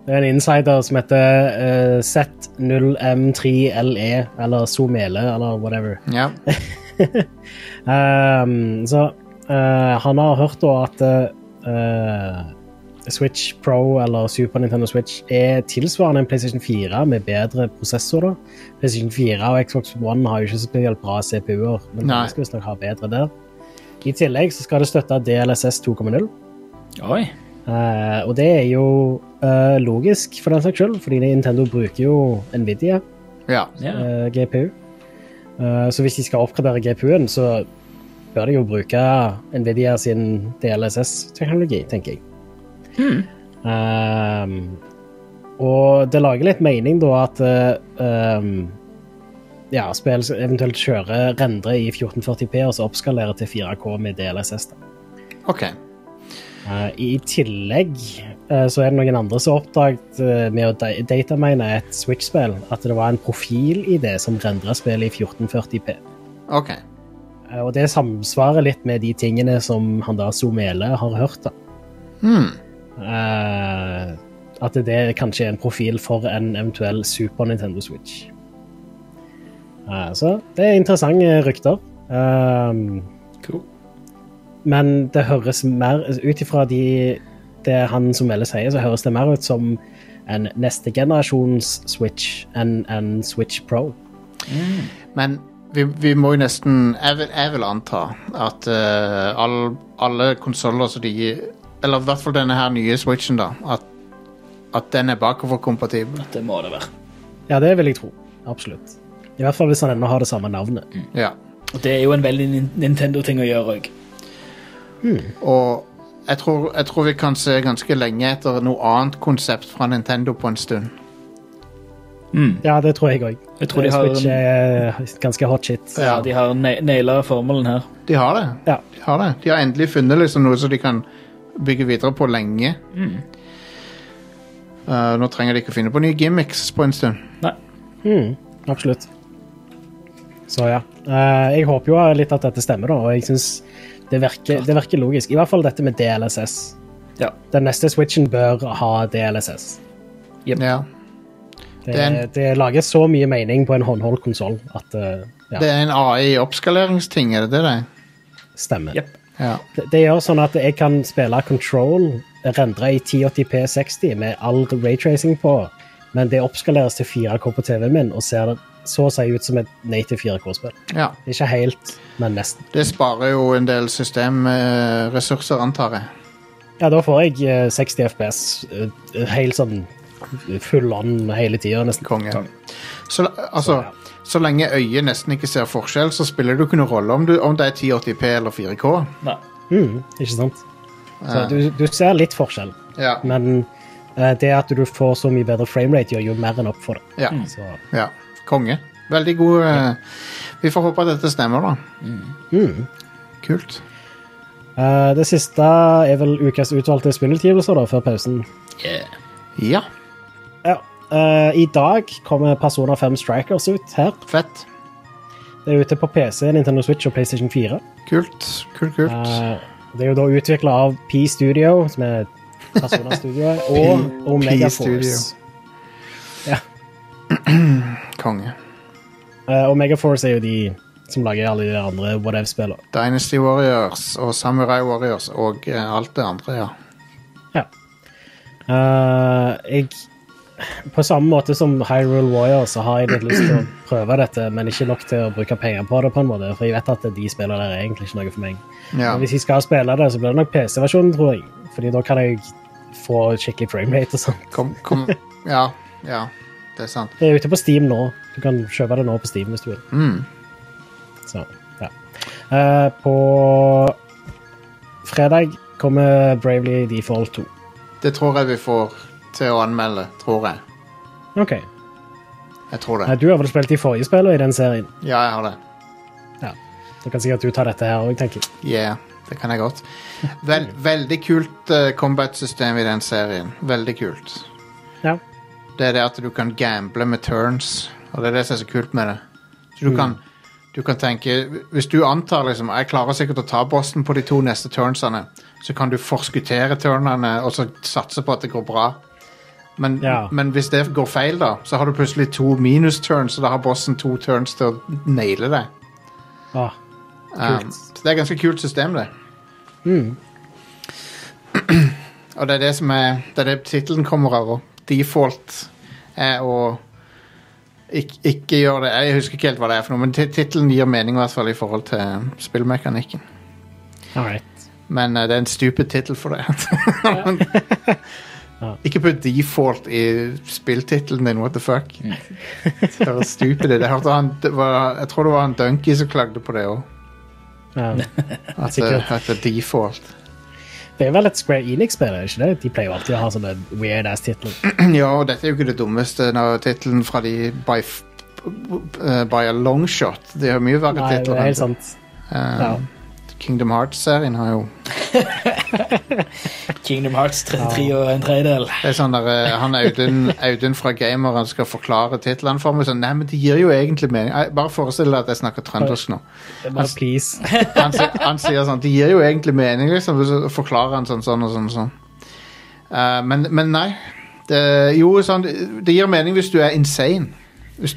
Det er en insider som heter uh, Z0M3LE, E, eller Somele, eller whatever. ja. Um, så uh, han har hørt da at eh, Switch Pro eller Super Nintendo Switch er tilsvarende en PlayStation 4 med bedre prosessor. da. PlayStation 4 og Xbox One har jo ikke så spesielt bra CPU-er, men Nei. skal visstnok ha bedre der. I tillegg så skal det støtte DLSS 2.0. Oi. Uh, og det er jo uh, logisk for den saks skyld, fordi Nintendo bruker jo Nvidia ja. Ja. eh, GPU. Eh, så hvis de skal oppgradere GPU-en, så bør de jo bruke Nvidia sin DLSS-teknologi, tenker jeg. Eh, og det lager litt mening da at um, ja, spill eventuelt kjører rendre i 1440P og så oppskalere til 4K med DLSS. da. OK. Uh, I tillegg uh, så er det noen andre som oppdaget uh, med å datamine et Switch-spill at det var en profil i det som rendra spillet i 1440P. ok. Eh, og det samsvarer litt med de tingene som han da Somele har hørt. da. Hmm. Eh, at det kanskje er en profil for en eventuell Super Nintendo Switch. Uh, så det er interessante rykter. Um, Cool. Men det høres mer Ut ifra de, det han som melder sier, så høres det mer ut som en neste generasjons Switch enn en Switch Pro. Men vi, vi må jo nesten Jeg vil, jeg vil anta at uh, all, alle konsoller som de Eller i hvert fall denne her nye Switchen, da. At, at den er bakoverkompatibel. Det må det være. Ja, det vil jeg tro. Absolutt. I hvert fall hvis han ennå har det samme navnet. Ja. Og det er jo en veldig Nintendo-ting å gjøre òg. Og jeg tror, jeg tror vi kan se ganske lenge etter noe annet konsept fra Nintendo på en stund. Ja, det tror jeg òg. Jeg tror de har Switch er ganske hot shit. Ja, de har na- naila formelen her. De har det. Ja. De har det. De har endelig funnet liksom noe som de kan bygge videre på lenge. Eh, nå trenger de ikke å finne på nye gimmicks på en stund. Mm, absolutt. Så ja. Uh, jeg håper jo litt at dette stemmer, da, og jeg syns det, det virker logisk. I hvert fall dette med DLSS. Ja. Den neste Switchen bør ha DLSS. Yep. Ja. Det, Det er en- det lager så mye mening på en håndholdt konsoll at uh, ja, Det er en AI-oppskaleringsting, er det det er? stemmer. Yep. Ja. Det, det gjør sånn at jeg kan spille Control rendre i 1080p 60 med all raytracing på, men det oppskaleres til 4K på TV-en min og ser det så å si ut som et native 4K-spill. ja. Ikke helt, men nesten. Det sparer jo en del systemressurser, antar jeg. Ja, da får jeg eh, 60 FPS eh, helt sånn full on hele tida, nesten. Konge. Så, altså, så lenge øyet nesten ikke ser forskjell, så spiller det jo ikke noen rolle om, du, om det er 1080p eller 4K. Nei. Mm, ikke sant? Så du, du ser litt forskjell, Ja. men eh, det at du får så mye bedre framerate, gjør jo mer enn opp for det. ja. Så, ja. Konge. Veldig god eh, Vi får håpe at dette stemmer, da. mm. Kult. Eh, det siste er vel ukas utvalgte spillutgivelser da, før pausen. Yeah. Ja, Ja. eh, I dag kommer Persona 5 Strikers ut her. fett. Det er ute på PC, Nintendo Switch og PlayStation 4. Kult. Kult, kult. Uh, det er jo da utvikla av P Studio, som er Persona-studioet, og Omega Force. Ja. Konge. Uh, Omega Force er jo de som lager alle de andre whatever-spillene. Dynasty Warriors og Samurai Warriors og alt det andre, ja. Eh, jeg På samme måte som Hyrule Warrior, så har jeg litt lyst til å prøve dette, men ikke nok til å bruke penger på det, på en måte, for jeg vet at de spiller der er egentlig ikke noe for meg. ja. Men hvis jeg skal spille det, så blir det nok PC-versjonen, tror jeg. Fordi da kan jeg få skikkelig framerate og sånt. Kom, kom. Ja, ja. Det er sant. Det er ute på Steam nå. Du kan kjøpe det nå på Steam hvis du vil. Mm. Så, ja. Uh, på fredag kommer Bravely Default 2. Det tror jeg vi får til å anmelde, tror jeg. OK. Jeg tror Nei, det. du har vel spilt de forrige spillene i den serien? Ja, jeg har det. Da kan sikkert du ta dette her òg, tenker jeg. Yeah, det kan jeg godt. Vel, veldig kult uh, combat-system i den serien. Veldig kult. Ja. Det er det at du kan gamble med turns, og det er det som er så kult med det. Så du kan, du kan tenke Hvis du antar liksom Jeg klarer sikkert å ta bossen på de to neste turnsene, så kan du forskuttere turnene og så satse på at det går bra. Men, Ja. men hvis det går feil, da, så har du plutselig to minus-turns, og da har bossen to turns til å naile det. Ah, Um, så det er et ganske kult system, det. mm. Og det er det som er Det er det tittelen kommer av. og Default er å ikke, ikke gjøre det Jeg husker ikke helt hva det er for noe, men ti- tittelen gir mening i hvert fall i forhold til spillmekanikken. Alright. Men uh, det er en stupid tittel for det. Ja. Ikke på default i spilltittelen din, what the fuck. Det var stupid. Jeg, hørte han, det var, jeg tror det var han Dunky som klagde på det òg. Ja. At, det- Sikkert. at det er default. Det er vel et Square Enix-spill, ikke det? De pleier jo alltid å ha sånne weird-ass-titler. Ja, og dette er jo ikke det dummeste når tittelen fra de by, eh, by a long shot. De har mye verre titler. Nei, det er helt sant. Um, Ja. Kingdom Hearts-serien har jo Kingdom Hearts 33 og en tredjedel. Det er sånn der, eh, Han Audun, Audun fra Gamer han skal forklare titlene for meg. Sånn, Nei, men det gir jo egentlig mening. Bare forestill deg at jeg snakker trøndersk nå. Det Bare please. Han, si- han sier sånn Det gir jo egentlig mening, liksom. Så forklarer han sånn sånn og sånn. og sånn. Eh, men, men nei. Det, jo, sånn, det gir mening hvis du er insane. Hvis,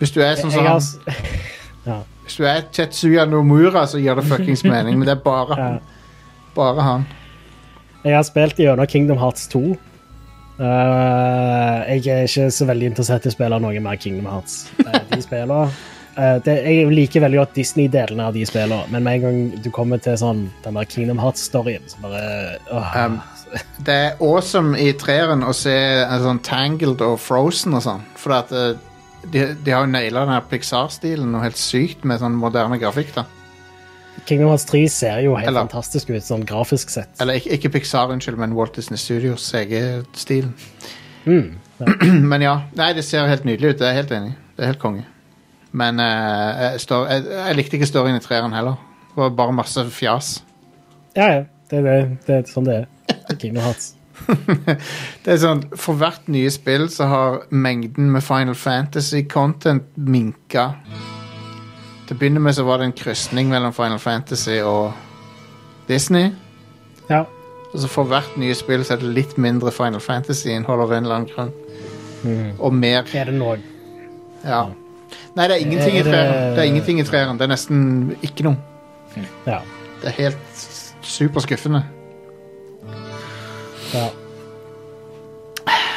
hvis du er sånn som Jeg har han s- Ja. Hvis du er Tetsuya Nomura, så gir det fuckings mening. Men det er bare han. Bare han. Jeg har spilt gjennom Kingdom Hearts 2. Uh, jeg er ikke så veldig interessert i å spille noe mer Kingdom Hearts. Uh, de spiller. Uh, det, Jeg liker veldig godt Disney-delene av de spillene, men med en gang du kommer til sånn den der Kingdom Hearts-storyen, så bare. Um, det er awesome i treeren å se en sånn Tangled og Frozen og sånn. For at eh, de, de har jo naila den her Pixar-stilen noe helt sykt med sånn moderne grafikk. da Kingdom Hearts 3 ser jo helt Eller- fantastisk ut, sånn grafisk sett. Eller ikke, ikke Pixar, unnskyld, men Walt Disney Studios CG-stil. Mm. Men ja. Nei, det ser helt nydelig ut. Det er helt enig. Det er helt konge. Men eh, jeg, står, jeg, jeg likte ikke storyen i treeren heller. Det var bare masse fjas. Ja, ja. Det er, det, det er sånn det. Det er Kingdom Hearts. Det er sånn, For hvert nye spill så har mengden med Final Fantasy-content minka. Til å begynne med så var det en krysning mellom Final Fantasy og Disney. Ja. Og så for hvert nye spill så er det litt mindre Final Fantasy-innhold av en eller annen grunn. Mm. Og mer Er det noe Ja. Nei, det er ingenting i Er det- treeren. Det er ingenting i treeren. Det er nesten ikke noe. Ja. Det er helt superskuffende. Ja.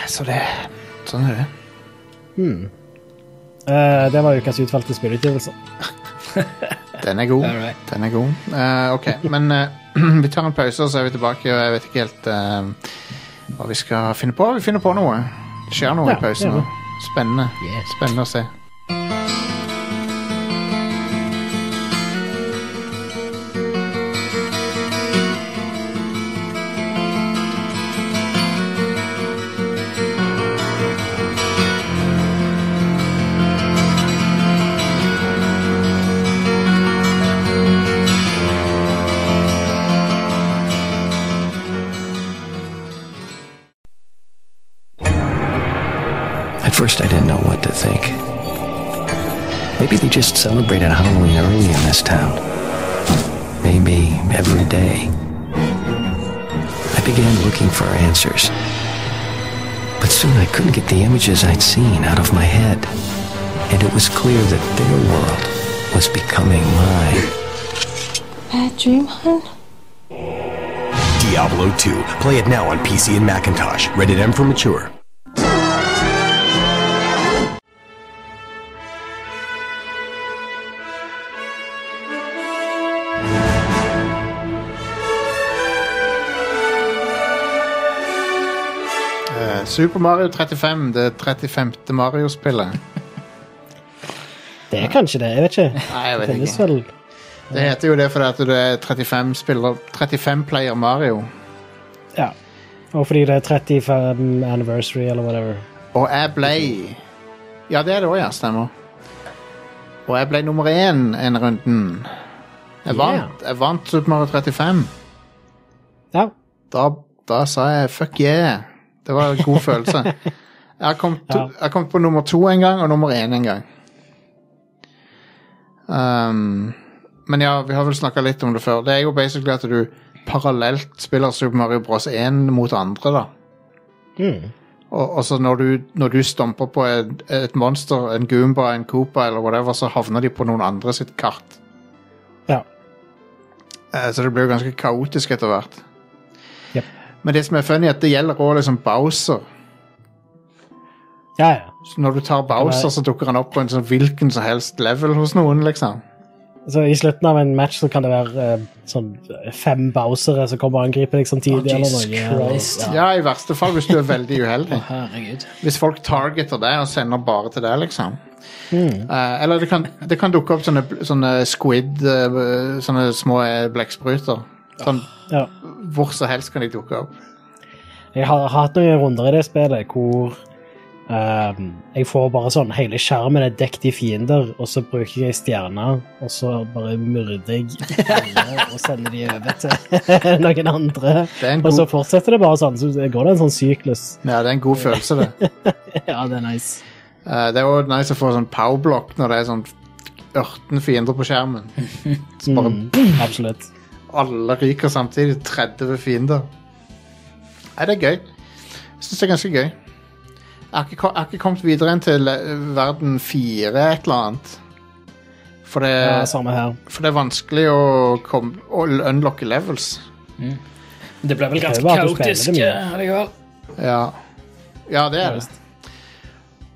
Så det Sånn er det. Hmm. Eh, det var ukas utvalgte spillutgivelse. Den er god. Den er god. Eh, ok, men eh, vi tar en pause, og så er vi tilbake. Og jeg vet ikke helt eh, hva vi skal finne på. Vi finner på noe. Det skjer noe Ja, i pausen ja. Spennende. Spennende å se. Images I'd seen out of my head. And it was clear that their world was becoming mine. Bad dream, hun? Diablo 2. Play it now on PC and Macintosh. Rated M for mature. Super Mario 35, det 35. Mario-spillet. Det er kanskje det, jeg vet ikke. Nei, jeg vet Det ikke. vel Det heter jo det fordi at det er 35 spiller 35 player Mario. Ja. Og fordi det er 35 anniversary eller whatever. Og jeg ble Ja, det er det òg, ja. Stemmer. Og jeg ble nummer én en runden. Jeg vant, jeg vant Super Mario 35. Ja. Da, da sa jeg fuck yeah. Det var en god følelse. Jeg kommet, Ja. jeg kom, på nummer to en gang, og nummer én en gang. Um, men ja, vi har vel snakka litt om det før. Det er jo basically at du parallelt spiller Super Mario Bros. 1 mot andre, da. Mm. Og, og så når du, når du stomper på et, et monster, en Goomba, en Koopa eller whatever, så havner de på noen andre sitt kart. Ja. Uh, Så det blir jo ganske kaotisk etter hvert. Men det som er funny, er at det gjelder òg liksom Bowser. Ja, ja. Så når du tar Bowser, så dukker han opp på en sånn hvilken som helst level hos noen, liksom. Så I slutten av en match så kan det være eh, sånn fem Bowsere som kommer og angriper deg samtidig. Oh, eller noe. Ja. Ja, i verste fall hvis du er veldig uheldig. Hvis folk targeter deg og sender bare til deg, liksom. Eh, eller det kan, det kan dukke opp sånne, sånne squid, uh, sånne små eh, blekkspruter. Sånn, Ja. hvor som helst kan de dukke opp. Jeg har hatt noen runder i det spillet hvor ehm, jeg får bare sånn Hele skjermen er dekt i fiender, og så bruker jeg stjerner, og så bare myrder jeg alle og sender de over til noen andre. Det er en Og så fortsetter det bare sånn. Så går det en sånn syklus. ja, det er en god følelse, det. Ja, det er nice. Eh, det er også nice å få sånn powerblock når det er sånn 18 fiender på skjermen. Så bare Mm, absolutt. Alle ryker samtidig. 30 fiender. Nei, det er gøy. Jeg syns det er ganske gøy. Jeg har ikke, jeg har ikke kommet videre enn til eh, verden fire et eller annet. For det, Ja, samme her. for det er vanskelig å, kom, å unlocke levels. Det ble vel ganske kaotisk det eh, allikevel. Ja, ja det er det.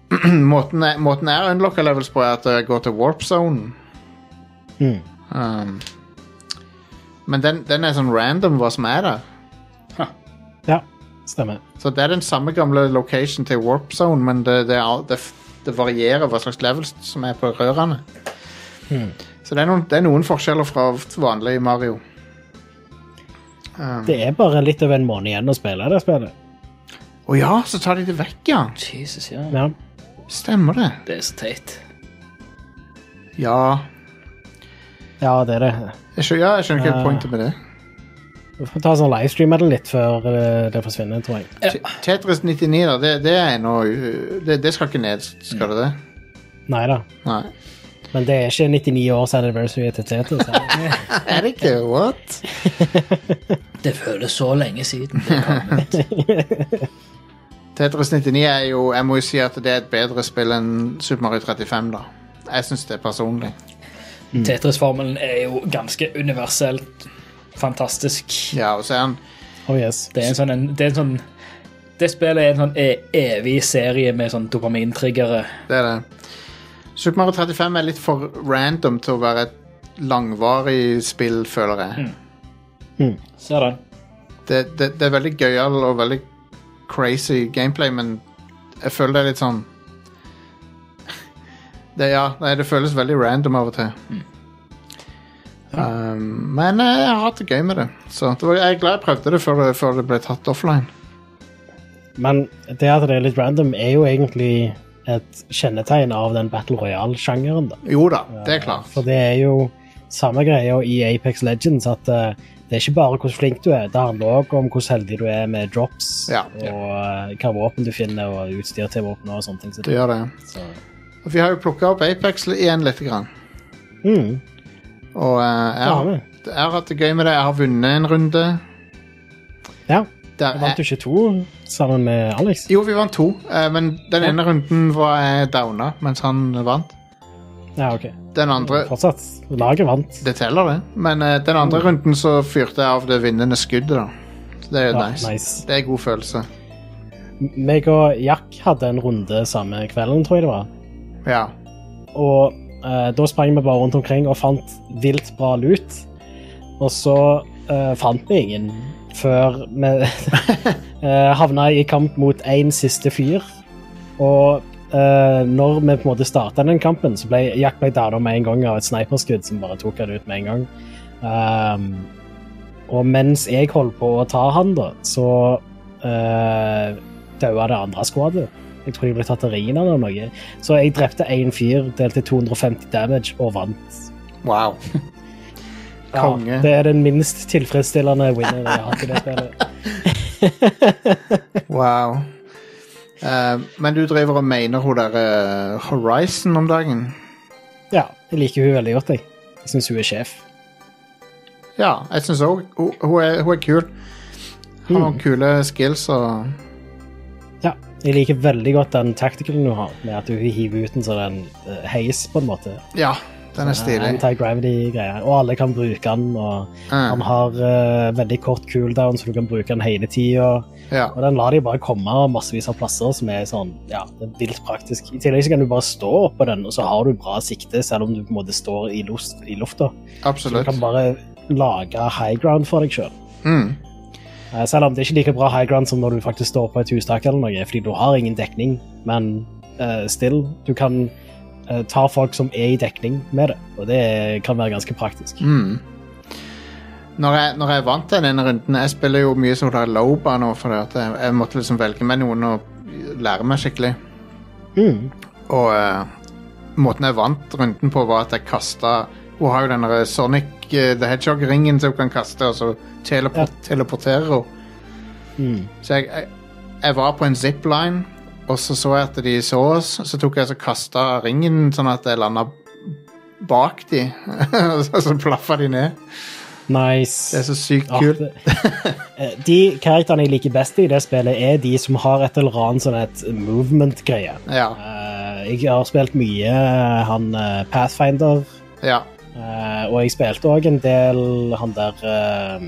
måten, jeg, måten jeg unlocker levels på, er at jeg går til warp zone. Mm. Um, men den, den er sånn random hva som er der. Ja, stemmer. Så det er den samme gamle location til warp zone, men det, det, er, det, det varierer hva slags levels som er på rørene. Så det er, noen, det er noen forskjeller fra vanlig Mario. Um, Det er bare litt over en måned igjen å spille det spillet. Å ja, så tar de det vekk, ja. Jesus, ja. Ja. Stemmer det. Det er så teit. Ja, ja, det er det. jeg skjønner, ja, jeg skjønner ikke Ja. pointet med det. Vi får ta sånn livestreame det litt før det, det forsvinner, tror jeg. Te- Tetris 99, da, det, det er nå det, det skal ikke ned, skal det det? Nei da. Nei. Men det er ikke 99 års anniversary til Tetris. er det? Er det ikke? What? Det føles så lenge siden. Det kom ut. Tetris 99 er jo Jeg må jo si at det er et bedre spill enn Super Mario 35, da. Jeg syns det personlig. Tetris-formelen er jo ganske universelt fantastisk. Ja, og så er han Oh yes. Det er en sånn, en, det er en sånn Det spillet er en sånn e evig serie med sånn dopamintriggere. Det er det. Super Mario 35 er litt for random til å være et langvarig spill, føler jeg. Ser den. Det, det, det er veldig gøyal og veldig crazy gameplay, men jeg føler det er litt sånn det, ja, nei, det føles veldig random av og til. Um, men eh, jeg har hatt det gøy med det. Så det var, jeg er glad jeg prøvde det før det, før det ble tatt offline. Men det at det er litt random, er jo egentlig et kjennetegn av den Battle Royale-sjangeren. da. Jo da, det er klart. For det er jo samme greia i Apex Legends, at uh, det er ikke bare hvor flink du er, det handler òg om hvor heldig du er med drops, Ja. og eh, hva våpen du finner, og utstyr til våpen og sånne ting. Så Det gjør det. så, vi har jo plukka opp Apex igjen litt. Grann. mm, Og uh, jeg, har jeg har hatt det gøy med det. Jeg har vunnet en runde. Ja, Der, jeg vant du ikke to sammen med Alex. jo, vi vant to, uh, men den ene runden var jeg downa mens han vant. Ja, ok. Den andre Fortsatt. Laget vant. Det teller, det. Men uh, den andre runden så fyrte jeg av det vinnende skuddet, da. Så det er jo Ja, nice. nice. Det er god følelse. Meg og Jack hadde en runde samme kvelden, tror jeg det var. Ja. Og eh, da sprang vi bare rundt omkring og fant vilt bra lut. Og så eh, fant vi ingen før vi eh, havna i kamp mot én siste fyr. Og eh, når vi på en måte starta den kampen, så ble Jack ble dada med en gang av et sniperskudd som bare tok han ut med en gang. Um, og mens jeg holdt på å ta han, da, så uh, daua det andre skvadet. Jeg tror jeg ble tatt av ringen eller noe. Så jeg drepte én fyr, delte 250 damage og vant. Wow. Ja, det er den minst tilfredsstillende winner jeg har hatt i det spillet. wow. Uh, men du driver og mener hun der uh, Horizon om dagen? Ja, jeg liker hun veldig godt, jeg. Jeg syns hun er sjef. Ja, jeg syns òg hun, hun, hun er kul. Har Mm. kule skills og jeg liker veldig godt den tacticalen du har, med at du hiver ut en sånn uh, heis, på en måte. Ja, den er stilig. Anti-gravity-greier. Og alle kan bruke den, og Mm. han har uh, veldig kort cooldown, så du kan bruke den hele tida. Ja. Og den lar de bare komme massevis av plasser, som er sånn, ja, det er vilt praktisk. I tillegg så kan du bare stå oppå den, og så har du bra sikte, selv om du på en måte står i, luft, i lufta. Så du kan bare lage high ground for deg sjøl. Mm. Selv om det er ikke like bra high ground som når du faktisk står på et hustak eller noe, fordi du har ingen dekning, men uh, still, du kan uh, ta folk som er i dekning med det, og det kan være ganske praktisk. Mm. Når jeg, når jeg vant til denne runden Jeg spiller jo mye som er Loba nå, for at jeg, jeg måtte liksom velge meg noen og lære meg skikkelig. Mm. Og uh, måten jeg vant runden på, var at jeg kasta Hun har jo denne der Eh, the Hedgehog-ringen som hun kan kaste, og så teleport, teleporterer hun. Mm. Så jeg, jeg, jeg var på en zipline, og så så jeg at de så oss. Så tok jeg og kasta ringen sånn at jeg landa bak de, og så, så plaffa de ned. Nice. Det er så sykt kult. det- Eh, De karakterene jeg liker best i det spillet, er de som har et eller annet sånn et movement-greie. Ja. Eh, Jeg har spilt mye eh, han Pathfinder, ja. Eh, og jeg spilte òg en del han der uh,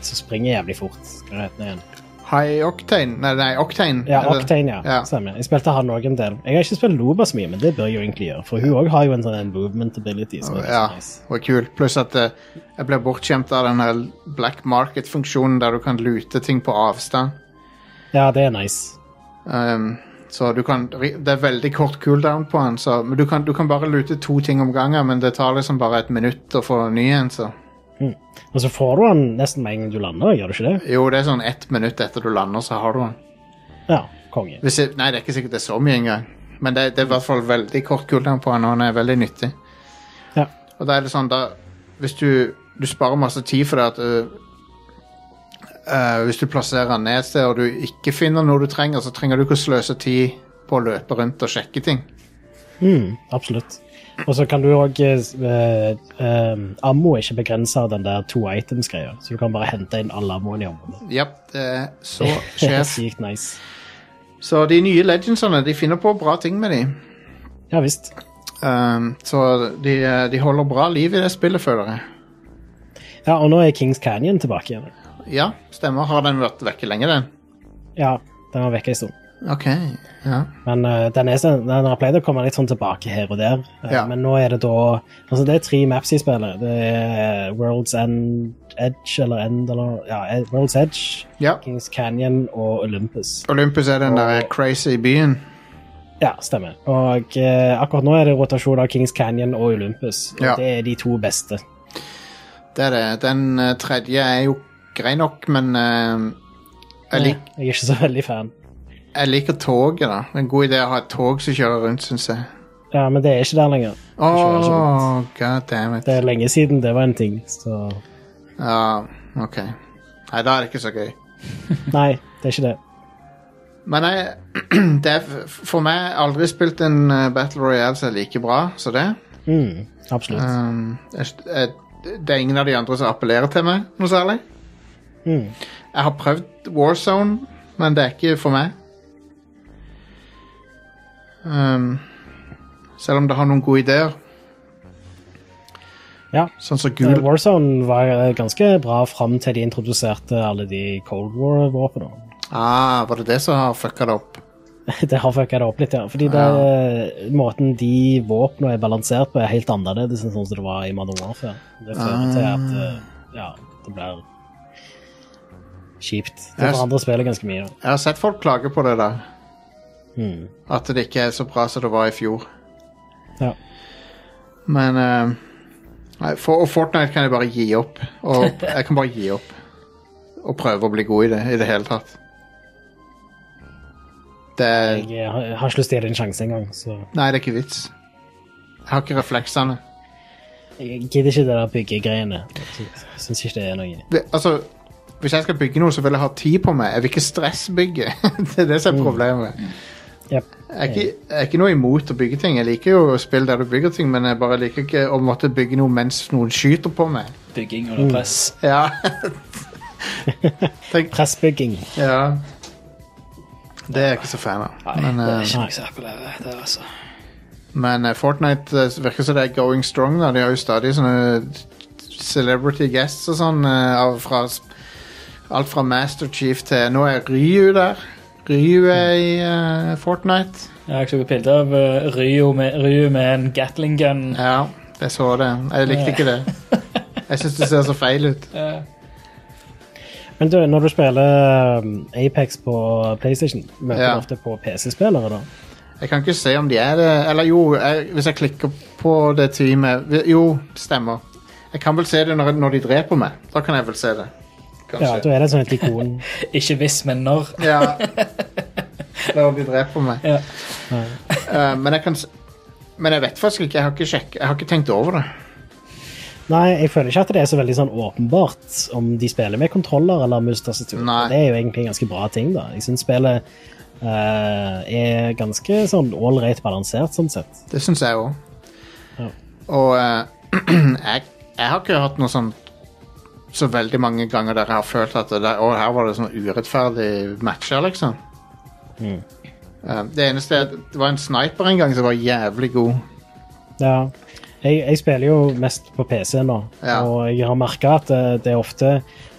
som springer jævlig fort. Hva heter han igjen? High Octane Nei, nei Octane. Ja, er? Octane, ja. Ja. Stemmer. Jeg spilte han òg en del. Jeg har ikke spilt Loba så mye, men det bør jeg jo egentlig gjøre, for hun òg har jo en sånn en movement ability. Som er Ja, så nice. og kul. Pluss at uh, jeg ble bortskjemt av den her black market-funksjonen der du kan lute ting på avstand. ja, det er nice. Um, så du kan Det er veldig kort cooldown på den, så men du kan, du kan bare lute to ting om gangen, men det tar liksom bare et minutt å få ny en, så Og så får du han nesten med en gang du lander, gjør du ikke det? Jo, det er sånn ett minutt etter du lander, så har du den. Ja, konge. Hvis jeg, nei, det er ikke sikkert det er så mye engang. Men det, det er i hvert fall veldig kort cooldown på den, og den er veldig nyttig. Ja. Og da er det sånn, da Hvis du, du sparer masse tid for det at øh, øh, Hvis du plasserer den ned et sted, og du ikke finner noe du trenger, så trenger du ikke å sløse tid på å løpe rundt og sjekke ting. Mm, absolutt. Og så kan du òg uh, uh, Ammo er ikke begrensa av den der to items-greia, så du kan bare hente inn alle ammoen i området. Yep, det er så er sjef. sykt nice. Så de nye legendsene, de finner på bra ting med de. Ja visst. Um, så de, øh, de holder bra liv i det spillet, føler jeg. Ja, og nå er Kings Canyon tilbake igjen. Ja, stemmer. Har den vært vekke lenge, den? Ja, den var vekke en stund. OK. Ja. Men uh, den, er sånn, den har pleid å komme litt sånn tilbake her og der. Uh, Ja. Men nå er det da Altså, det er tre maps de spiller. Det er World's End Edge, eller End, eller Ja, World's Edge, ja. Kings Canyon og Olympus. Olympus er den der crazy byen. Ja, stemmer. Og uh, akkurat nå er det rotasjon av Kings Canyon og Olympus. Og Ja. det er de to beste. Det er det. Den tredje er jo grei nok, men uh, jeg, lik, Jeg er ikke så veldig fan. jeg liker toget, da. En god idé å ha et tog som kjører rundt, syns jeg. Ja, men det er ikke der lenger. Kjører god damn it. Det er lenge siden det var en ting, så Ja, ok. Nei, da er det ikke så gøy. Nei, det er ikke det. Men jeg, det er for meg aldri spilt en eh, Battle Royale som er like bra som det. Mm, absolutt. Um, jeg, jeg, det er ingen av de andre som appellerer til meg noe særlig. Mm. Jeg har prøvd Warzone, men det er ikke for meg. Um, selv om det har noen gode ideer. Ja. Sånn som Eh, gul Warzone var eh, ganske bra fram til de introduserte alle de Cold War-våpnene. ah, Var det det som har fucka det opp? Det har fucka det opp litt, ja. Fordi det, måten de våpnene er balansert på, er helt annerledes enn sånn som det var i Modern Warfare. Det fører til at eh, ja, det blir kjipt. Det forandrer spillet ganske mye. Jeg har sett folk klage på det da. Mm. At det ikke er så bra som det var i fjor. Ja. Men uh, nei, for, Og Fortnite kan jeg bare gi opp. Og jeg kan bare gi opp. Og prøve å bli god i det i det hele tatt. Det er Jeg har, jeg har ikke lyst til å gi det en sjanse engang. Så Nei, det er ikke vits. Jeg har ikke refleksene. jeg gidder ikke det der byggegreiene. Syns ikke det er noe. Det, altså, hvis jeg skal bygge noe, så vil jeg ha tid på meg. Jeg vil ikke stressbygge. det er det som er problemet. Jep. Jeg er, ikke, jeg er ikke noe imot å bygge ting. Jeg liker jo å spille der du bygger ting, men jeg bare liker ikke å måtte bygge noe mens noen skyter på meg. Bygging under press. Ja. Tenk, Pressbygging. ja. Det er jeg ikke så fan av. Nei, Men, det er eh, ikke noe appellerer. Det er altså. men eh, Fortnite eh, virker som det er going strong. Da. De har jo stadig sånne celebrity guests og sånn. fra av- fra, alt fra Master Chief til Nå er Ryu der. Ryu er i uh, Fortnite. Jeg har ikke bilde av uh, Ryu, med, Ryu med en Gatling gun. Ja, jeg så det. Jeg likte ikke det. Jeg syns det ser så feil ut. Men du, når du spiller um, Apex på PlayStation, møter Ja. du ofte på PC-spillere da? Jeg kan ikke se om de er det Eller jo, jeg, hvis jeg klikker på det teamet Jo, stemmer. Jeg kan vel se det når, når de dreper meg. Da kan jeg vel se det. Ja, Kanskje. da er det sånn et ikon. Ikke hvis, men når. Ja. Når de på meg. Ja. Uh, men jeg kan Men jeg vet faktisk ikke. Jeg har ikke, sjekk, jeg har ikke tenkt over det. Nei, jeg føler ikke at det er så veldig sånn åpenbart om de spiller med kontroller eller mus-tastatur. Det er jo egentlig en ganske bra ting, da. Jeg syns spillet uh, er ganske sånn ålreit balansert, sånn sett. Det syns jeg òg. Ja. Og uh, jeg, jeg har ikke hatt noe sånn så veldig mange ganger der jeg har følt at det der, å, her var det sånn urettferdig matcher, liksom. Mm. Eh, det eneste er at det var en sniper en gang som var jævlig god. Ja. Jeg, jeg spiller jo mest på PC nå, Ja. og jeg har merka at det, det er ofte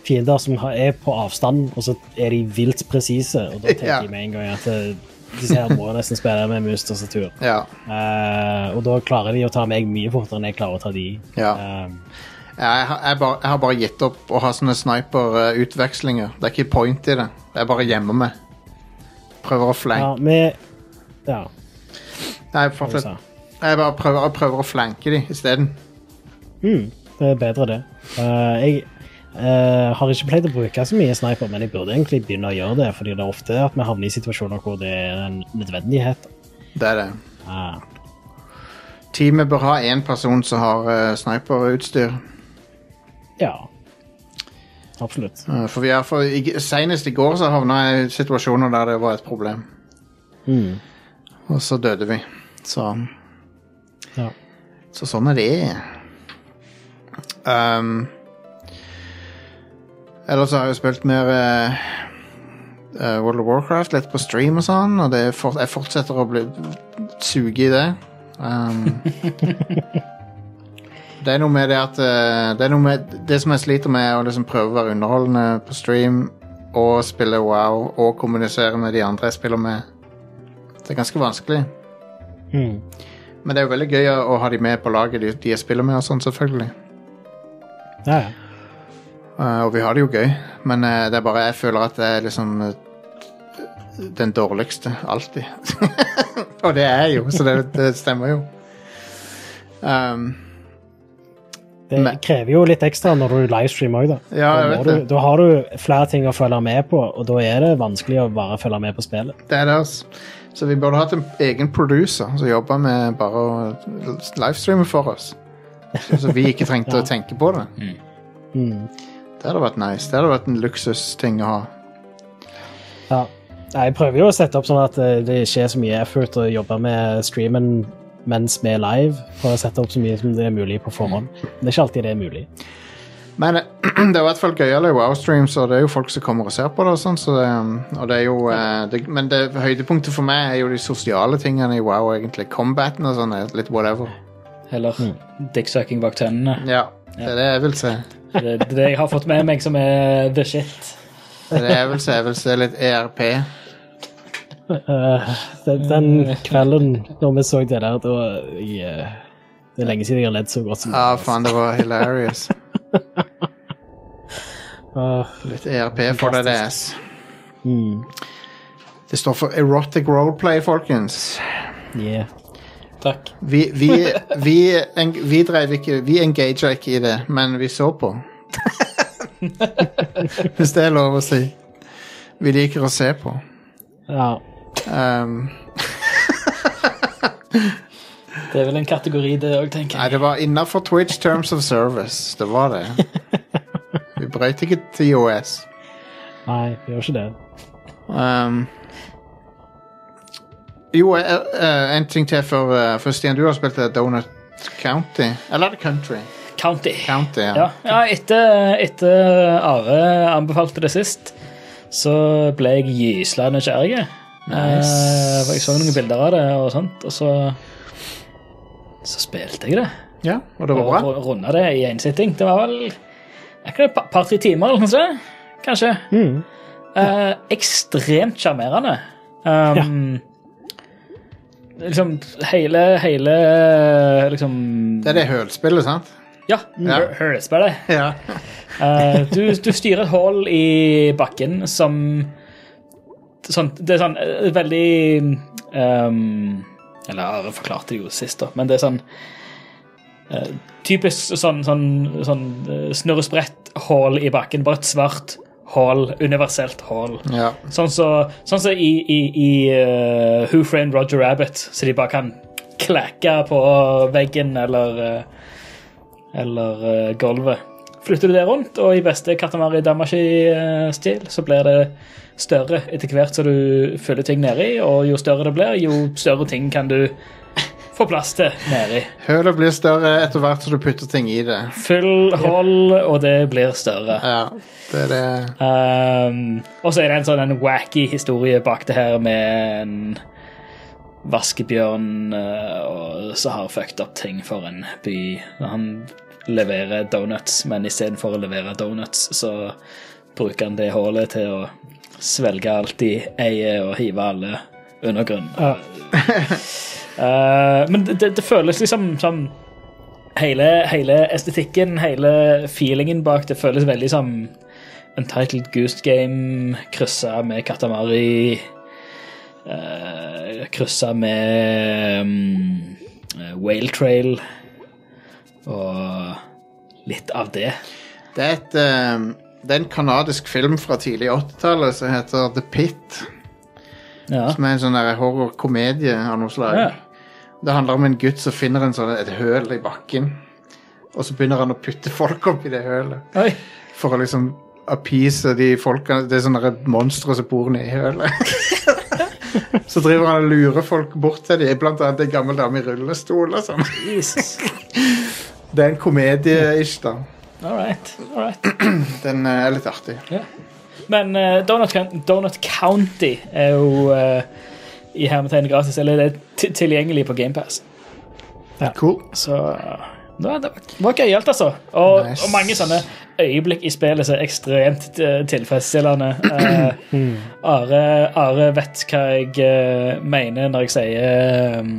fiender som er på avstand, og så er de vilt presise, og da tenker Ja. jeg med en gang at eh, disse her må nesten spille med mus-tastatur. Ja. Uh, og da klarer de å ta meg mye fortere enn jeg klarer å ta de. Ja. Eh, Jeg, har- jeg, bare, jeg har bare gitt opp å ha sånne sniper-utvekslinger. Det er ikke point i det. Jeg bare gjemmer meg. Prøver å ja, flanke med Ja, Nei, hva fortsett. sa. Jeg bare prøver, jeg prøver å flanke de isteden. Mm, det er bedre, det. Eh, jeg eh, har ikke pleid å bruke så mye sniper, men jeg burde egentlig begynne å gjøre det, fordi det er ofte at vi havner i situasjoner hvor det er en nødvendighet. Det er det. Eh, Teamet bør ha én person som har uh, sniperutstyr. Ja. Absolutt. Eh, for vi er for, i, Senest i går så havna jeg i situasjoner der det var et problem. Mm. Og så døde vi. Så, Ja. så sånn er det. Um, ellers har jeg jo spilt mer eh, World of Warcraft, litt på stream og sånn, og det er jeg fortsetter å bli suge i det. Um, det er noe med det at eh, Det er noe med Det som jeg sliter med, er å liksom prøve å være underholdende på stream og spille wow og kommunisere med de andre jeg spiller med. Det er ganske vanskelig. Mm. Men det er jo veldig gøy å ha de med på laget, de, de jeg spiller med og sånn, selvfølgelig. Ja, ja. Uh, og vi har det jo gøy, men uh, det er bare jeg føler at det er liksom uh, den dårligste alltid. og det er jeg jo, så det, det stemmer jo. Um, Det Men- krever jo litt ekstra når du livestreamer òg, da. Ja, da, du, da har du flere ting å følge med på, og da er det vanskelig å bare følge med på spillet. det er det, altså. Så vi burde hatt en egen producer som jobber med bare å livestreame for oss. Så, så vi ikke trengte Ja. å tenke på det. Mm. Det hadde vært nice. Det hadde vært en luksusting å ha. Ja. Jeg prøver jo å sette opp sånn at eh, det ikke er så mye effort å jobbe med streamen mens vi er live. For å sette opp så mye som det er mulig på forhånd. Men det er ikke alltid det er mulig. Men det er i hvert fall gøyere i Wow-streams, og det er jo folk som kommer og ser på det. Og sånn, så det, og det er jo, eh, det, men det, høydepunktet for meg er jo de sosiale tingene i Wow, egentlig. Combaten og sånn er litt whatever. Eller dicksucking bak tennene. Ja, det er det jeg vil se. Det det er det jeg har fått med meg som er the shit. Det er det jeg vil se. Jeg vil se litt ERP. Eh, den, den kvelden når vi så det der, da jeg, eh, Det er lenge siden jeg har ledd så godt som Ja, faen, det var hilarious. Ah, Litt ERP for deg, ass. mm. Det står for erotic roleplay, folkens. Yeah. Takk. Vi, vi, vi, en, vi drev ikke Vi engaga ikke i det, men vi så på. Hvis det er lov å si. Vi liker å se på. Ja. Um, Det er vel en kategori, det òg, tenker nei, det var innafor Twitch Terms of Service. Det var det. Vi brøyt ikke til OS. Nei, vi gjør ikke det. Um, jo, eh, eh, en ting til for, uh, før Stian. Du har spilt eh, Donut County. Eller er det Country? County. County, ja. Ja, ja etter, etter Are anbefalte det sist, så ble jeg gysla nysgjerrig. Nice. Eh, jeg så noen bilder av det, og sånt, og så så spilte jeg det. ja. Og det var bra? Og runda det i én sitting. Det var vel det et par-tre timer, eller noe sånt? Kanskje. Eh, ekstremt sjarmerende. Um, Liksom hele, hele liksom Det er det hølspillet, sant? Ja, Ja. Hølspillet. Ja. Eh, du, du styrer et hull i bakken som sånn, Det er sånn eh, veldig um, Eller Are forklarte det jo sist, da, men det er sånn uh, Typisk sånn, sånn, sånn eh, snurresprett-hull i bakken. Bare et svart hull. Universelt hull. ja. Sånn som sånn så i, i, i uh, Who Framed Roger Rabbit, så de bare kan klekke på veggen eller eller uh, gulvet. Flytter du det rundt, og i beste Katamari Damashi-stil, så blir det større etter hvert som du fyller ting nedi, og jo større det blir, jo større ting kan du få plass til nedi. Hølet blir større etter hvert som du putter ting i det. Fyll hold, og det blir større. Ja, det er det. Um, og så er det en sånn en wacky historie bak det her med en vaskebjørn uh, og så har fucked up ting for en by. Han leverer donuts, men istedenfor å levere donuts, så bruker han det hullet til å svelge alt de eier, og hive alle under grunnen. Ja. Uh, men det, det, føles liksom som hele, hele estetikken, hele feelingen bak det føles veldig som Untitled Goose Game kryssa med Katamari. Uh, kryssa med um, eh, Whale Trail. Og litt av det. Det er, et, eh, det er en kanadisk film fra tidlig 80-tallet som heter The Pit. Ja. Som er en sånn der horrorkomedie av noe slag. Det handler om en gutt som finner en sånn, et høl i bakken. Og så begynner han å putte folk opp i det hølet. Oi. For å liksom appease de folkene Det er sånne monstre som bor nedi hølet. så driver han og lurer folk bort til dem, blant annet en gammel dame i rullestol. og sånn. Jesus. Det er en komedie-ish, da. All right. All right. Den eh, er litt artig. Men uh, Donut, Donut County er jo uh, i hermetegn gratis, eller det er ti- tilgjengelig på GamePass. Cool. Så var, det var gøyalt, altså. Og, Nice. og mange sånne øyeblikk i spillet som er ekstremt tilfredsstillende. Eh, Are, Are vet hva jeg mener når jeg sier eh,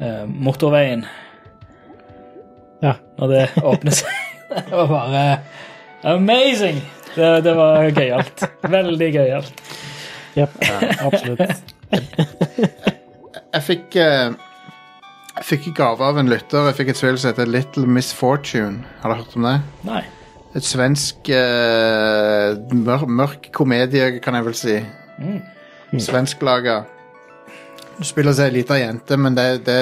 eh, motorveien. Ja. Når det åpner seg. Det var bare amazing! Det, det var gøyalt. Veldig gøyalt. Ja, absolutt. Jeg fikk eh, Jeg fikk i gave av en lytter. Jeg fikk et spill som heter Little Misfortune. Har du hørt om det? Nei. Et svensk eh, mør mørk komedie, kan jeg vel si. Svensklaga. Du spiller seg ei lita jente, men det, det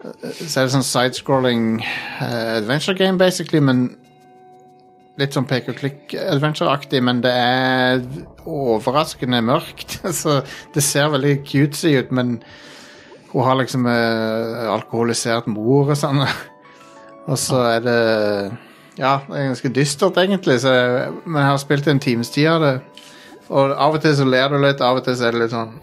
Så er det sånn sidescrolling uh, adventure game, basically, men Litt sånn pek og klikk-adventure-aktig, men det er overraskende mørkt. Så det ser veldig cutesy ut, men hun har liksom uh, alkoholisert mor og sånn. Og så er det Ja, det er ganske dystert, egentlig. Så, men jeg har spilt en times tid av det. Og av og til så ler du litt, av og til så er det litt sånn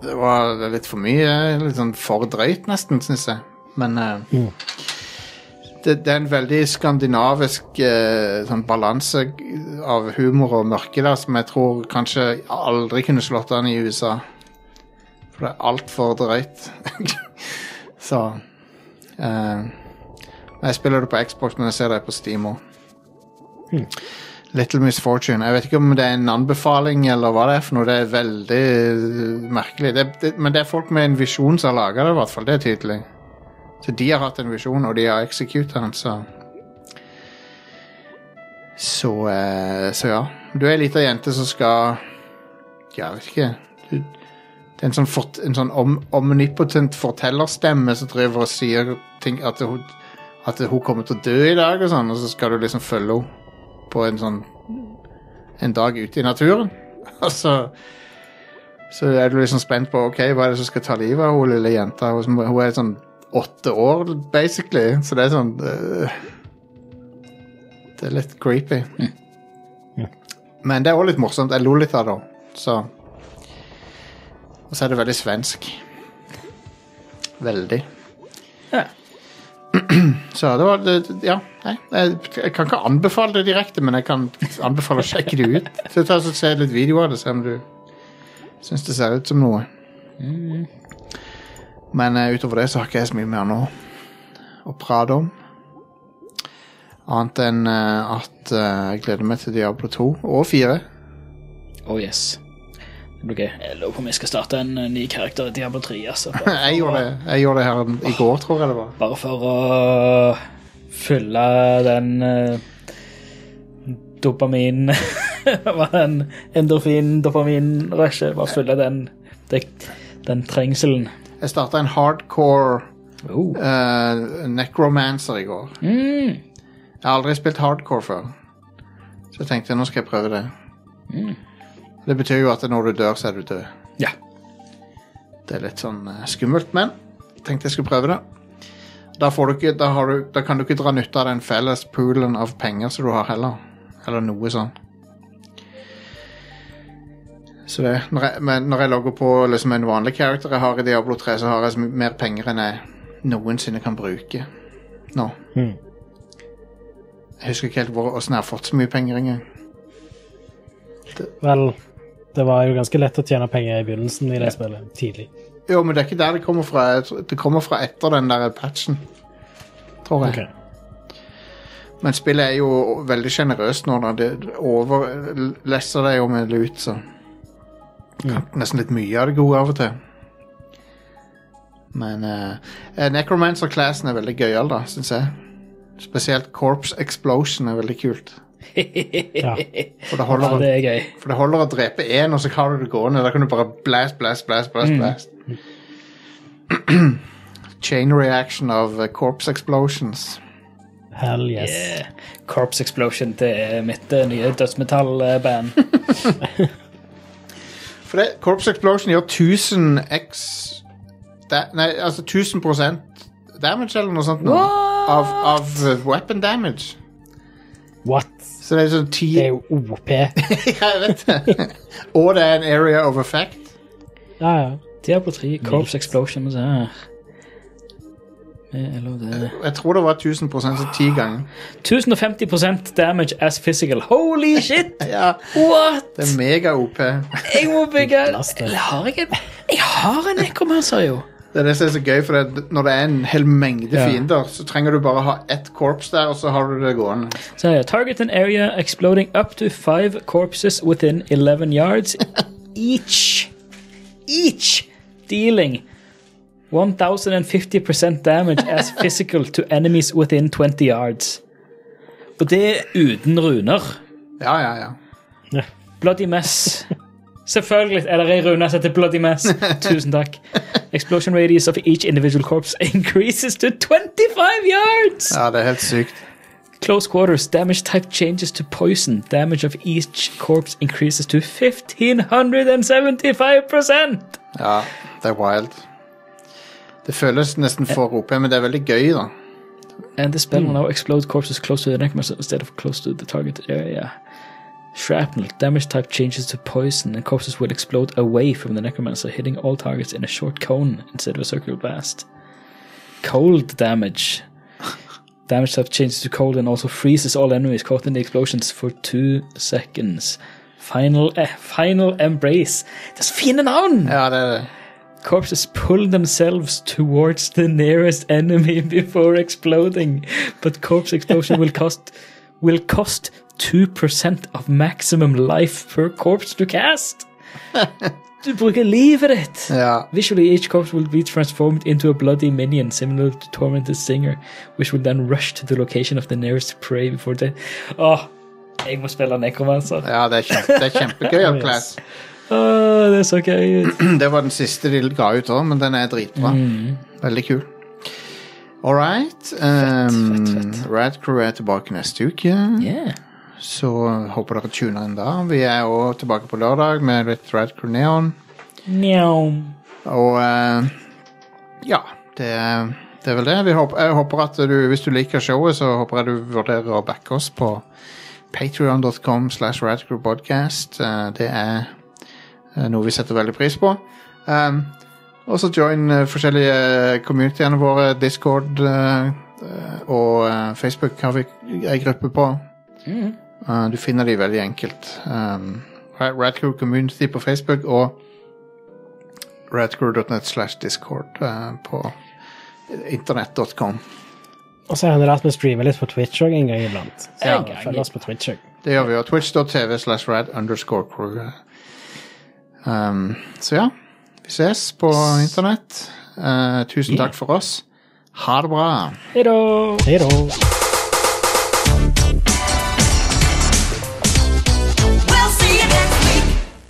Det var litt for mye. Litt sånn for drøyt, nesten, syns jeg. Men eh, det, det er en veldig skandinavisk uh, sånn balanse av humor og mørke der som jeg tror kanskje aldri kunne slått an i USA. For det er altfor drøyt. Så uh, Jeg spiller det på Xbox, men jeg ser det på Steam òg. Little Misfortune. Jeg vet ikke om det er en anbefaling eller hva det er for noe. Det er veldig eh, merkelig. Det, det, men det er folk med en visjon som har laga det, i hvert fall. Det er tydelig. Så de har hatt en visjon, og de har executa den, så Så, eh, så ja. Du er ei lita jente som skal Ja, jeg vet ikke. Du, det er en sånn, fort, en sånn om, omnipotent fortellerstemme som driver og sier ting at hun, at hun kommer til å dø i dag, og sånn, og så skal du liksom følge henne på en sånn en dag ute i naturen. Og så så er du liksom spent på ok, hva er det som skal ta livet av hun lille jenta. Hun, hun er sånn åtte år, basically. Så det er sånn uh, Det er litt creepy. Men det er òg litt morsomt. Jeg lo litt av det. Så Og så er det veldig svensk. Veldig. Ja. Så det var det, Ja, nei. Jeg, jeg kan ikke anbefale det direkte, men jeg kan anbefale å sjekke det ut. Så ta og Se litt video av det, se om du syns det ser ut som noe. Men uh, utover det så har ikke jeg så mye mer nå å prate om. Annet enn uh, at uh, jeg gleder meg til Diablo 2 og 4. Oh yes. Gøy. Jeg lurer på om jeg skal starte en eh, ny karakter i Diablo 3. Altså, for, Jeg gjorde det, jeg gjorde det her i går, tror jeg det var. bare for å fylle den uh, dopamin den endorfin-dopamin-rushet? Bare fylle den, den trengselen. Jeg starta en hardcore Oh. uh, necromancer i går. Mm. Jeg har aldri spilt hardcore før. Så jeg tenkte nå skal jeg prøve det. Det betyr jo at når du dør, så er du død. Ja. Det er litt sånn eh, skummelt, men jeg tenkte jeg skulle prøve det. Da, får du ikke, da, har du, da kan du ikke dra nytte av den felles poolen av penger som du har heller. Eller noe sånn. Så det, når jeg, men når jeg logger på liksom en vanlig character jeg har i Diablo 3, så har jeg så mer penger enn jeg noensinne kan bruke nå. Mm. Jeg husker ikke helt hvor, hvordan jeg har fått så mye penger engang. Vel, det var jo ganske lett å tjene penger i begynnelsen i det spillet. Tidlig. Jo, men det er ikke der det kommer fra. Det kommer fra etter den der patchen, tror jeg. Ok. Men spillet er jo veldig sjenerøst nå. Da. Det overlesser deg jo med lut, så mm. Nesten litt mye av det gode av og til. Men uh, Necromancer-classen er veldig gøyal, da, syns jeg. Spesielt Corpse Explosion er veldig kult. Ja. For det holder, ja, det er gøy. for det holder å drepe én, og så har du det gående. Da kan du bare blast, blast, blast, blast, blast. Chain reaction of uh, corpse explosions. Hell yes. Yeah. Corpse Explosion det er mitt eh, nye dødsmetallband. For det, Corpse Explosion gjør 1000 x da, Nei, altså 1000 prosent damage eller noe sånt Noe, Av, av uh, weapon damage. What? Så det er sånn ti Det er jo OP. Ja, jeg vet det. Og det er en area of effect. Ja, ja. Diablo 3, Corpse Explosion vi se her. Med Jeg tror det var 1000% så 10 ganger. 1050% damage as physical. Holy shit! Ja, What? det er mega-OP. Jeg må bygge Eller har jeg en Jeg har en Necromancer, jo. Det er det som er så gøy, for det, når det er en hel mengde Ja. fiender, så trenger du bare ha ett korps der, og så har du det gående. Så her, target an area exploding up to five corpses within 11 yards each. Each dealing 1050% damage as physical to enemies within 20 yards. Og det er uten runer. Ja, ja, ja. Bloody mess. Selvfølgelig er det ei rune som heter Bloody mess. Tusen takk. Explosion radius of each individual corpse increases to 25 yards. Ja, det er helt sykt. Close quarters, damage type changes to poison. Damage of each corpse increases to 1575%. Ja, det er wild. Det føles nesten for OP, men det er veldig gøy, da. And the spell will now explode corpses close to the necromancer instead of close to the target area. Shrapnel, damage type changes to poison, and corpses will explode away from the necromancer, hitting all targets in a short cone instead of a circular blast. Cold damage. Damage type changes to cold and also freezes all enemies caught in the explosions for two seconds. Final, eh, final embrace. Er så fine navn! Ja, det er det. Corpses pull themselves towards the nearest enemy before exploding, but corpse explosion will cost will cost 2% of maximum life per corpse to cast. Du bruker livet ditt. Ja. Visually, each corpse will be transformed into a bloody minion, similar to Tormented Singer, which will then rush to the location of the nearest prey before death. Åh, jeg må spille Necromancer. ja, det er, kjempe, det er kjempegøy av Class. Åh, det er så gøy. Det var den siste de ga ut òg, men den er dritbra. Veldig kul. All right. Um, Rad Crew er tilbake neste uke. Yeah. Så håper dere tuner inn da. Vi er òg tilbake på lørdag med litt Red Crew Neon. Njau. Og eh, ja, det, det er vel det. Vi håper, jeg håper at du, Hvis du liker showet, så håper jeg du vurderer å backe oss på patreon.com slash radcrewpodcast. Eh, det er eh, noe vi setter veldig pris på. Um, og så join forskjellige communityene våre. Discord og Facebook har vi ei gruppe på. Eh, du finner de veldig enkelt. Um, Ra- Radcrew Community på Facebook og radcrew.net slash discord uh, på internett.com. Og så hender det at vi streamer litt på Twitch òg en gang iblant. Så ja, følg oss på Twitch òg. Det gjør vi jo. Twitch.tv slash rad underscore crew. Um, så ja, vi ses på internett. Uh, tusen takk for oss. Ha det bra. Hei da.